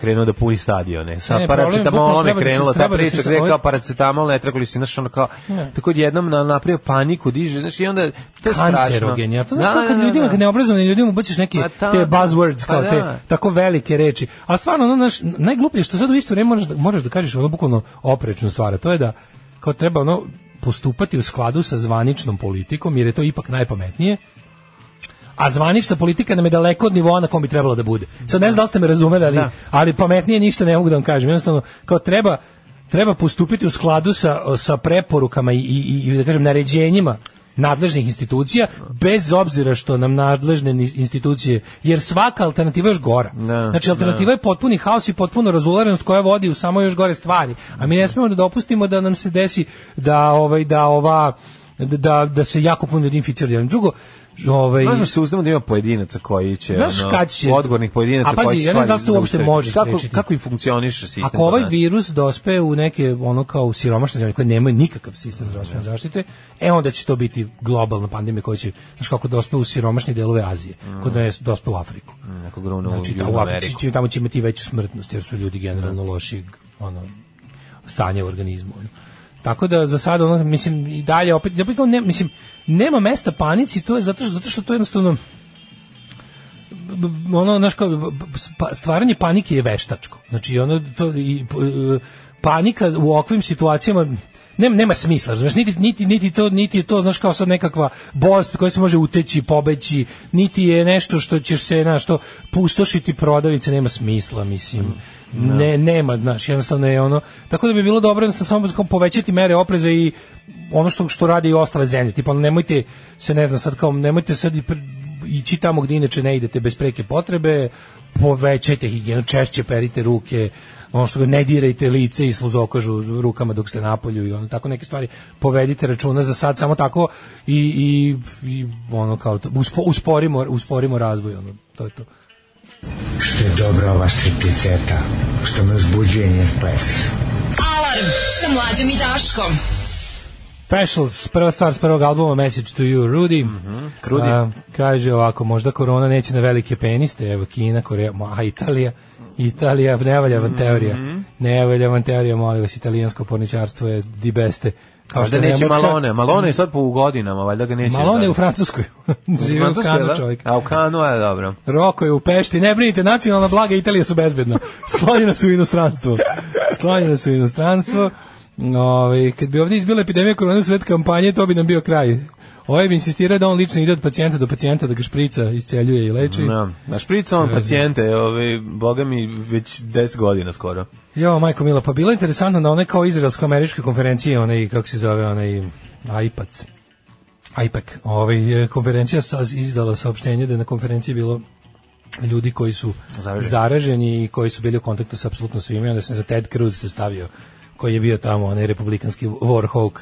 krenuo da puni stadione. Sa Ne, paracetamolom je da krenula ta da priča gde kao paracetamol ne treba li si znaš ono kao Ne. tako odjednom na, napravio paniku diže znači i onda to je strašno kancerogen. Ja to znaš Da, kad da, da, ljudima, kad neobrazovanim ljudima ubaciš neke Pa te buzzwords, Pa kao te tako velike reči. A stvarno, ono, naš, najgluplje je što sad u isto vreme moraš da, moraš da kažeš ono bukvalno oprečnu stvar, to je da kao treba ono postupati u skladu sa zvaničnom politikom, jer je to ipak najpametnije, a zvanična politika nam je daleko od nivoa na kom bi trebalo da bude. Sad ne znam da li ste me razumeli, ali, Da. ali pametnije ništa ne mogu da vam kažem. Jednostavno, kao treba, treba postupiti u skladu sa, sa preporukama i, i, i da kažem, naređenjima nadležnih institucija, bez obzira što nam nadležne institucije, jer svaka alternativa je još gora. Da, znači, alternativa je potpuni haos i potpuno razularenost koja vodi u samo još gore stvari. A mi ne smemo da dopustimo da nam se desi da, ovaj, da ova da, da se jako puno ljudi inficira. Drugo, ovaj, Možemo se uzdamo da ima pojedinaca koji će, Znaš ono, kad će- odgovornih pojedinaca A pazi, koji će ja ne znam da uopšte može kako, kako i funkcioniše sistem Ako kod ovaj nas? virus dospe u neke ono kao u siromašne zemlje koje nemaju nikakav sistem zdravstvene zaštite, e onda će to biti globalna pandemija koja će, znaš kako dospe u siromašne delove Azije, kod da je dospe u Afriku. Neko gruno Znači, u da, Južnu u Africi Ameriku. će, tamo će imati veću smrtnost, jer su ljudi generalno lošijeg ono, stanja u organizmu. Ono. Tako da za sada ono, mislim i dalje opet, opet kao ne, mislim nema mesta panici, to je zato što zato što to jednostavno ono znaš kao pa- stvaranje panike je veštačko. Znači ono to i e, panika u ovakvim situacijama nema, nema smisla, razumeš, niti, niti, niti, to, niti je to, znaš, kao sad nekakva bolest koja se može uteći, pobeći, niti je nešto što ćeš se, znaš, što pustošiti prodavnice, nema smisla, mislim, ne, nema, znaš, jednostavno je ono, tako da bi bilo dobro jednostavno samo povećati mere opreza i ono što, što radi i ostale zemlje, tipa, ono, nemojte se, ne znam, sad kao, nemojte sad i ići tamo gdje inače ne idete bez preke potrebe, povećajte higijenu, češće perite ruke, ono što ne dirajte lice i sluzokožu rukama dok ste napolju i ono tako neke stvari povedite računa za sad samo tako i, i, i ono kao to, uspo, usporimo, usporimo razvoj ono, to je to. Što je dobra ova stripticeta, što me uzbuđuje njen ples. Alarm sa mlađom i Daškom. Specials, prva stvar s prvog albuma Message to you, Rudy. Krudi. A, kaže ovako, možda korona neće na velike peniste, evo Kina, Koreja, ma, a Italija, Italija, ne valja vam teorija. Ne valja vam teorija, molim vas, italijansko porničarstvo je di beste. Kao što neće Nemačka- Malone. Malone je sad po godinama, valjda ga neće. Malone je u. Francuskoj. Živi u Kanu da? čovjek. A u Kanu je dobro. Roko je u Pešti, ne brinite, nacionalna blaga Italije su bezbedna. Sklonjena su u inostranstvo. Sklonjena su u inostranstvo. Ove, kad bi ovdje izbila epidemija korona sred kampanje, to bi nam bio kraj. Ovaj bi insistirao da on lično ide od pacijenta do pacijenta da ga šprica, isceljuje i leči. Da. Na šprica on pacijente, ovaj, boga mi, već 10 godina skoro. Jo, majko Mila, pa bilo je interesantno na onaj kao izraelsko-američkoj konferenciji, onaj, kako se zove, onaj IPAC, IPAC, ovaj, konferencija sa, izdala saopštenje da je na konferenciji bilo ljudi koji su Zaraženi. zaraženi i koji su bili u kontaktu sa apsolutno svima i onda sam za Ted Cruz se stavio, koji je bio tamo, onaj republikanski warhawk,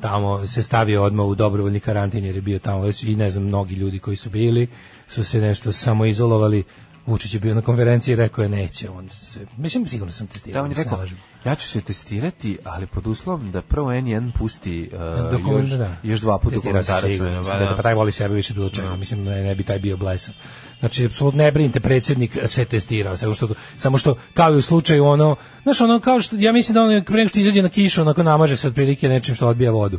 tamo se stavio odmah u dobrovoljni karantin jer je bio tamo i ne znam, mnogi ljudi koji su bili su se nešto samo izolovali Vučić je bio na konferenciji i rekao je neće, on se, mislim sigurno sam testirao. Da, on je rekao. Ja ću se testirati, ali pod uslovom da prvo N1 pusti uh, Dokument, još, da. još dva puta dokumentarac. sigurno, Pa mislim da. da, pa taj voli sebe više bilo čega, mislim da ne, ne bi taj bio blesan. Znači, apsolutno ne brinite, predsjednik se testirao, samo što, samo što kao i u slučaju ono, znaš, ono kao što, ja mislim da on pre nego što izađe na kišu, onako namaže se otprilike nečim što odbija vodu,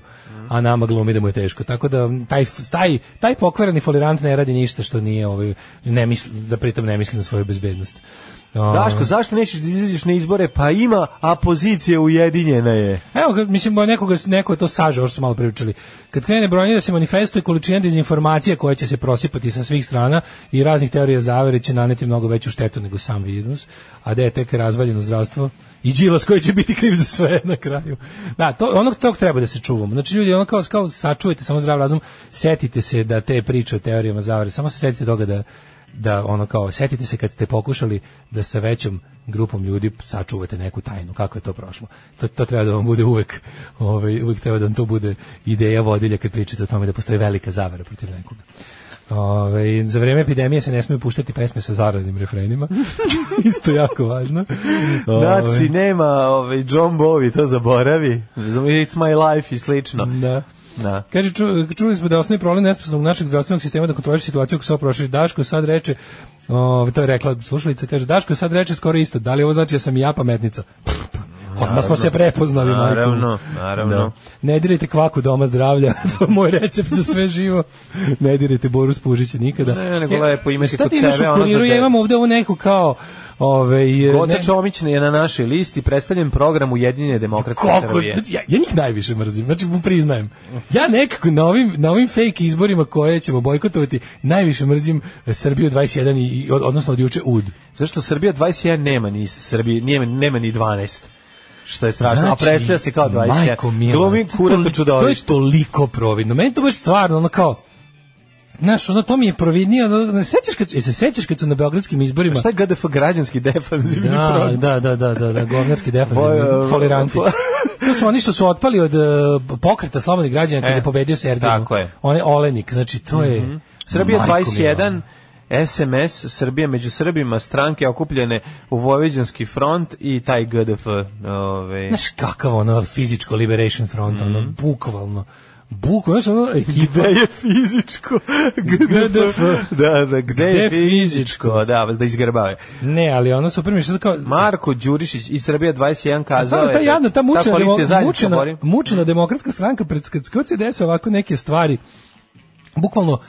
a nama glumi da mu je teško. Tako da taj, taj, taj pokvareni folirant ne radi ništa što nije, ovaj, ne misli, da pritom ne misli na svoju bezbednost. Daško, zašto nećeš da izađeš na izbore? Pa ima, a pozicija ujedinjena je. Evo, kad, mislim, bo nekoga, neko je to sažao, ovo smo malo pričali. Kad krene brojanje da se manifestuje količina dezinformacija koja će se prosipati sa svih strana i raznih teorija zavere će naneti mnogo veću štetu nego sam virus, a da je tek razvaljeno zdravstvo i Đilas koji će biti kriv za sve na kraju. Da, to, onog tog treba da se čuvamo. Znači, ljudi, ono kao, kao sačuvajte samo zdrav razum, setite se da te priče o teorijama zavere, samo se setite toga da da ono kao setite se kad ste pokušali da sa većom grupom ljudi sačuvate neku tajnu kako je to prošlo to, to treba da vam bude uvek ovaj uvek treba da vam to bude ideja vodilja kad pričate o tome da postoji velika zavera protiv nekoga Ove, za vreme epidemije se ne smiju puštati pesme sa zaraznim refrenima. Isto jako važno. Znači, nema ovaj, John Bowie, to zaboravi. It's my life i slično. Da. Da. Kaže, ču, čuli smo da je osnovni problem nesposobnog našeg zdravstvenog sistema da kontroliše situaciju kako se ovo prošli. Daško sad reče, o, to je rekla slušalica, kaže, Daško sad reče skoro isto, da li ovo znači da sam i ja pametnica? Odmah smo se prepoznali. Naravno, naravno. Da. Ne dirajte kvaku doma zdravlja, to je moj recept za sve živo. Ne dirajte Boru Spužića nikada. Ne, nego lepo imati Šta kod ti imaš sebe, u kuriru? Ja imam ovde ovu neku kao Ove, Goca Čomić je na našoj listi predstavljen program Ujedinjene demokratske Koliko, Srbije. ja, ja njih najviše mrzim, znači mu priznajem. Ja nekako na ovim, na ovim fake izborima koje ćemo bojkotovati, najviše mrzim Srbiju 21 i, i od- odnosno od juče UD. Zašto Srbija 21 nema ni Srbije, nema, nema ni 12. Što je strašno, a Znači, predstavlja se kao 21. Majko Glumi to kurato To je toliko providno. Meni to baš stvarno, ono kao, Znaš, ono to mi je providnije, ono, ne sećaš kad, se sećaš kad su na beogradskim izborima? Šta je GDF građanski defanzivni Da, front? da, da, da, da, da, govnarski defanzivni, foliranti. fo- To su oni što su otpali od uh, pokreta slobodnih građana kad E, je pobedio Sergej. tako je. On je Olenik, znači to je... Srbija Majko 21, SMS, Srbija među Srbima, stranke okupljene u Vojvođanski front i taj GDF. Ove, Znaš kakav ono fizičko liberation front, ono, Mhm. bukvalno. Bukvalno, znaš ono, ekipa, gde je fizičko? GDF. Da, da, gde je Gde fizičko? fizičko? Da, da izgrbave. Ne, ali ono super mi je što kao... Marko Đurišić iz Srbija 21 kazao Stvarno, ta je jadna, ta ta mučena, zajednička mučena, mučena demokratska stranka, pred, kad, se dese ovako neke stvari, bukvalno,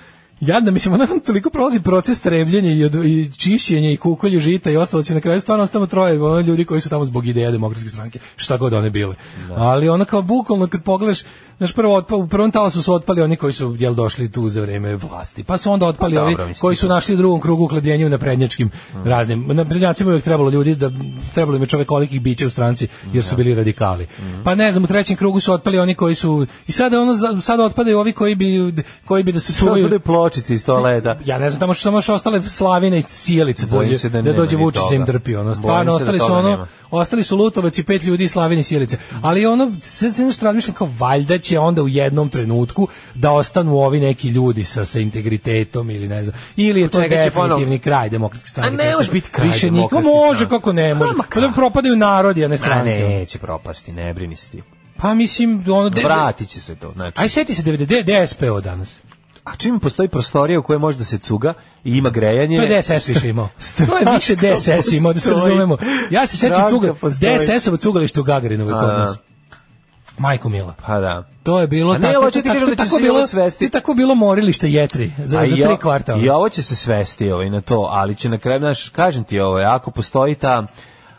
jadna, mislim, ona toliko prolazi proces trebljenja i, od, i čišćenja i kukolju žita i ostalo će na kraju stvarno ostamo troje ono, ljudi koji su tamo zbog ideja demokratske stranke, šta god one bile. Ali ona kao bukvalno kad pogledaš, znaš, prvo otpa, u prvom talasu su otpali oni koji su jel došli tu za vreme vlasti, pa su onda otpali Pa ovi dobro, koji su našli u drugom krugu uhljebljenja na prednjačkim raznim. Na prednjacima je uvijek trebalo ljudi da trebalo im je čovekolikih bića u stranci jer su bili radikali. Pa ne znam, u trećem krugu su otpali oni koji su i sada ono sada otpadaju ovi koji bi koji bi da se čuvaju bude pločice iz toaleta? ja ne znam, tamo što samo još ostale slavine i da Bojim dođe, da da, dođe Vučić da im drpi ono. Stvarno da ostali su toga ono, nema. ostali su Lutovac i pet ljudi Slavine i sjelice. Ali ono sad se razmišljam kao valjda će onda u jednom trenutku da ostanu ovi neki ljudi sa sa integritetom ili ne znam. Ili je to definitivni kraj demokratske stranke. A ne može biti kraj Više niko može kako ne može. Pa da propadaju narodi, a ne A stranke. neće propasti, ne brini se ti. Pa mislim ono de- Vratit će se to. Znači, Aj seti se 90 DSPO danas. a čim postoji prostorija u kojoj može da se cuga i ima grejanje... To je DSS više imao. To je više DSS imao, da se razumemo. Ja se sećam cuga. DSS-ovo cugalište u Gagarinovoj kod A, nas. Majko Mila. Pa da. To je bilo A ne, tako, ti tako, da će tako se bilo, svesti. ti tako bilo morilište jetri za, A za tri kvartala. I ovo će se svesti ovaj, na to, ali će na kraju, znaš, kažem ti ovo, ako postoji ta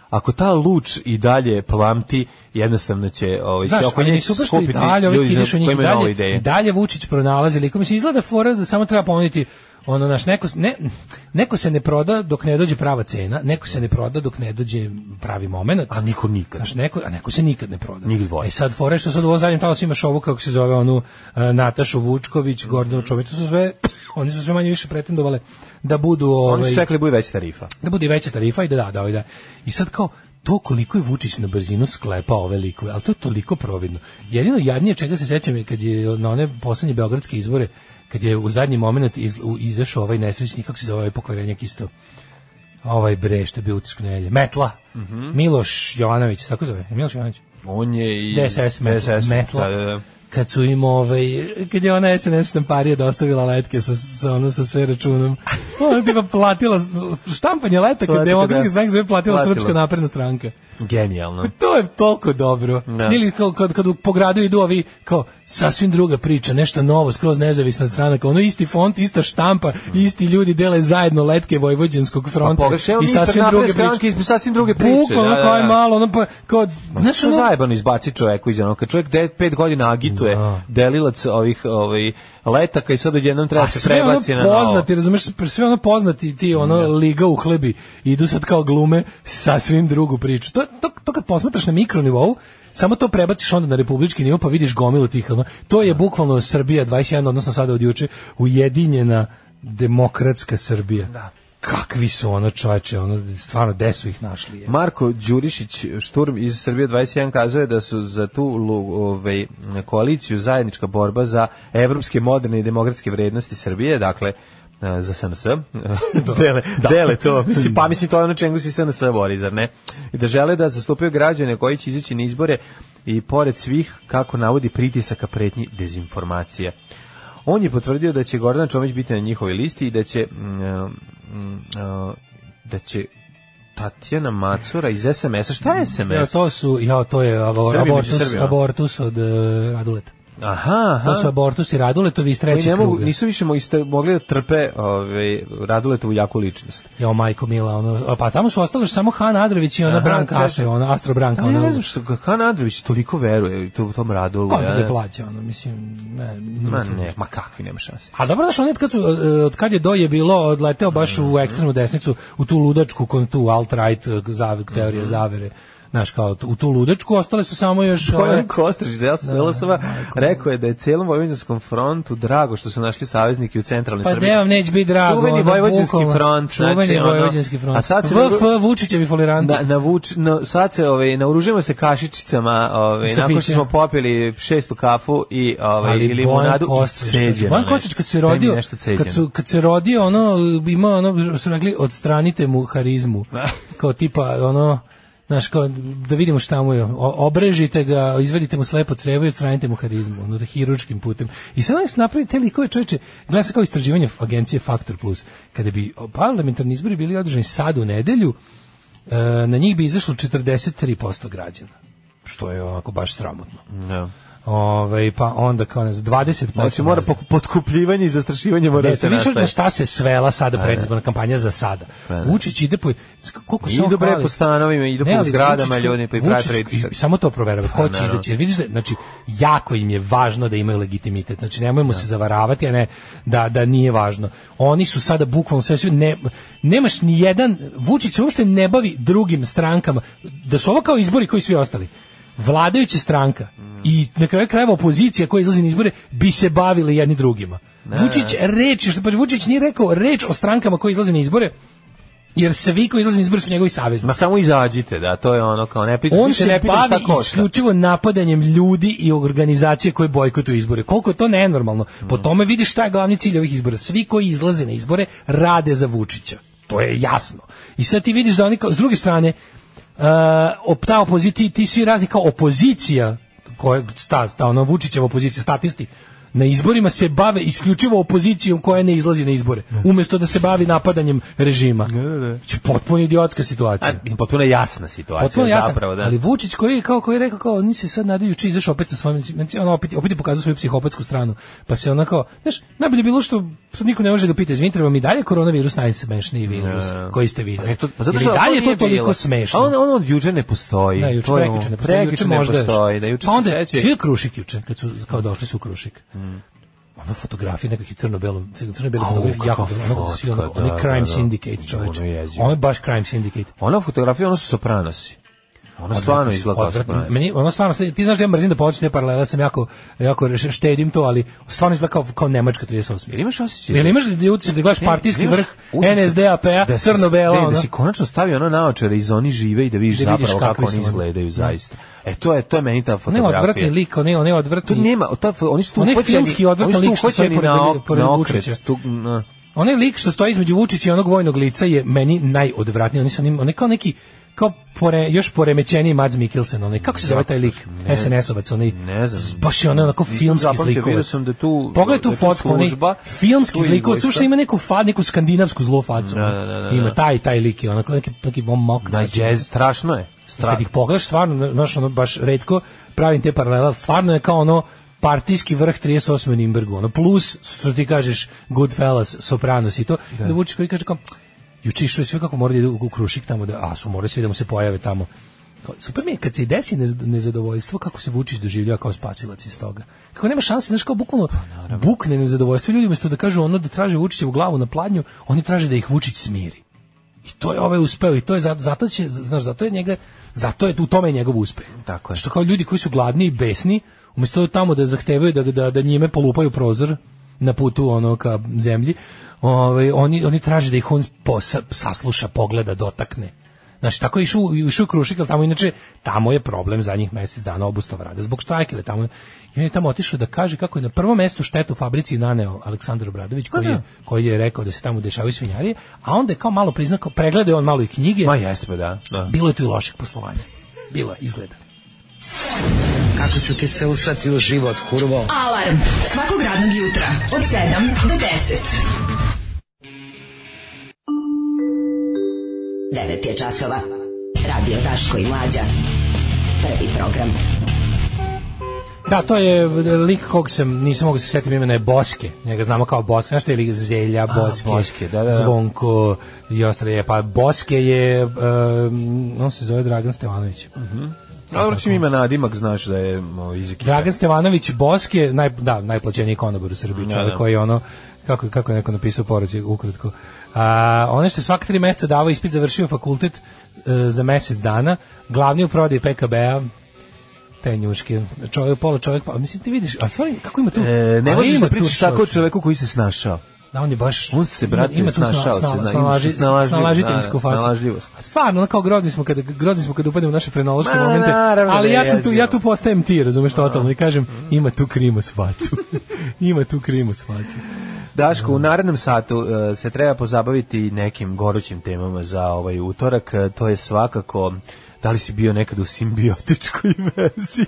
ako ta luč i dalje plamti, jednostavno će ovaj Znaš, se oko nje mi skupiti dalje, ljudi koji imaju nove dalje, ideje. i dalje Vučić pronalazi likom. Mislim, izgleda fora da samo treba ponuditi ono naš neko ne, neko se ne proda dok ne dođe prava cena, neko se ne proda dok ne dođe pravi momenat. A niko nikad. Znaš, neko, a neko se nikad ne proda. Njih dvoje. E sad, fore što sad u zadnjem talasu imaš ovu, kako se zove, onu uh, Natašu Vučković, Gordonu Čović, to su sve, oni su sve manje više pretendovale da budu... Oni Ovaj, su čekali da bude veća tarifa. da bude veća tarifa i da da, da, ovaj, da. I sad kao, to koliko je Vučić na brzinu sklepa ove likove, ali to je toliko providno. Jedino jadnije čega se sećam je kad je na one poslednje beogradske izbore, kad je u zadnji moment iz, u, izašao ovaj nesrećnik, kako se zove ovaj pokvarenjak isto, ovaj bre što je bio utisak nedelje. Metla. Miloš Jovanović, tako zove. Miloš Jovanović. On je i... DSS, Metla. DSS, Metla. Da, da, da. Kad su im ovaj kad je ona SNS štamparija dostavila letke sa sa ono sa sve računom. Ona tipa platila štampanje letaka Platila, demokratske da. stranke sve platila Platila. Srpska napredna stranka. Genijalno. To je toliko dobro. Da. Ili kao kad, kad po gradu idu ovi kao sasvim druga priča, nešto novo, skroz nezavisna strana, kao ono isti font, ista štampa, isti ljudi dele zajedno letke Vojvođanskog fronta Pogreš, evo i sasvim druge priče. sasvim druge priče. Bukvalno da, da, da. malo, ono pa, kao, Znaš znaš, što ono, zajebano izbaci čoveku iz onog, kad čovjek de, pet godina agituje Da. delilac ovih ovaj, letaka i sad odjednom treba se ono prebaci na novo. poznati, razumeš, sve ono poznati ti ono liga u hlebi idu sad kao glume sasvim drugu priču. To, to, to kad posmatraš na mikronivou, samo to prebaciš onda na republički nivo pa vidiš gomilu tih ono. To je bukvalno Srbija 21 odnosno sada od juče ujedinjena demokratska Srbija. Da. Kakvi su ono čoveče, ono stvarno gde su ih našli? Je. Marko Đurišić, šturm iz Srbije 21, kazuje da su za tu ovaj, koaliciju zajednička borba za evropske moderne i demokratske vrednosti Srbije, dakle, za SNS, dele, dele to, mislim, pa mislim to je ono čemu se SNS bori, zar ne? I da žele da zastupaju građane koji će izaći na izbore i pored svih, kako navodi, pritisaka pretnji dezinformacija. On je potvrdio da će Gordana Čomić biti na njihovoj listi i da će mm, mm, uh, da će Tatjana Macura iz SMS-a. Šta je SMS? Ja, to su, ja, to je abor, abortus, abortus od uh, Raduleta. Aha, aha. To su abortus i Raduletovi iz trećeg kruga. nisu više mogli, da trpe ovaj, Raduletovu jaku ličnost. Jo, majko Mila, ono, pa tamo su ostali samo Han Adrović i ona Aha, Branka kaže. Astro, ona Astro Branka, ne, ona. ne znam što Han Andrović toliko veruje u to- tom Radulu. Ko ja te ne- plaća, ono, mislim, ne, Ma ne, ma kakvi, nema šanse. A dobro, znaš, on kad, su, e, od kad je doje bilo, odleteo baš u ekstremnu desnicu, u tu ludačku, kon- tu alt-right e, teorije zavere, znaš, kao u tu ludačku, ostale su samo još... ove- Kostrić iz LSV rekao je da je cijelom vojvođanskom frontu drago što su našli saveznike u centralnoj Pa Srbiji. gde vam neće biti drago? Čuveni vojvođanski front. Čuveni znači, vojvođanski front. A sad se VF Vučićevi foliranti. Na, na vuč, no, sad se ovaj, naoružujemo se kašičicama, ovaj, Iz nakon što smo popili šestu kafu i, ovaj, ali i limonadu ceđeno. Bojan nešto. Kostrić kad se rodio, kad, su, kad se rodio, ono, ima ono, su rekli, odstranite mu harizmu. kao tipa, ono, Znaš, kao, da vidimo šta mu je, O- obrežite ga, izvedite mu slepo crevo i odstranite mu harizmu, ono, da hiručkim putem. I sad oni su napravili te likove čoveče, gleda se kao istraživanje agencije Faktor Plus, kada bi parlamentarni izbori bili održani sad u nedelju, e, na njih bi izašlo 43% građana, što je onako baš sramotno. Da. Ovaj pa onda kao ne znam, 20%. Znači mora potkupljivanje i zastrašivanje mora Ne, da se vidiš na šta se svela sada Pa, predizborna kampanja za sada. Pa, da. Vučić ide po koliko se on Idu bre hvali. po stanovima, idu po zgradama ljudi, pa i i samo to proverava. Ko će izaći? Vidiš da, znači, jako im je važno da imaju legitimitet. Znači, nemojmo se zavaravati, a ne da, da nije važno. Oni su sada bukvalno sve, sve ne, nemaš ni jedan, Vučić se uopšte ne bavi drugim strankama. Da su ovo kao izbori koji svi ostali. Vladajuća stranka i na kraju krajeva opozicija koja izlazi na izbore bi se bavili jedni drugima. Vučić reč, što pa Vučić nije rekao reč o strankama koji izlaze na izbore, jer svi koji izlaze na izbore su njegovi saveznici. Ma samo izađite, da, to je ono kao ne pričate, On se ne pitam bavi isključivo napadanjem ljudi i organizacije koje bojkotuju izbore. Koliko je to nenormalno? Po Mm. tome vidiš šta je glavni cilj ovih izbora. Svi koji izlaze na izbore rade za Vučića. To je jasno. I sad ti vidiš da oni kao, s druge strane, uh, ta opozicija, ti svi razni kao opozicija, koja, sta, ta ono Vučićeva opozicija, statisti, na izborima se bave isključivo opozicijom koja ne izlazi na izbore, umjesto da se bavi napadanjem režima. Znači, Potpuno idiotska situacija. A, potpuno jasna situacija, Potpuno jasno. zapravo, da. Ali Vučić koji je kao koji je rekao kao oni se sad nadaju juče izašao opet sa svojim znači on opet opet je pokazao svoju psihopatsku stranu. Pa se ona kao, znaš, najbolje je bilo što sad niko ne može da pita, izvinite, vam i dalje koronavirus najsmešniji virus koji ste videli. Pa pa zato što dalje je to toliko bilo. smešno. A on, on od juče ne postoji. Ne, juče To je- ne postoji, juče prekjuče ne možda postoji, da juče pa onda se je seća. svi Krušik juče, kad su kao došli su u Krušik. Ono fotografije nekakvih crno-belo, crno-belo fotografije, jako ono, svi ono, fotka, onaj da, Crime da, da. Syndicate, čoveče. Ono je. Ono baš Crime Syndicate. Ona fotografija, ono su sopranosi. Ono stvarno izgleda. Meni ono stvarno ti znaš da ja mrzim da počne te paralele, sam jako jako štedim to, ali stvarno izgleda kao kao Nemačka 38. Jel imaš osjećaj? Jel imaš da utisak da gledaš partijski vrh NSDAP-a, da ono. Da si konačno stavio ono naočare iz oni žive i da vidiš Da zapravo kako oni. izgledaju zaista. E to je to je meni ta Ne fotografija. odvratni lik, ne, ne Tu odvratni. nema, ta, oni su tu filmski oni su tu lik što stoji pored- na, pored na Vučića. okret. Tu, na, onaj lik što stoji između Vučića i onog vojnog lica je meni najodvratniji. Oni su oni, oni kao neki kao pore, još poremećeniji Mads Mikkelsen, onaj, kako se zove taj lik? Ne. SNS-ovac, onaj, Ne znam. baš je onaj onako filmski zlikovac. sam da tu- Pogledaj tu da tu fotku, onaj filmski tu zlikovac, slušaj, ima neku fad, neku skandinavsku zlu facu. Da, da, da, da, Ima da. taj, taj lik, onako neki, neki mok. Na jazz, strašno je. I Stra... kad ih pogledaš, stvarno, znaš, ono, baš redko pravim te paralele, ali stvarno je kao ono partijski vrh 38. u Nimbergu, ono, plus, što ti kažeš, Goodfellas, Sopranos i to, da, da Vučić koji kaže kao, juče išao je sve kako mora da ide u, u Krušik tamo, da, a su morali svi da mu se pojave tamo. Super mi je, kad se desi nez- nezadovoljstvo, kako se Vučić doživljava kao spasilac iz toga. Kako nema šanse, znaš, kao bukvalno bukne nezadovoljstvo. Ljudi umesto da kažu ono da traže Vučićevu glavu na pladnju, oni traže da ih Vučić smiri. I to je ovaj uspeo i to je zato, zato će znaš zato je njega zato je u tome je njegov uspeh. Tako je. Što kao ljudi koji su gladni i besni, umesto tamo da zahtevaju da da da njime polupaju prozor na putu ono ka zemlji, ovaj oni oni traže da ih on posa, sasluša, pogleda, dotakne. Znači, tako je išao, išao Krušik, ali tamo inače, tamo je problem za njih mesec dana obustava rada. Zbog štrajkele tamo, i on je tamo otišao da kaže kako je na prvom mestu štetu fabrici naneo Aleksandar Obradović, koji, je, koji je rekao da se tamo dešavaju svinjarije, a onda je kao malo priznao, pregledao je on malo i knjige, Ma jeste pa da. da. bilo je tu i loših poslovanja. Bilo je, izgleda. Kako ću ti se usrati u život, kurvo? Alarm svakog radnog jutra od 7 do 10. 9 je časova. Radio Daško i Mlađa. Prvi program. Da, to je lik kog sam, nisam mogu se setiti imena je Boske. Njega znamo kao Boske. Znaš što je lik Zelja, Boske, Boske, da, da, da. Zvonko i ostale. je. Pa Boske je, um, on se zove Dragan Stevanović. Dobro, čim ima nadimak, znaš da je iz. Dragan Stevanović Boske, naj, da, najplaćeniji konobar u Srbiji, Da, čovjek da. koji je ono, kako, kako je neko napisao poruci ukratko. A, ono što svaka tri meseca davao ispit, završio fakultet e, za mesec dana, glavni u prodaji PKB-a, te njuške, čovjek, pola čovjek, pa mislim ti vidiš, a stvari, kako ima tu? E, ne možeš ima da pričaš tako o čoveku koji se snašao. Da, on je baš... On se, brate, ima tu snašao se, sna- na- snalaži- ima snalažiteljsku da, da, facu. A stvarno, kao grozni smo kada grozni smo kada upademo u naše frenološke Ma, momente, naravno ali da ja sam tu ja tu postajem ti, razumeš totalno i kažem ima tu krimus facu. ima tu krimus facu. Daško, u narednom satu e, se treba pozabaviti nekim gorućim temama za ovaj utorak. E, To je svakako da li si bio nekad u simbiotičkoj vezi?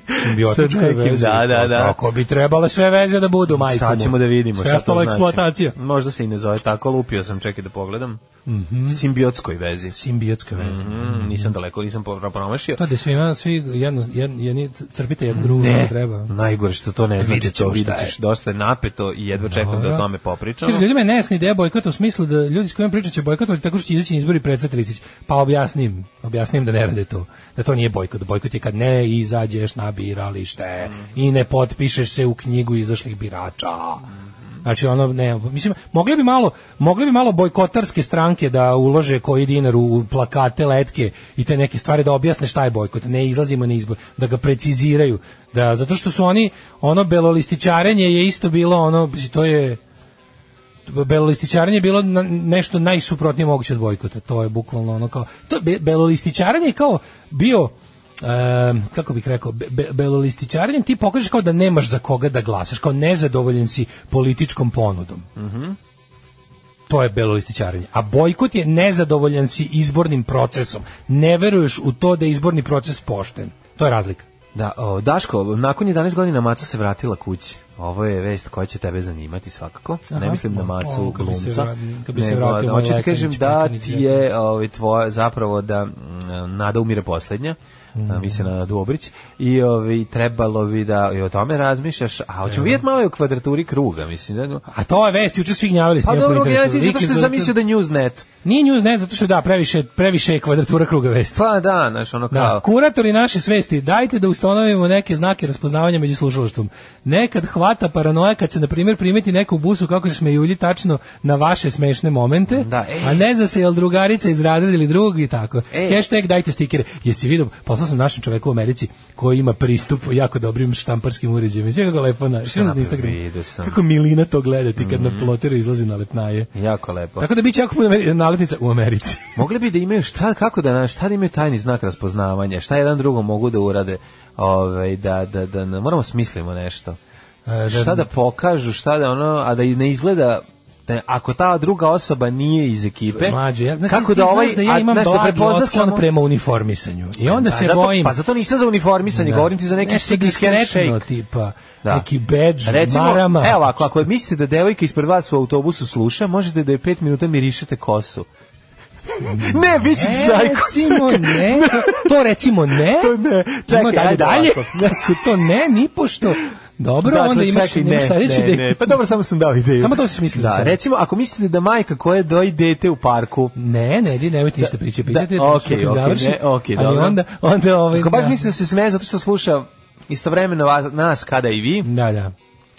Nekim, veza. Da, da, da. Kako bi trebale sve veze da budu, majko. Sad ćemo da vidimo Sve šta to znači. eksploatacija. Možda se i ne zove tako, lupio sam, čekaj da pogledam. Simbiotskoj vezi. Simbiotska veza. Mm, nisam daleko, nisam promašio. To da svima svi jedno jedno jedni crpite jedno drugo Ne, kako treba. najgore što to ne znate, Vidjet to vidjet ćeš, dosta je napeto i jedva čekam da o tome popričamo. Kaže, ljudima je nejasna ideja bojkota u smislu da ljudi s kojima pričat će bojkotovati tako što će izaći izbori Ristić. Pa objasnim, objasnim da ne rade to. Da to nije bojkot. Bojkot je kad ne izađeš na biralište i ne potpišeš se u knjigu izašlih birača. Znači ono ne, mislim mogli bi malo, mogli bi malo bojkotarske stranke da ulože koji dinar u plakate, letke i te neke stvari da objasne šta je bojkot. Ne izlazimo na izbor, da ga preciziraju, da zato što su oni ono belolističarenje je isto bilo ono to je belolističarenje je bilo na- nešto najsuprotnije moguće od bojkota. To je bukvalno ono kao to be, belolističarenje je kao bio em, kako bih rekao, be, be, belolističarenjem ti pokažeš kao da nemaš za koga da glasaš, kao nezadovoljen si političkom ponudom. To je belolističarenje. A bojkot je nezadovoljan si izbornim procesom. Ne veruješ u to da je izborni proces pošten. To je razlika. Da, o, Daško, nakon 11 godina Maca se vratila kući. Ovo je vest koja će tebe zanimati svakako. Aha. Ne mislim na Macu O, se glumca. kad bi se vratio da, hoću ti kažem da ti je ovaj, tvoja, zapravo da mm, Nada umire poslednja. Mm. mislim na Dobrić i ovaj trebalo bi da i o tome razmišljaš a hoćemo vidjeti malo i o kvadraturi kruga mislim da A to je vest, juče svi gnjavili pa dobro ja zato što sam zamislio da Newsnet Nije news ne, zato što da, previše, previše je kvadratura kruga vesti. pa da znaš ono Da, kao kuratori naše svesti, dajte da ustanovimo neke znake raspoznavanja među slušalaštvom. Nekad hvata paranoja kad se, na primjer, primeti neko u busu kako se smejulji tačno na vaše smešne momente, Da, ej. a ne za se jel drugarica iz razreda ili drug i tako. Ej. Hashtag dajte stikere. Jesi vidio, poslao sam našem čoveku u Americi koji ima pristup jako dobrim štamparskim uređajima. Mislim kako lepo na, na sam. Kako milina to gledati kad na ploteru izlazi na lepnaje. jako lepo Tako da biće jako puno Ameri- naletnica u Americi. Mogli bi da imaju šta kako da šta da imaju tajni znak raspoznavanja, šta jedan drugom mogu da urade, ovaj da da da, da moramo smislimo nešto. E, Šta da pokažu, šta da ono, a da ne izgleda da ako ta druga osoba nije iz ekipe, Mlađe, ja, znaš, kako da znaš ovaj da ja a, imam znaš, da prepozna samo- prema uniformisanju. I onda Pa se zato- bojim. Pa zato nisam za uniformisanje, Da. govorim ti za neki Nešto diskretno, tipa, Da. neki badge, Recimo, marama. Evo, ako, ako mislite da devojka ispred vas u autobusu sluša, možete da je pet minuta mirišete kosu. ne, bit će ti zajko. Recimo ne, to recimo ne. To ne. Čekaj, dalje, ajde dalje. ovako. Ako to ne, ni pošto. Dobro, Dakle, onda imaš, čekaj, imaš ne, ne, ne. Pa dobro, samo sam dao ideju. Samo to si mislio Da, sad. recimo, ako mislite da majka koja doji dete u parku, Ne, ne, di nemojte ništa priče, pitajte, da, što kad okej, završi, ne, okej, ali dobro. onda, onda ovaj, ako baš da. misli da se smeje zato što sluša istovremeno vas, nas kada i vi, Da, da.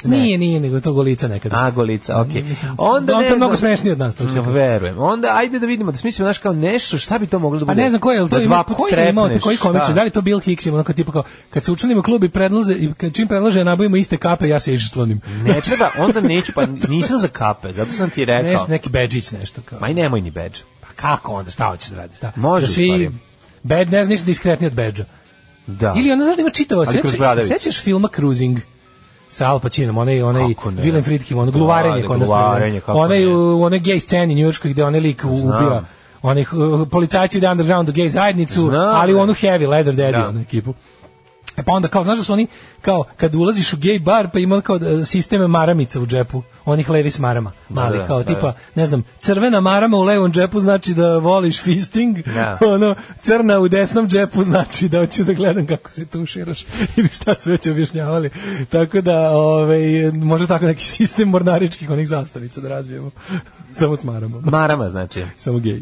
Ne. Nije, nije, nego to golica nekada. a golica, okej. Mislim, Onda on ne to je mnogo smešniji od nas, čekaj. Verujem. Onda ajde da vidimo da smislimo znaš kao nešto, šta bi to moglo da Pa bude? ne znam ko je, jel to da ima, koji je imao, koji komičar, šta? da li to Bill Hicks ima, ono kao tipa kao, kad se učlanimo klub i predlaze, i kad čim predlaže da nabavimo iste kape, ja se iščlanim. Ne treba, onda neću, pa nisam za kape, zato sam ti rekao. Nešto, neki bedžić, nešto kao. Ma i nemoj ni badge. Pa kako onda, šta hoćeš da radiš? Šta? Može, da svi, bed, ne znam, ništa diskretnije od bedža. Da. Ili ono, znaš da ima bradavicu. sećaš filma Cruising? Sa Al Pacinom, onaj onaj? Willem Friedkin, ono gluvarenje Da, kod nas. onaj u onoj gej sceni njujorškoj gde onaj lik ubija onih uh, policajci ide underground gej zajednicu, Znam, ali onu heavy leather daddy Da. onu ekipu. E pa onda kao, znaš da su oni, kao, kad ulaziš u gej bar, pa ima kao da, sisteme maramica u džepu, onih levis marama, mali, da, kao da, tipa, da. ne znam, crvena marama u levom džepu znači da voliš fisting, Da. ono, crna u desnom džepu znači da hoću da gledam kako se tuširaš ili šta su već objašnjavali. Tako da, ovaj, može tako neki sistem mornaričkih onih zastavica da razvijemo. Samo s marama. Marama, znači. Samo gej.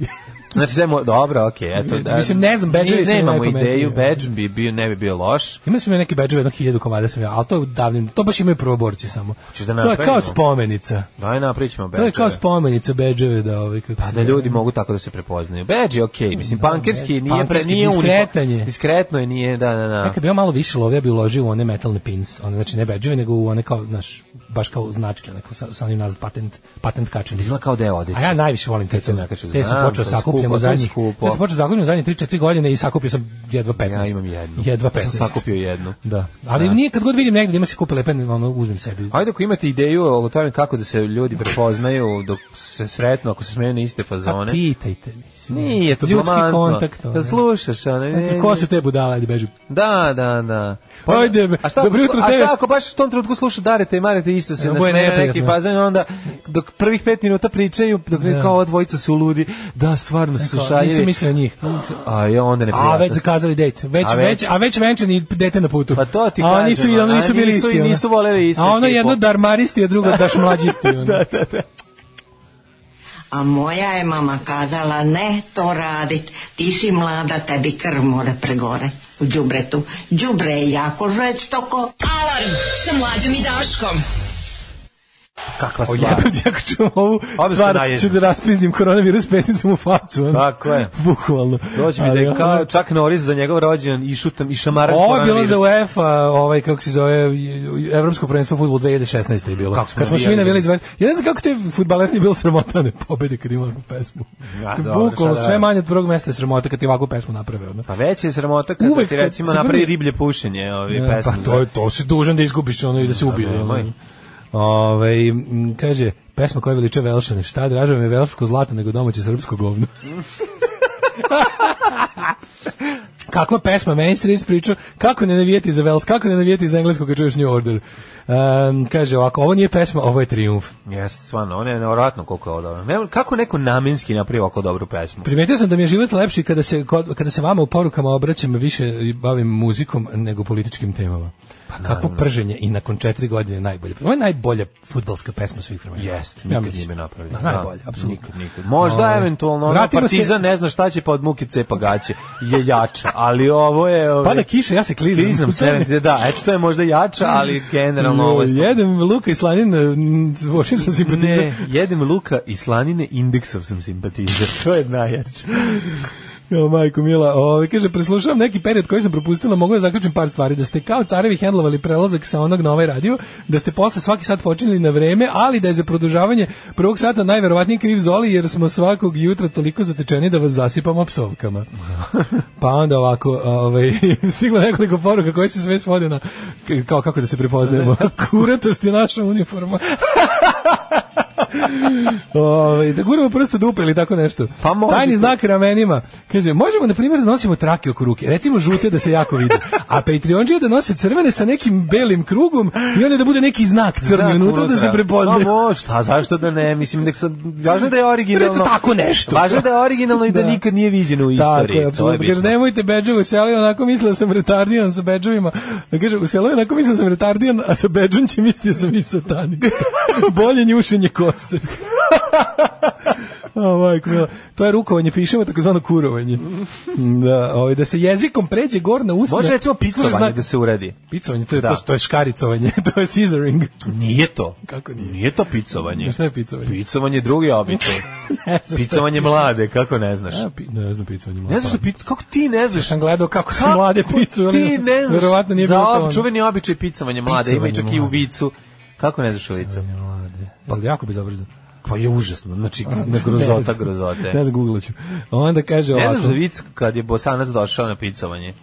Znači, sve dobro, okej, eto. Da, Mislim, ne znam, badge-ovi su Nemamo ideju, badge bi bio, ne bi bio loš. Ima su mi neke bedževe, jedno hiljadu komada sam ja, ali to je davnim, to baš imaju prvoborci samo. Da to je kao spomenica. Daj napravit ćemo To je kao spomenica bedževe da ovaj kako Pa da ljudi mogu tako da se prepoznaju. Badge je okej, mislim, Da, pankerski badge, nije, pre, pankerski, nije diskretan uniform- je. Diskretno je, nije, da, da, da. Kad bi ja malo više lovio, ja bi uložio u one metalne pins, one, znači ne bedževe, nego u one kao, znaš, baš kao značke, neko sa, sa onim nazad patent, patent kačen. Izgleda kao da je odeća. A ja najviše volim te se crne. Te sam znam, počeo to je sakupljam skupo, u to je zadnjih. skupo. Ja sam počeo sakupljam u zadnjih 3-4 godine i sakupio sam jedva 15. Ja imam jednu. Jedva Ja 15. sam sakupio jednu. Da. Ali Da. nije kad god vidim negde da ima se kupe lepe, ono uzmem sebi. Ajde ako imate ideju o tome kako da se ljudi prepoznaju dok se sretnu, ako se smenu na iste A fazone. pitajte, mislim. Nije to Ljudski blamantno. kontakt. Da slušaš, a ne, ko su te budale, ajde beži. Da, da, da. Ajde, a šta, dobro jutro a tebi. šta ako baš u tom trenutku sluša Darete i Marete isto se Evo, na boje neki fazon, onda dok prvih pet minuta pričaju, dok Da. kao ova dvojica su ludi, da, stvarno su Kao, šaljivi. Nisam mislio na njih. A je onda ne A već zakazali dejt. Već, A već- već, a već venčani dete na putu. Pa to ti a oni su, kažem, ono, a nisu bili nisu- isti. ono. nisu voleli istu A ono jedno darmaristi, a drugo daš mlađisti. da, da, da. A moja je mama kazala, ne to radit, ti si mlada, tebi krv mora pregore u đubretu. Đubre je jako žestoko. Alarm sa mlađom i Daškom. Kakva stvar. jebem ti ako ću ovu se stvar, ću da raspizdim koronavirus pesnicom u facu. ono. Tako je. Bukvalno. Dođe mi da je kao čak Norris za njegov rođendan i šutam i šamaran Ovo je bilo za UEFA, ovaj kako se zove Evropsko prvenstvo fudbal 2016 je bilo. Kako smo Kad smo svi navijali navijali za- izvest. Ja ne znam kako te fudbaler nije bilo sramota ne pobede kad ima ovakvu pesmu. Ja, dobro, Bukvalno da sve manje od prvog mesta je sramota kad ti ovakvu pesmu naprave. Ono. Pa već je sramota kada Uvek ti kad recimo napravi riblje pušenje ovi Ja, pesmu. Pa to, je, to si dužan da izgubiš ono i da se ubije. Pa ono. M, kaže, pesma koja veliče Velšane, šta draža me velško zlato nego domaće srpsko govno. Kakva pesma, meni se pričao, kako ne navijeti za Vels, kako ne navijeti za engleskog kad čuješ New Order. Um, kaže ovako, ovo nije pesma, ovo je triumf. Jeste, stvarno, on je nevjerojatno koliko je ovo dobro. Ne, kako neko namenski napravi ovako dobru pesmu? Primetio sam da mi je život lepši kada se, kada se vama u porukama obraćam više i bavim muzikom nego političkim temama. Pa Kakvo prženje i nakon četiri godine najbolje. Ovo je najbolja futbalska pesma svih vremena. Jeste, Ja nikad nije me napravio. Da, najbolje, apsolutno. Nikad, nikad. Možda Ovaj, eventualno ono vratimo se- Partizan ne zna šta će pa od muke cepa gaće. Je jača, ali ovo je... Ovaj, Pada kiša, ja se klizam. Klizam se, da, eto to je možda jača, ali generalno ovo je... Jedem luka i slanin, vošim sam simpatizam. Ne, jedem luka i slanine, indeksov sam simpatizer. To je najjače. Jo, majko mila, ovaj kaže preslušavam neki period koji sam propustila, mogu da zaključim par stvari, da ste kao carevi hendlovali prelazak sa onog na ovaj radio, da ste posle svaki sat počinili na vreme, ali da je za produžavanje prvog sata najverovatnije kriv Zoli jer smo svakog jutra toliko zatečeni da vas zasipamo psovkama. Pa onda ovako, ovaj stiglo nekoliko poruka koje se sve svode na kao kako da se prepoznajemo. Kuratost je naša uniforma. Ovaj da guramo prst u dupe ili tako nešto. Pa možete. Tajni znak ramenima. Kaže, možemo na primjer da nosimo trake oko ruke. Recimo žute da se jako vidi. A Patreonđije da nose crvene sa nekim belim krugom i onda da bude neki znak crni unutra da se prepoznaje. Pa može, šta, zašto da ne? Mislim, nek sad, važno da je originalno. Recimo tako nešto. Važno da je originalno i da, Da. nikad nije viđeno u Tako istoriji. to je apsolutno. Kaže, nemojte bedževe, se ali onako mislio sam retardijan sa bedževima. Da kaže, u selu onako mislio sam retardijan, a sa bedžom će mislio sam i satanik. Bolje njušenje kose. O, majko mila. To je rukovanje, pišemo takozvano kurovanje. Da, ovaj, da se jezikom pređe gor na usne. Može recimo picovanje znak- da se uradi. Picovanje, to je, Da. to, to je škaricovanje, to je scissoring. Nije to. Kako nije? Nije to picovanje. Šta je picovanje? Picovanje je drugi običaj. Picovanje mlade, kako ne znaš? A, pi, ne znam picovanje. Ne znaš da pic, kako ti ne znaš? sam gledao kako se mlade picu, ali Ti ne znaš. verovatno nije za bilo to ono. čuveni običaj picovanje mlade, ima i čak i u mlade. vicu. Kako ne znaš u vicu? Mlade. Pa jako bezobrazno. Pa je užasno, znači na grozota, grozote. Ne znam, googlat ću. Onda kaže Ne ovako. znaš za vic kad je bosanac došao na picovanje?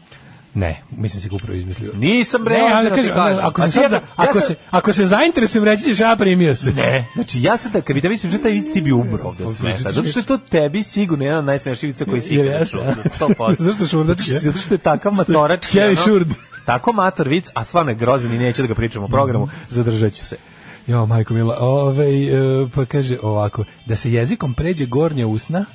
Ne, mislim se ga upravo izmislio. Nisam bre, Ne, ali kaže, kažem. ako se Znači, sad, ja ako se, ako se zainteresujem reći ćeš ja primio se. Ne, znači ja sad da kad bi tebi ispričao taj vic ti bi umro ovde od smeha. Zato što je to tebi sigurno jedan od najsmešnijih vica koji si Jer jeste, čuo. a? za 100%. Zašto Zato što-? Zato što je takav matorački. Kevin Šurd. Tako mator vic, a stvarno je grozan i neću da ga pričam u programu, zadržat ću se. Jo, majko mila, ovaj, e, pa kaže ovako, da se jezikom pređe gornja usna,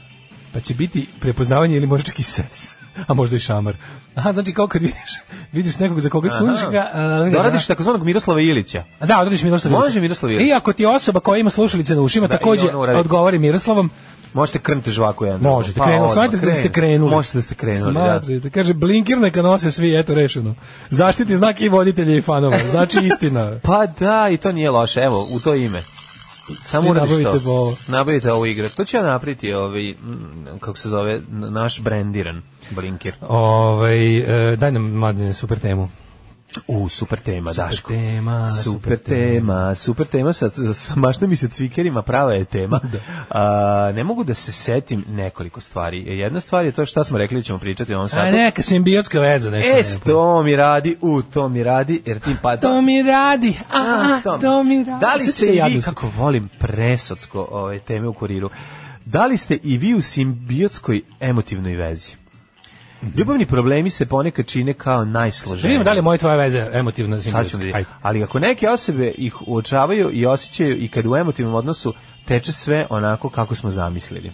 pa će biti prepoznavanje ili možda čak i ses, a možda i šamar. Aha, znači kao kad vidiš, vidiš nekog za koga sunš ga... a, Doradiš takozvanog Miroslava Ilića. Da, odradiš Miroslav Može Ilić. Miroslav Ilić. I ako ti osoba koja ima slušalice na ušima Da, takođe odgovori Miroslavom, Možete krniti žvaku jedan. Možete, Pa, odmah, smatrate da ste krenu. krenuli. Možete da ste krenuli, da. Smatrate, kaže, blinkir neka nose svi, eto rešeno. Zaštiti znak i voditelja i fanova, znači istina. Pa da, i to nije loše, evo, u to ime. Samo uradiš nabavite to. ovo. Nabavite ovu igru. To će ja napriti, ovaj, mm, kako se zove, naš brendiran blinkir. Ovaj e, daj nam mladine super temu. U, super tema, Super Daško. tema, super, super tema, super tema sa, sa, mašnom i sa cvikerima, prava je tema. A, ne mogu da se setim nekoliko stvari. Jedna stvar je to šta smo rekli da ćemo pričati u ovom satu. A neka simbiotska veza, nešto. E, ne- to mi radi, u, to mi radi, jer tim pa... To mi radi, a, a, to- to mi radi. Da li ste i vi, kako volim presocko ove teme u kuriru, da li ste i vi u simbiotskoj emotivnoj vezi? Ljubavni problemi se ponekad čine kao najsloženiji. Vidimo da li je moja i tvoja veza emotivna Sad ćemo simbiotska. vidjeti. Ajde. Ali ako neke osobe ih uočavaju i osjećaju i kad u emotivnom odnosu teče sve onako kako smo zamislili.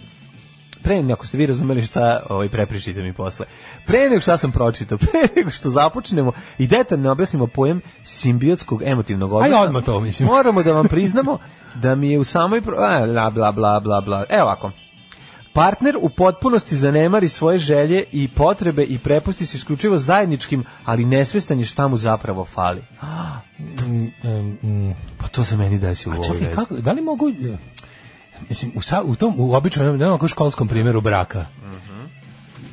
Pre nego ste vi razumeli šta, ovaj prepričite mi posle. Pre nego šta sam pročitao, pre nego što započnemo i detaljno objasnimo pojem simbiotskog emotivnog odnosa. Ajde odmah to, mislim. Moramo da vam priznamo da mi je u samoj pro... a, bla bla bla bla bla. Evo ovako. Partner u potpunosti zanemari svoje želje i potrebe i prepusti se isključivo zajedničkim, ali nesvestan je šta mu zapravo fali. Pa to se meni desi u ovoj kako, da li mogu... Mislim, u, sa, u tom, u običnom, ne školskom primjeru braka, Mhm.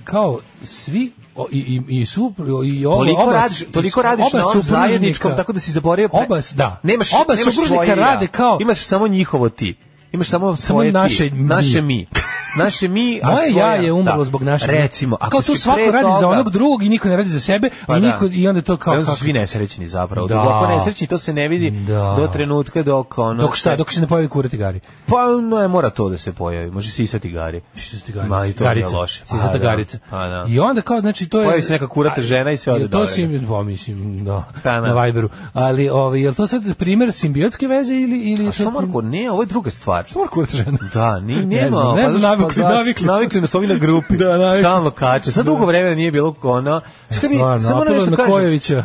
kao svi o, i, i, i, supru, i oba, Toliko oba, radiš, toliko radiš oba na zajedničkom, tako da si zaboravio... pre- Oba, da. Nemaš, oba nemaš supružnika rade kao... Imaš samo njihovo ti. Imaš samo svoje naše ti. mi. Naše mi. Naše mi, a Moje svoje... ja je umrlo da. zbog našeg. Recimo, ako kao tu svako radi za onog drugog i niko ne radi za sebe Pa i da. niko i onda to kao I kako- svi nesrećni zapravo. Da. Duboko nesrećni, to se ne vidi Da. do trenutka dok ono... dok šta, se- dok se ne pojavi kurati gari. Pa ne mora to da se pojavi, može sisati gari. Sisati garica. Ma i to Garica. nije loše. Sisata Pa da, garica. Pa da. I onda kao znači to je Pojavi se neka kurata žena i sve ode Jel to dobro. sim, pa mislim, da, Pa da. na Viberu. Ali ovaj jel to sad primjer simbiotske veze ili ili što Marko, ne, ovo je druga stvar. Što kurati žena? Da, ni Ne nema. ne znam, navikli- pa navikli. navikli nas ovi na grupi. Da, navikli. Stalno kače. Sad dugo vremena nije bilo ono. Sad kad mi- samo apelujem nešto na kažem.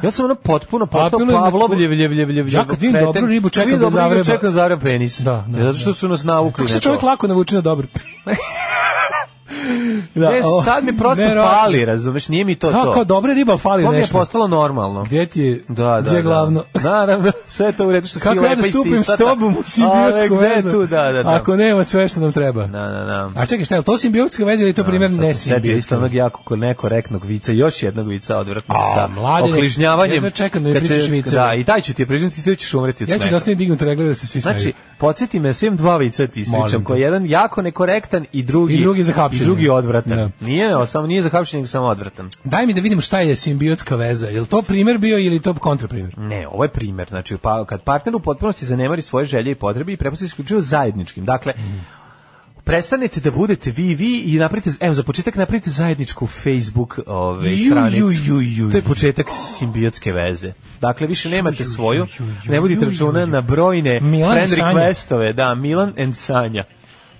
Ja sam ono potpuno postao Apelujem na- Da to. Ne, o, sad mi prosto nevjerovatno. fali, razumeš, nije mi to to. kao dobra riba fali To mi je nešto. postalo normalno. Gdje ti je, Da, da, gdje je da. glavno? Naravno, sve je to u redu što si Kako ja lepa da i stupim s tobom u simbiotsku vezu? tu, da, da, da. Ako nema sve što nam treba. Da, da, da. A čekaj, šta je to simbiotska veza ili je to primjer ne setio isto simbiotska? onog jako ko- nekorektnog vica, još jednog vica odvratnog sa okližnjavanjem. jedva čekam da viceve. Da, i taj ću ti je priznati, ti ćeš umreti od Ja ću da ostavim dignut regler da se svi smeju. Znači, podsjeti me svim dva vica ti ispričam, koji je jedan jako nekorektan i drugi I drugi zahapšen. I drugi odvratan. Da. Nije, o, samo nije za hapšenje, samo odvratan. Daj mi da vidim šta je simbiotska veza. Je li to primer bio ili to kontraprimer? Ne, ovo je primjer. Znači, pa, kad partner u potpunosti zanemari svoje želje i potrebe i prepusti isključivo zajedničkim. Dakle, prestanete da budete vi vi i napravite evo za početak napravite zajedničku Facebook Ju, stranicu. to je početak simbiotske veze. Dakle više nemate ju, ju, svoju, ju, ju, ne vodite ju, računa na brojne Milan friend requestove, da, Milan and Sanja.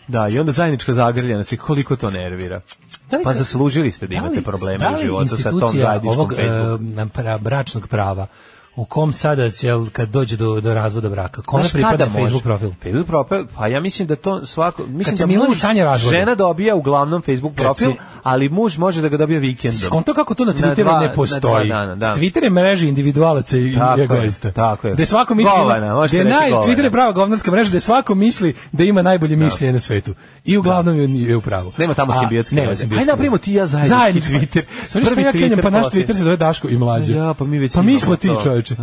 Da, i onda zajednička zagrljenost i koliko to nervira. Da li- Pa zaslužili ste da Da imate probleme da u životu sa tom zajedničkom ovog, Facebooku. e, pra- bračnog prava u kom sada jel, kad dođe do, do razvoda braka, kome Znaš pripada? Facebook profil? Facebook profil, pa ja mislim da to svako, mislim se da Milan muž, Sanja razvode. žena dobija uglavnom Facebook Kad profil, ali muž može da ga dobije vikendom. Skonto kako to na Na Twitteru dva- ne postoji. na dva dana, da. Twitter je mreža individualaca i Tako je, egoista. tako je. Gde svako misli Govana, se reći naj, govana. Twitter je prava govnarska mreža gde svako misli da ima najbolje mišljenje na svetu. I uglavnom je, je u pravu. Nema tamo simbiotske nema simbiotske Ajde napravimo ti ja zajednički. Twitter. Prvi kenjam, pa Twitter naš. Twitter se zove Daško i mlađe. Ja, pa mi već Pa mi smo ti, to. Čoveče.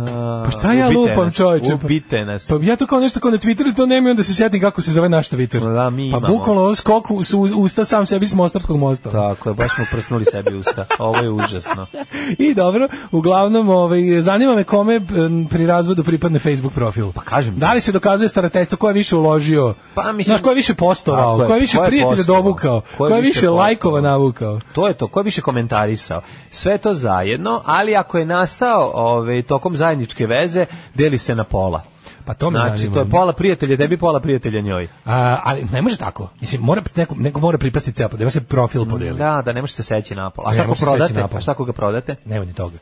Pa šta ja lupam, čoveče? ubite nas. Pa ja to kao nešto kao na Twitteru, to nema onda se sjetim kako se zove naš Twitter. Da, mi pa imamo. bukvalno ovo skok u, su usta sam sebi s Mostarskog mosta. Tako je, baš smo prsnuli sebi usta. Ovo je užasno. I dobro, uglavnom, ovaj, zanima me kome pri razvodu pripadne Facebook profil. Pa kažem. Da li se dokazuje starateljstvo, ko je više uložio? Pa, mislim- Znaš, ko je više postovao, ko je više prijatelja dovukao, ko je više lajkova navukao. To je to, ko je više komentarisao. Sve to zajedno, ali ako je nastao ovaj, tokom zajedničke veze, deli se na pola. Pa to me Znači, zanima. to je pola prijatelja, tebi pola prijatelja njoj. A, ali ne može tako. Mislim, mora, neko, neko mora pripasti ceo, da se profil podeli. Da, da ne može se seći na pola. A Ne šta ako prodate? A šta ako ga prodate? Nema ni toga.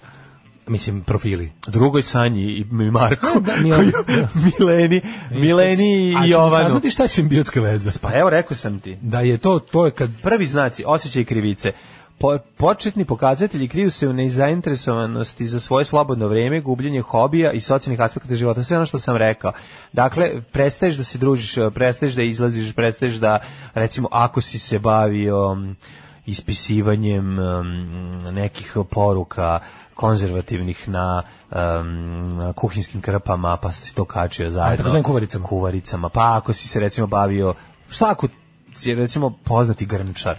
Mislim, profili. Drugoj Sanji i Marku, Da, ovo. Mileni, Mileni A i Jovanu. saznati šta je simbiotska veza? Pa evo, rekao sam ti. Da je to, to je kad Prvi znaci, osjećaj krivice. Po, početni pokazatelji kriju se u nezainteresovanosti za svoje slobodno vreme, gubljenje hobija i socijalnih aspekata života, sve ono što sam rekao. Dakle, prestaješ da se družiš, prestaješ da izlaziš, prestaješ da, recimo, ako si se bavio ispisivanjem nekih poruka konzervativnih na um, kuhinskim krpama, pa si to kačio zajedno. takozvanim kuvaricama. Kuvaricama. Pa ako si se recimo bavio, šta ako si recimo poznati grnčar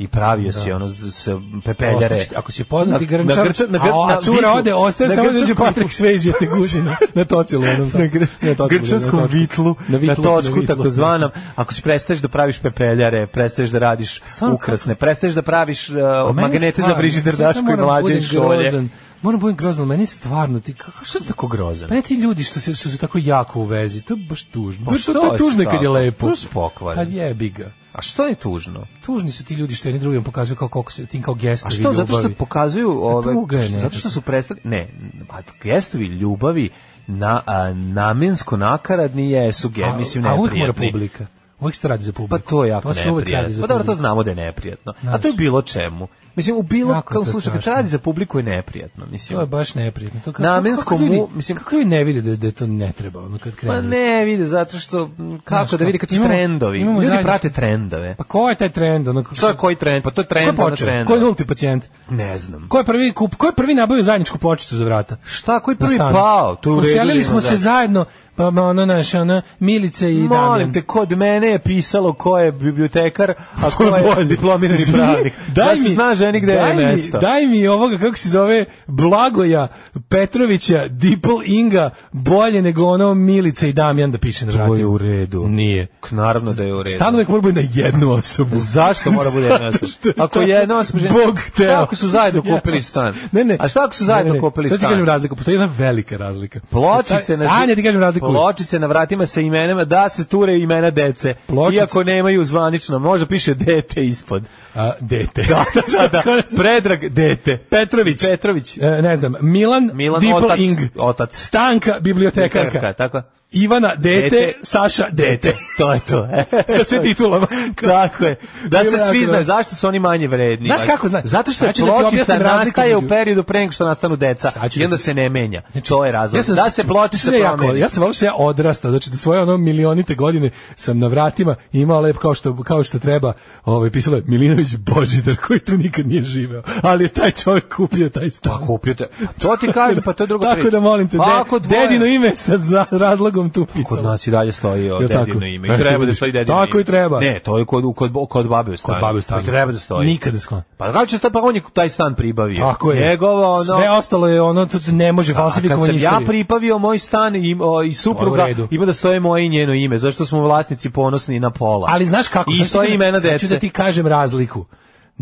i pravio si ono z- s pepeljare. Ako si poznati Na- grnčar, na grnčar- na a, a cura ode, ostaje samo da grnčarskom- Patrick Swayze te guzi na, tocilu. Onom, na gr- tocilu, grčanskom na točku. vitlu, na, vitlu, točku takozvanom, ako si prestaješ da praviš pepeljare, prestaješ da radiš Stvarno, ukrasne, prestaješ da praviš uh, meni magnete za frižider daško i moram mlađe šolje. Moram budem grozan, meni stvarno ti kako Što je tako grozan? Pa ne ti ljudi što se što su tako jako u vezi, to je baš tužno. Pa to, što to, to je je tužno kad je lepo. Su pokvareni. Pa jebi ga. A što je tužno? Tužni su ti ljudi što jedni drugim pokazuju kao koliko se tim kao A gestovi što? Zato što ljubavi. pokazuju ove, tuga je nekako. zato što su prestali, ne, pa gestovi ljubavi na a, namensko nakaradni jesu ge, A- mislim a uvijek mora neprijatni. publika. Uvijek se to radi za publiku. Pa to je jako radi neprijatno. Pa dobro, to znamo da je neprijatno. A Znaš. to je bilo čemu. Mislim, u bilo to slučaju, kad radi za publiku je neprijatno. Mislim, To je baš neprijatno. To kako, Namensko kako ljudi, mu- mislim- kako ljudi ne vide da, da to ne treba, ono kad krenu. Pa ne vide, zato što, kako Znaš da vidi kad su imamo- trendovi. imamo Ljudi zajedničko- prate trendove. Pa ko je taj trend? Ono, kako- Šta je koji trend? Pa to je ko je trend, trend. Ko je nulti pacijent? Ne znam. Ko je prvi kup, ko je prvi nabavio zajedničku pločicu za vrata? Šta, koji prvi pao? To je u redu Uselili da smo ima se da- zajedno, pa ono naše, ono, Milice i Molim Damjan. te, kod mene je pisalo ko je bibliotekar, a ko je diplomirani pravnik. Da se zna ženi gde je daj mi- mesto. Daj mi ovoga, kako se zove, Blagoja Petrovića, Dipl Inga, bolje nego ono Milica i Damjan da piše na vratima. To je u redu. Nije. Naravno da je u redu. Stan uvek mora biti na jednu osobu. Zašto mora bude jedna osoba? je Ako to jedna osoba... Bog teo. Šta ako su zajedno kupili stan? Ne, ne. A šta ako su zajedno Ne, ne, kupili sad ti stan? kažem razliku, postoji jedna velika razlika. Pločice na Stanje ti kažem razliku. Pločice na vratima sa imenima da se ture imena dece. Pločice- Iako nemaju zvanično, može piše dete ispod. A, dete. Da, da, da, da. Predrag dete. Petrović. Petrović. E, ne znam, Milan, Milan, otac, otac. Stanka, bibliotekarka. Tako. Ivana, dete, Dete. Saša, dete. To je to. Sa sve titulama. Tako je. Da se svi znaju. Zašto su oni manje vredni? Znaš kako znaš? Zato što Sad ću da pločica razliku nastaje u periodu pre nego što nastanu deca. I onda da ti- se ne menja. To je razlog. Ja sam da se pločica jako, promeni. ja sam volio što ja odrastao, znači do svoje ono milionite godine sam na vratima imao lep kao što kao što treba, ovaj pisalo je Milinović Božidar koji tu nikad nije živeo, ali je taj čovjek kupio taj stan. Pa kupio te. To ti kaže, pa to je druga Tako da molim te, Pa de, dvoje- dedino ime sa razlogom knjigom tu pisalo. Kod nas i dalje stoji o tako? dedino ime. I treba da stoji dedino Tako ime. i treba. Ne, to je kod, kod, kod babe u stanu. Kod babe u stanu. Treba da stoji. Nikada sklon. Pa kako će sta, pa on je taj stan pribavio. Tako je. Njegovo, ono... Sve ostalo je ono, to ne može A kad sam ja pripavio moj stan i, o, i supruga, ima da stoje moje i njeno ime, zašto smo vlasnici ponosni na pola. Ali znaš kako? I ti imena sad ću dece. da ti kažem razliku.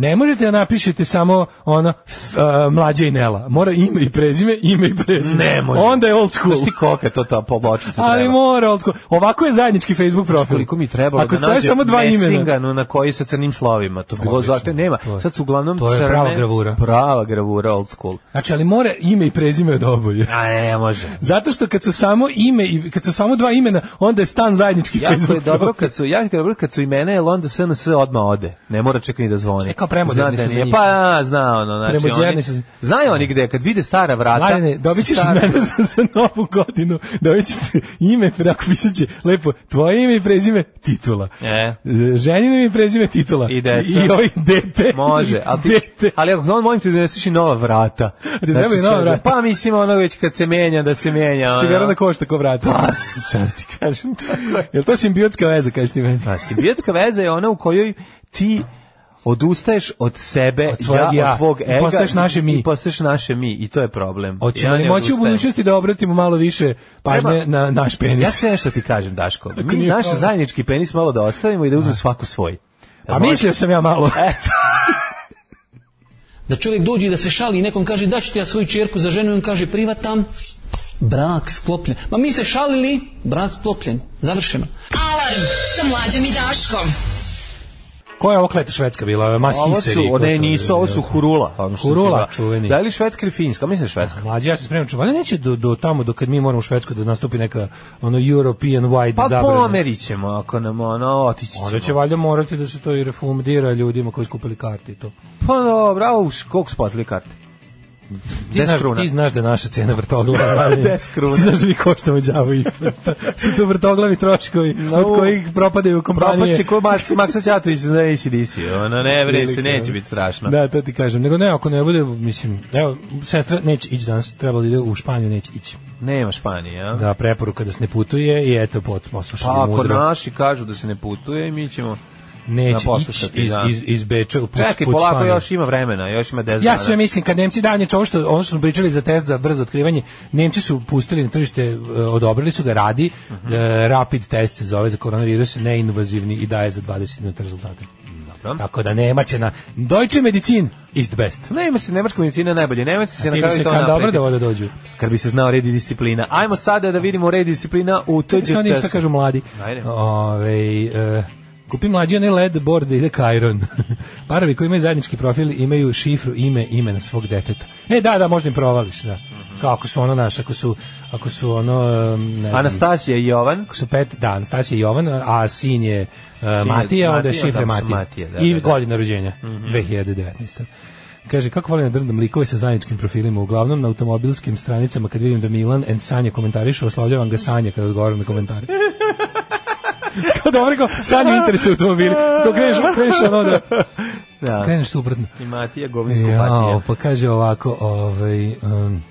Ne možete da napišete samo ono f, uh, mlađa i Nela. Mora ime i prezime, ime i prezime. Ne može. Onda je old school. Znaš ti koliko to ta pobočica Ali treba? mora old school. Ovako je zajednički Facebook profil. koliko mi trebalo Ako da nađem samo dva imena. Na koji sa crnim slovima. To bi bilo zato nema. Sad su uglavnom to je crne. prava gravura. Prava gravura old school. Znači, ali mora ime i prezime od oboje. A ne, može. Zato što kad su samo ime i kad su samo dva imena, onda je stan zajednički Jako Facebook je dobro profil. kad su dobro kad su imena, onda SNS odmah ode. Ne mora čekati da zvoni. Sve kao premoderni Zna da su za njih. Pa, zna ono, znači Premoderni oni, su za- znaju oni gde, kad vide stara vrata. Mladene, dobit ćeš stara- od mene za, za novu godinu, dobit ćeš ime, ako pisat će lepo, tvoje ime i prezime, titula. E. Ženino ime i prezime, titula. I deca. I ovaj dete. Može, ali ti, Dete. ali ako on molim ti da doneseš i nova vrata. trebaju sve nova za- vrata? Pa mislim ono već kad se menja, da se menja. Što ono. ga da košta ko vrata. Pa, sad ti kažem tako je. Jel to simbiotska veza, kažeš ti meni? Pa, simbiotska veza je ona u kojoj ti odustaješ od sebe, Od svojeg ja, ja. od tvog I ega postaješ naše mi. i postaješ naše mi i to je problem. Hoćemo Ja li moći u budućnosti da obratimo malo više pažnje na naš penis? Ja sve nešto ti kažem, Daško. Mi naš problem. zajednički penis malo da ostavimo i da uzmemo svako svoj. A mislio sam ja malo. Eto. Da čovjek dođe i da se šali i nekom kaže da ću ti ja svoju čerku za ženu i on kaže privatam, brak sklopljen. Ma mi se šalili, brak sklopljen, završeno. Alarm sa mlađom i Daškom. Koja je ovo kleta švedska bila? Mas Ovo su, su- nisu, ovo su hurula. Ono Hurula, čuveni. Da li švedska ili finska? Mislim da švedska. Mlađi, ja se spremam čuvam. neće do, do tamo, do kad mi moramo u Švedsku da nastupi neka ono European wide Pa zabrana. pomerit ćemo, ako nam ono, otići ćemo. Onda će valjda morati da se to i refundira ljudima koji skupili karte i to. Pa dobro, a uš, koliko su platili karte? Ti znaš, kruna. ti znaš da je naša cena vrtoglava. Deset kruna. Ti znaš da mi koštamo đavo i su to vrtoglavi troškovi od kojih propadaju kompanije. Propašće ko Max, Maksa Ćatović za ACDC, ono ne bre, se Velike, neće biti strašno. Da, to ti kažem. Nego ne, ako ne bude, mislim, evo, sestra neće ići danas, trebalo da ide u Španiju, neće ići. Nema Španije, a? Da, preporuka da se ne putuje i eto, pot, poslušali Pa ako mudro. naši kažu da se ne putuje, mi ćemo Neće na ići iz, da. iz, iz Beča u put, Čekaj, put polako Španije. još ima vremena, još ima 10 Ja sve mislim kad Nemci danje ovo što ono što smo pričali za test za brzo otkrivanje, Nemci su pustili na tržište, e, odobrili su ga radi, Mhm. e, rapid test se zove za koronavirus, neinvazivni i daje za 20 minuta rezultate. Dobro. Tako da Nemac je na Deutsche Medizin is the best. Nema se, nemačka medicina je najbolje. Nemac se na kraju to dobro da vode dođu. Kad bi se znao red i disciplina. Ajmo sada da vidimo red i disciplina u Čekaj tuđe samo da vidim šta kažu mladi. Ajde. Ove, e, kupi mlađi onaj led board da ide Kajron. Parovi koji imaju zajednički profil imaju šifru, ime, imena svog deteta. E, da, da, možda im provališ, da. Kako su ono naš, ako su, ako su ono, ne znam, Anastasija i Jovan. ako su pet, da, Anastasija i Jovan, a sin je uh, Matija, onda je Matija, šifre onda su Matija. Matija, da, I da, da. godina rođenja, 2019. Kaže, kako volim da drndam likove sa zajedničkim profilima, uglavnom na automobilskim stranicama kad vidim da Milan and Sanja komentarišu, oslovljavam ga Sanja kada odgovaram na komentare. kao dobro, kao Sanja interesuje automobili. Kao kreneš, kreneš ono da, Da. kreneš suprotno. I Matija Govninsko Jao, patija. pa kaže ovako, ovaj, um,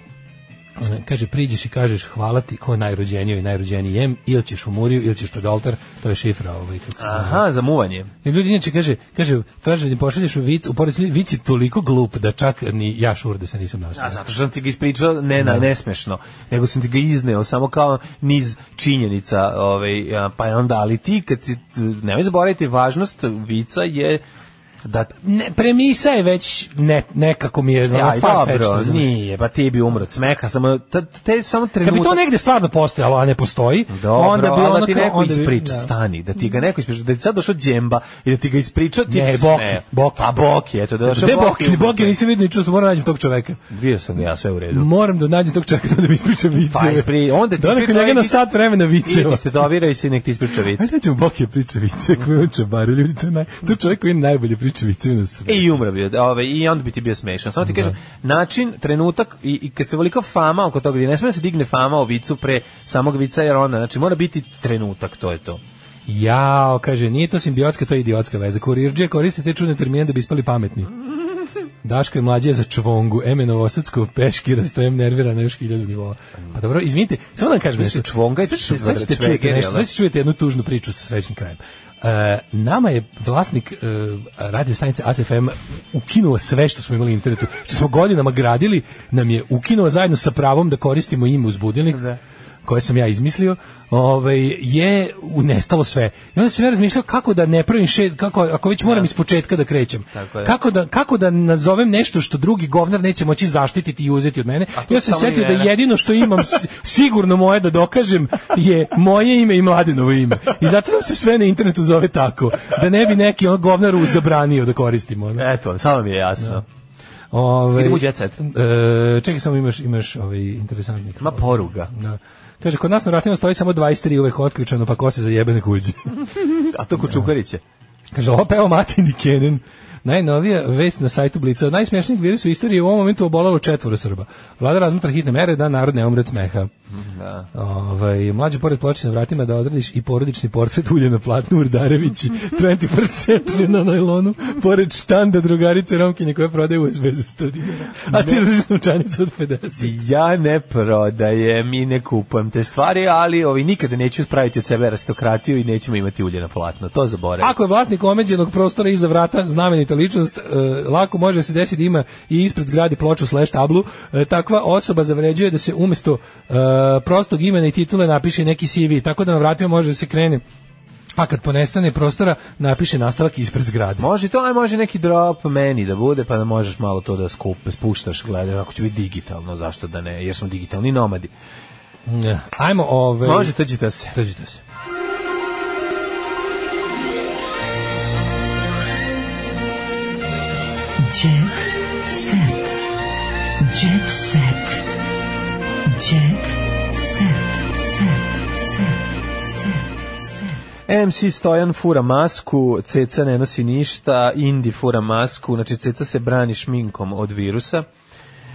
kaže, priđeš i kažeš hvala ti ko najrođenijoj i najrođenijem, ili ćeš u Muriju, ili ćeš pred oltar, to je šifra ovaj, kako. Aha, za muvanje. I ljudi inače kaže, kaže, traže da pošalješ u vic, u vic je toliko glup da čak ni ja šur da se nisam nasmeo. A zato što sam ti ga ispričao ne na nesmešno, nego sam ti ga izneo samo kao niz činjenica, ovaj pa onda ali ti kad si nemoj zaboraviti važnost vica je da Ne, premisa je već ne, nekako mi je ono, ja, far-fetched, dobro, nije, pa ti bi umro od smeha, samo te, te samo trenutak. Kad bi to negde stvarno postojalo, a ne postoji, Dobro, onda bi ali ono da ti neko onda bi- ispriča, da. stani, da ti ga neko ispriča, da ti sad došao džemba i da ti ga ispriča, ti Ne, ti se Boki, smeje. Boki. A Boki, eto, da došao Boki. Boki? Boki nisam vidio ni čuo, moram da nađem tog čoveka. Vidio sam ja, sve u redu. Moram da nađem tog čoveka da mi ispriča viceve. Pa ispri, onda ti Da neko ispriča njega na sat vremena I viceva. istetoviraj se i nek ti ispriča vic. Ajde ćemo Boki priča vice, kako je on čabar, ljudi, to naj, to je čovjek koji najbolje priča viceve na sve. I umro bi, ovaj, i onda bi ti bio smešan. Samo ti kažem, način, trenutak, i, i kad se velika fama oko toga, ne smije da se digne fama o vicu pre samog vica, jer onda, znači, mora biti trenutak, to je to. Jao, kaže, nije to simbiotska, to je idiotska veza. Kurirđije koriste te čudne termine da bi ispali pametni. Daško je mlađe za čvongu, eme Novosadsko, peški, rastojem nervira na još hiljadu nivoa. Pa dobro, izvinite, samo da vam kažem nešto. čvonga je Sad ćete- čv- sad ćete čujete nešto, da? sad ćete čujete jednu tužnu priču sa srećnim krajem. E, nama je vlasnik e, radio stanice ASFM ukinuo sve što smo imali na internetu, što smo godinama gradili, nam je ukinuo zajedno sa pravom da koristimo ime uz budilnik koje sam ja izmislio, ovaj je unestalo sve. I onda sam ja razmišljao kako da ne pravim šed, kako ako već moram iz početka da krećem. Kako da kako da nazovem nešto što drugi govnar neće moći zaštititi i uzeti od mene. Ja sam setio da jedino što imam sigurno moje da dokažem je moje ime i mladenovo ime. I zato nam se sve na internetu zove tako. Da ne bi neki on govnar zabranio da koristimo. Ono. Eto, samo mi je jasno. Ovaj, Idemo u jet set. E, čekaj, samo imaš, imaš ovaj interesantnih. Ma poruga. Da. Kaže, kod nas na vratima stoji samo 23 uvek otključano, pa ko se zajebe na kuđi. A to kod Čukarića. Kaže, ovo peva Matini Kenen. Najnovija vest na sajtu Blica. Od najsmešnijih virusa u istoriji je u ovom momentu obolalo četvoro Srba. Vlada razmatra hitne mere da narod ne umre od smeha. Da. Ovaj mlađi pored na vratima da odradiš i porodični portret ulje na platnu Urdarevići 21st century na najlonu pored štanda drugarice Romkinje koja prodaje USB za 100 dinara. A ti držiš novčanicu od 50. Ja ne prodajem i ne kupujem te stvari, ali ovi nikada neću spraviti od sebe aristokratiju i nećemo imati ulje na platno. To zaboravim. Ako je vlasnik omeđenog prostora iza vrata znamenita ličnost, e, lako može se desiti da ima i ispred zgradi ploču slash tablu. E, takva osoba zavređuje da se umjesto e, prostog imena i titule napiše neki CV, tako da na vratima može da se krene a kad ponestane prostora, napiše nastavak ispred zgrade. Može to, aj može neki drop meni da bude, pa da možeš malo to da skup, spuštaš, gledaj, ako će biti digitalno, zašto da ne, jer smo digitalni nomadi. Ne. Ajmo ove... Može, tuđite se. Tuđite se. MC Stojan fura masku, Ceca ne nosi ništa, Indi fura masku, znači Ceca se brani šminkom od virusa.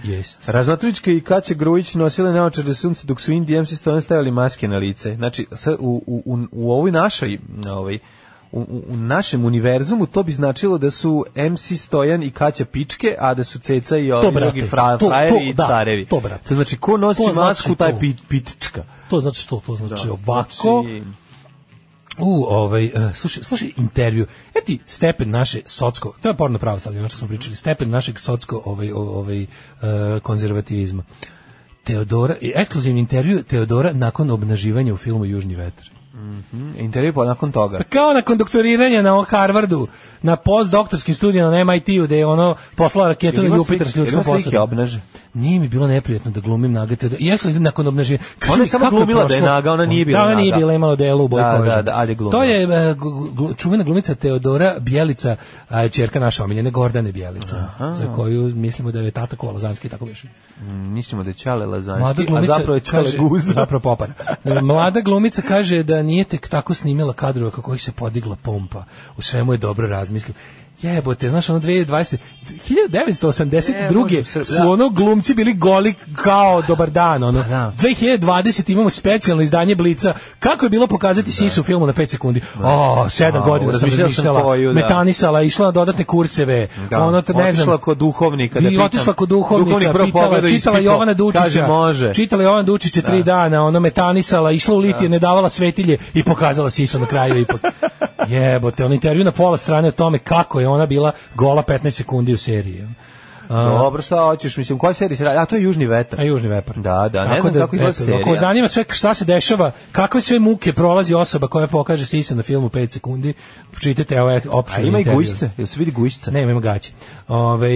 Jest. Razmatrička i Kaća Grujić nosile naočare sunce dok su Indi i MC Stojan stavili maske na lice. Znači, u, u, u, u ovoj našoj, na ovaj, u, u- našem univerzumu to bi značilo da su MC Stojan i Kaća pičke, a da su Ceca i ovi drugi fra, to, frajeri to, i da, carevi. to, brate. To znači, ko nosi To znači masku, taj pit, pitička. To znači što? To znači Da. ovako... Znači, U, ovaj, uh, slušaj, slušaj intervju. Eti stepen naše socsko, to je porno pravoslavlje, ono što smo pričali, stepen našeg socsko ovaj, ovaj, uh, konzervativizma. Teodora, i ekskluzivni intervju Teodora nakon obnaživanja u filmu Južni vetar. Intervju pa nakon toga. Pa kao nakon doktoriranja na Harvardu, na postdoktorskim studijama na MIT-u, da je ono poslala raketu na Jupiter s ljudskom ima slike posadom. Nije mi bilo neprijatno da glumim naga Teodora. Jesam li nakon obnaživanja? Kaži Ona je samo glumila da je naga, ona nije bila Da, ona nije bila, imala delu u boji Da, kože. da, da, ali je glumila. To je e, gu- čuvena glumica Teodora Bjelica, a, ćerka naša omiljene Gordane Bjelica, za koju mislimo da je tata Kola Lazanski, tako biše. Mm, Mislimo da je Mlada Lazanski, a glumica zapravo je Ćale kaže, Guza. zapravo popara. E, Mlada glumica kaže da nije tek tako snimila kadrove kako ih se podigla pompa. U svemu je dobro razmislila. Jebote, znaš, ono 2020, 1982. možem se- su da. ono glumci bili goli kao dobar dan, ono. Pa da. 2020 imamo specijalno izdanje Blica. Kako je bilo pokazati sisu u filmu na 5 sekundi? O, sedam A, godina sam razmišljala, koju, da. metanisala, išla na dodatne kurseve, Da. ono, ne znam, Otišla kod duhovnika da i pitam. otišla kod duhovnika, Duhovnik pitala, čitala. Jovana Dučića, Kaže, može. čitala Jovana Dučića tri Da. dana, ono metanisala, išla u litije, ne davala svetilje i pokazala sisu na kraju ipak. Jebote, on intervju na pola strane o tome kako je ona bila gola 15 sekundi u seriji. A, Dobro, šta hoćeš, mislim, koja serija se radi? A to je Južni vetar. A Južni vepar. Da, da, ne Tako znam kako izgleda eto, serija. Ako zanima sve šta se dešava, kakve sve muke prolazi osoba koja pokaže sisa na filmu 5 sekundi, čitajte ovaj A opširni ima i gujice, jel se vidi gujica? Ne, ima gaće. Ove,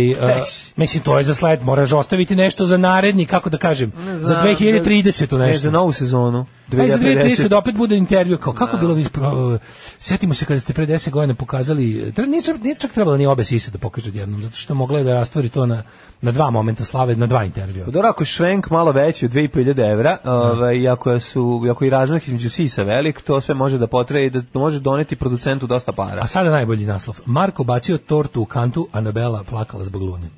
mislim, to je za sled, moraš ostaviti nešto za naredni, kako da kažem, za 2030 Ne, nešto. za novu sezonu. Pa za 2030 2050. da opet bude intervju kao kako bilo vi pro- setimo se kada ste pre 10 godina pokazali nije, čak- nije čak trebalo ni obe sise da pokaže odjednom zato što mogla je da rastvori to na na dva momenta slave na dva intervjua. Dobro, ako je švenk malo veći od 2500 evra, ovaj, i ako, su, ako je razmak između sisa velik, to sve može da potraje i da može doneti producentu dosta para. A sada najbolji naslov. Marko bacio tortu u kantu, Anabela plakala zbog Lune.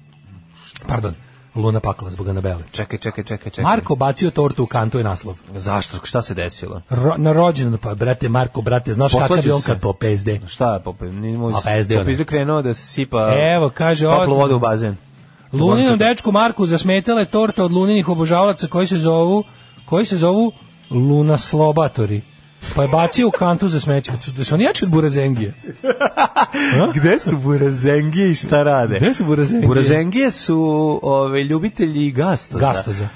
Pardon, Luna plakala zbog Anabele. Čekaj, čekaj, čekaj, čekaj. Marko bacio tortu u kantu je naslov. Zašto? Šta se desilo? Ro, na rođendan, pa brate Marko, brate, znaš kakav Posvađao je on se. kad popezde? Šta je popizde? A, pa SD ona. Popizde krenuo da sipa Evo, kaže, toplu od- vodu u bazen. Luninom dečku Marku zasmetala je torta od luninih obožavalaca koji se zovu koji se zovu lunaslobatori. Pa je bacio u kantu za smeće. Da su oni jači od burazengije. Gde su burazengije i šta rade? Gde su burazengije? Burazengije su ove, ljubitelji gastoza. Gastoza.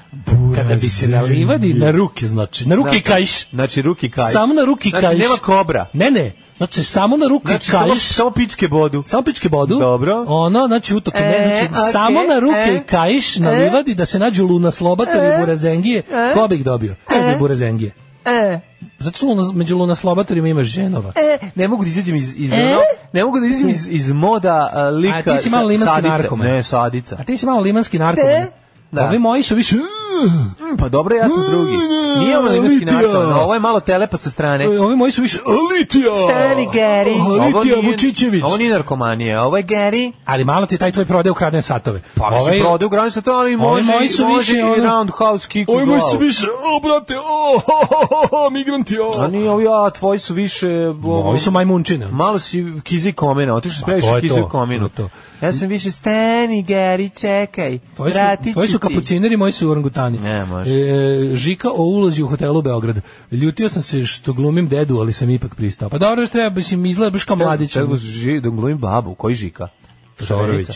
Kada bi se na livadi na ruke, znači, na ruke i kajš. Znači, ruki kajš. Samo na ruki znači, kajš. nema kobra. Ne, ne. Znači, samo na ruke Znači, kajš. samo, samo pičke bodu. Samo pičke bodu. Dobro. Ono, znači utok, ne, E, znači okej, samo na ruke e, i kajš na e, livadi da se nađu luna slobatori e, i burazengije. e, Ko bi ih dobio? E, burazengije? E, Zato što luna, među luna slobatorima ima ženova. e, ne mogu da izađem iz, iz E? ono, ne mogu da izađem iz, iz moda a, lika. A ti si malo limanski narkoman. Ne, sadica. A ti si malo limanski narkoman. Da. Ovi moji su više... Mm, pa dobro, ja sam drugi. Nije ovo Litija. narkoman, ovo je malo telepa sa strane. Ovi moji su više... Litija! Stani, Gary. Ovo Litija Vučićević. Ovo nije narkomanija, ovo je Gary. Ali malo ti taj tvoj prode ukradne satove. Pa ovaj, se prodaju granicu to, ali može, moji su više, roundhouse kick Ovi moji su više... O, brate, o, migranti, o. A nije ovi, a tvoji su više... Ovi su majmunčine. Malo si kizi komena, otišao si previše to je kizi to, u komenu. to je Ja sam više stani, Gary, čekaj. Tvoji su, kapucineri, moji su orangutani. Ne, može. E, Žika o ulozi u hotelu Beograd. Ljutio sam se što glumim dedu, ali sam ipak pristao. Pa dobro, još treba, mislim, izgleda baš kao mladić. Čekaj, ži, da glumim babu, koji Žika? Todorović.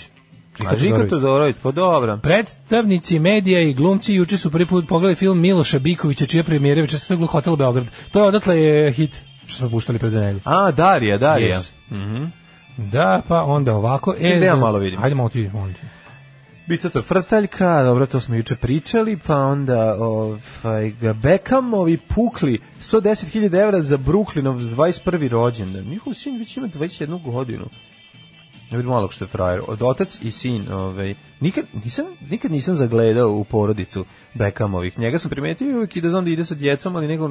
Žika, Žika Todorović, pa dobro. Predstavnici medija i glumci juče su prvi put pogledali film Miloša Bikovića, čija premijera večera se u hotelu Beograd. To je odatle je hit što smo puštali pred nedelju. A, Darija, Darija. Yes. Da, pa onda ovako. Čekaj, da ja za- malo vidim. Ajde malo ti, molim ti. Bicator Frtaljka, dobro, to smo juče pričali, pa onda ovaj, Beckhamovi pukli 110.000 evra za Brooklynov 21. rođendan. Njihov sin već ima 21 godinu. Ne vidim malo što je frajer. Od otac i sin, ovaj, nikad, nisam, nikad nisam zagledao u porodicu Beckhamovih. Njega sam primetio i uvijek ide znam da ide sa djecom, ali nego,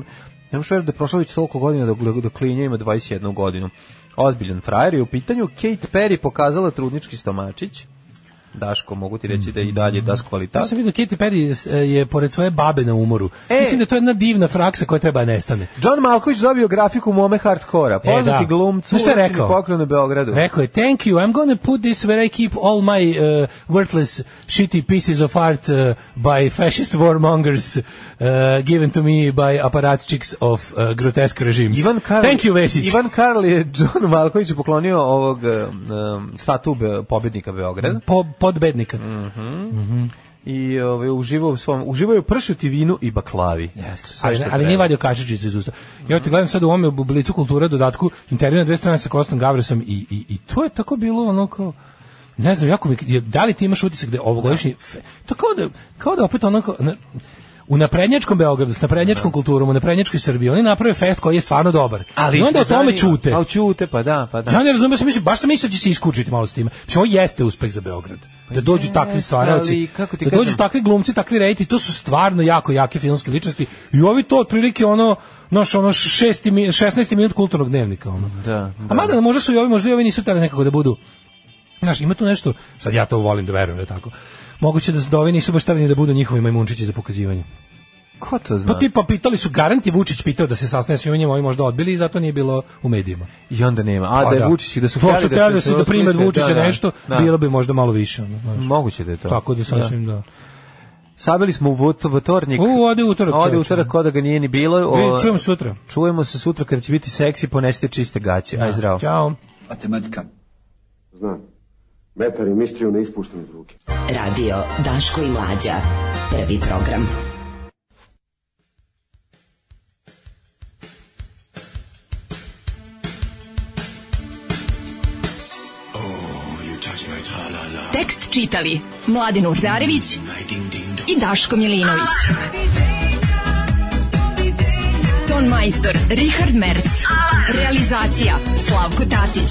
ne možeš da je prošlo već toliko godina dok, dok klinja ima 21 godinu. Ozbiljan frajer je u pitanju. Kate Perry pokazala trudnički stomačić. Daško, mogu ti reći da je i dalje das kvalitat. Ja sam vidio Katy Perry je, je pored svoje babe na umoru. E. Mislim da je to jedna divna fraksa koja treba da nestane. John Malković dobio grafiku Mome Hardcora. Poznati E, da. glumcu šta je rekao? poklon u Beogradu. Rekao je, thank you, I'm gonna put this where I keep all my uh, worthless, shitty pieces of art uh, by fascist warmongers uh, given to me by aparatčiks of uh, grotesque regimes. Ivan Karl, Thank you, Vesić. Ivan Karl je John Malkoviću poklonio ovog um, statu be, pobednika Beograda. Po, podbednika. Mhm. I ovaj uživao u svom uživao u pršuti vinu i baklavi. Jeste, Sve ali, ali nije vadio kašičicu iz usta. Ja te gledam sad u ovome u Blicu kulture dodatku intervju na dve strane sa Kostom Gavresom i, i, i to je tako bilo ono kao ne znam, jako mi, da li ti imaš utisak da ovogodišnji, to kao da, kao da opet onako, na- u naprednjačkom Beogradu, s naprednjačkom kulturom, u naprednjačkoj Srbiji, oni naprave fest koji je stvarno dobar. Ali I onda o ne tome čute. A ćute, pa da, pa da. Ja ne razumem, mislim, baš sam mislio da će se iskučiti malo s tim. Mislim, ovo jeste uspeh za Beograd. Da dođu takvi stvaralci, ti da dođu kažem? takvi glumci, takvi rejti, to su stvarno jako jake filmske ličnosti. I ovi to otprilike ono, naš ono šesti, mi- 16. minut kulturnog dnevnika. Ono. Da, A mada možda su i ovi, možda i ovi nisu tali nekako da budu, znaš, ima tu nešto, sad ja to volim da verujem da je tako, moguće da, da ovi nisu baš stavljeni da budu njihovi majmunčići za pokazivanje. Ko to zna? Pa tipa pitali su, garant je Vučić pitao da se sastane svima njima, ovi možda odbili i zato nije bilo u medijima. I onda nema. A Pa da je Vučić i da su to su htjeli da se da prime Vučića da, da, nešto, da. bilo bi možda malo više. Ono, znaš. Moguće da je to. Tako da sasvim da. Sabili smo u vot- votornik. U, ode utorak, Ode utorak, ko da ga nije ni bilo. Vidite, čujemo sutra. Čujemo se sutra kada će biti seksi, ponesite čiste gaće. Aj zdravo. Ćao. Matematika. Znam. Metar i mištriju ne ispuštam iz ruke. Radio Daško i Mlađa. Prvi program. Tekst čitali Mladin Urdarević i Daško Milinović. Ton majstor Richard Merc. Realizacija Slavko Tatić.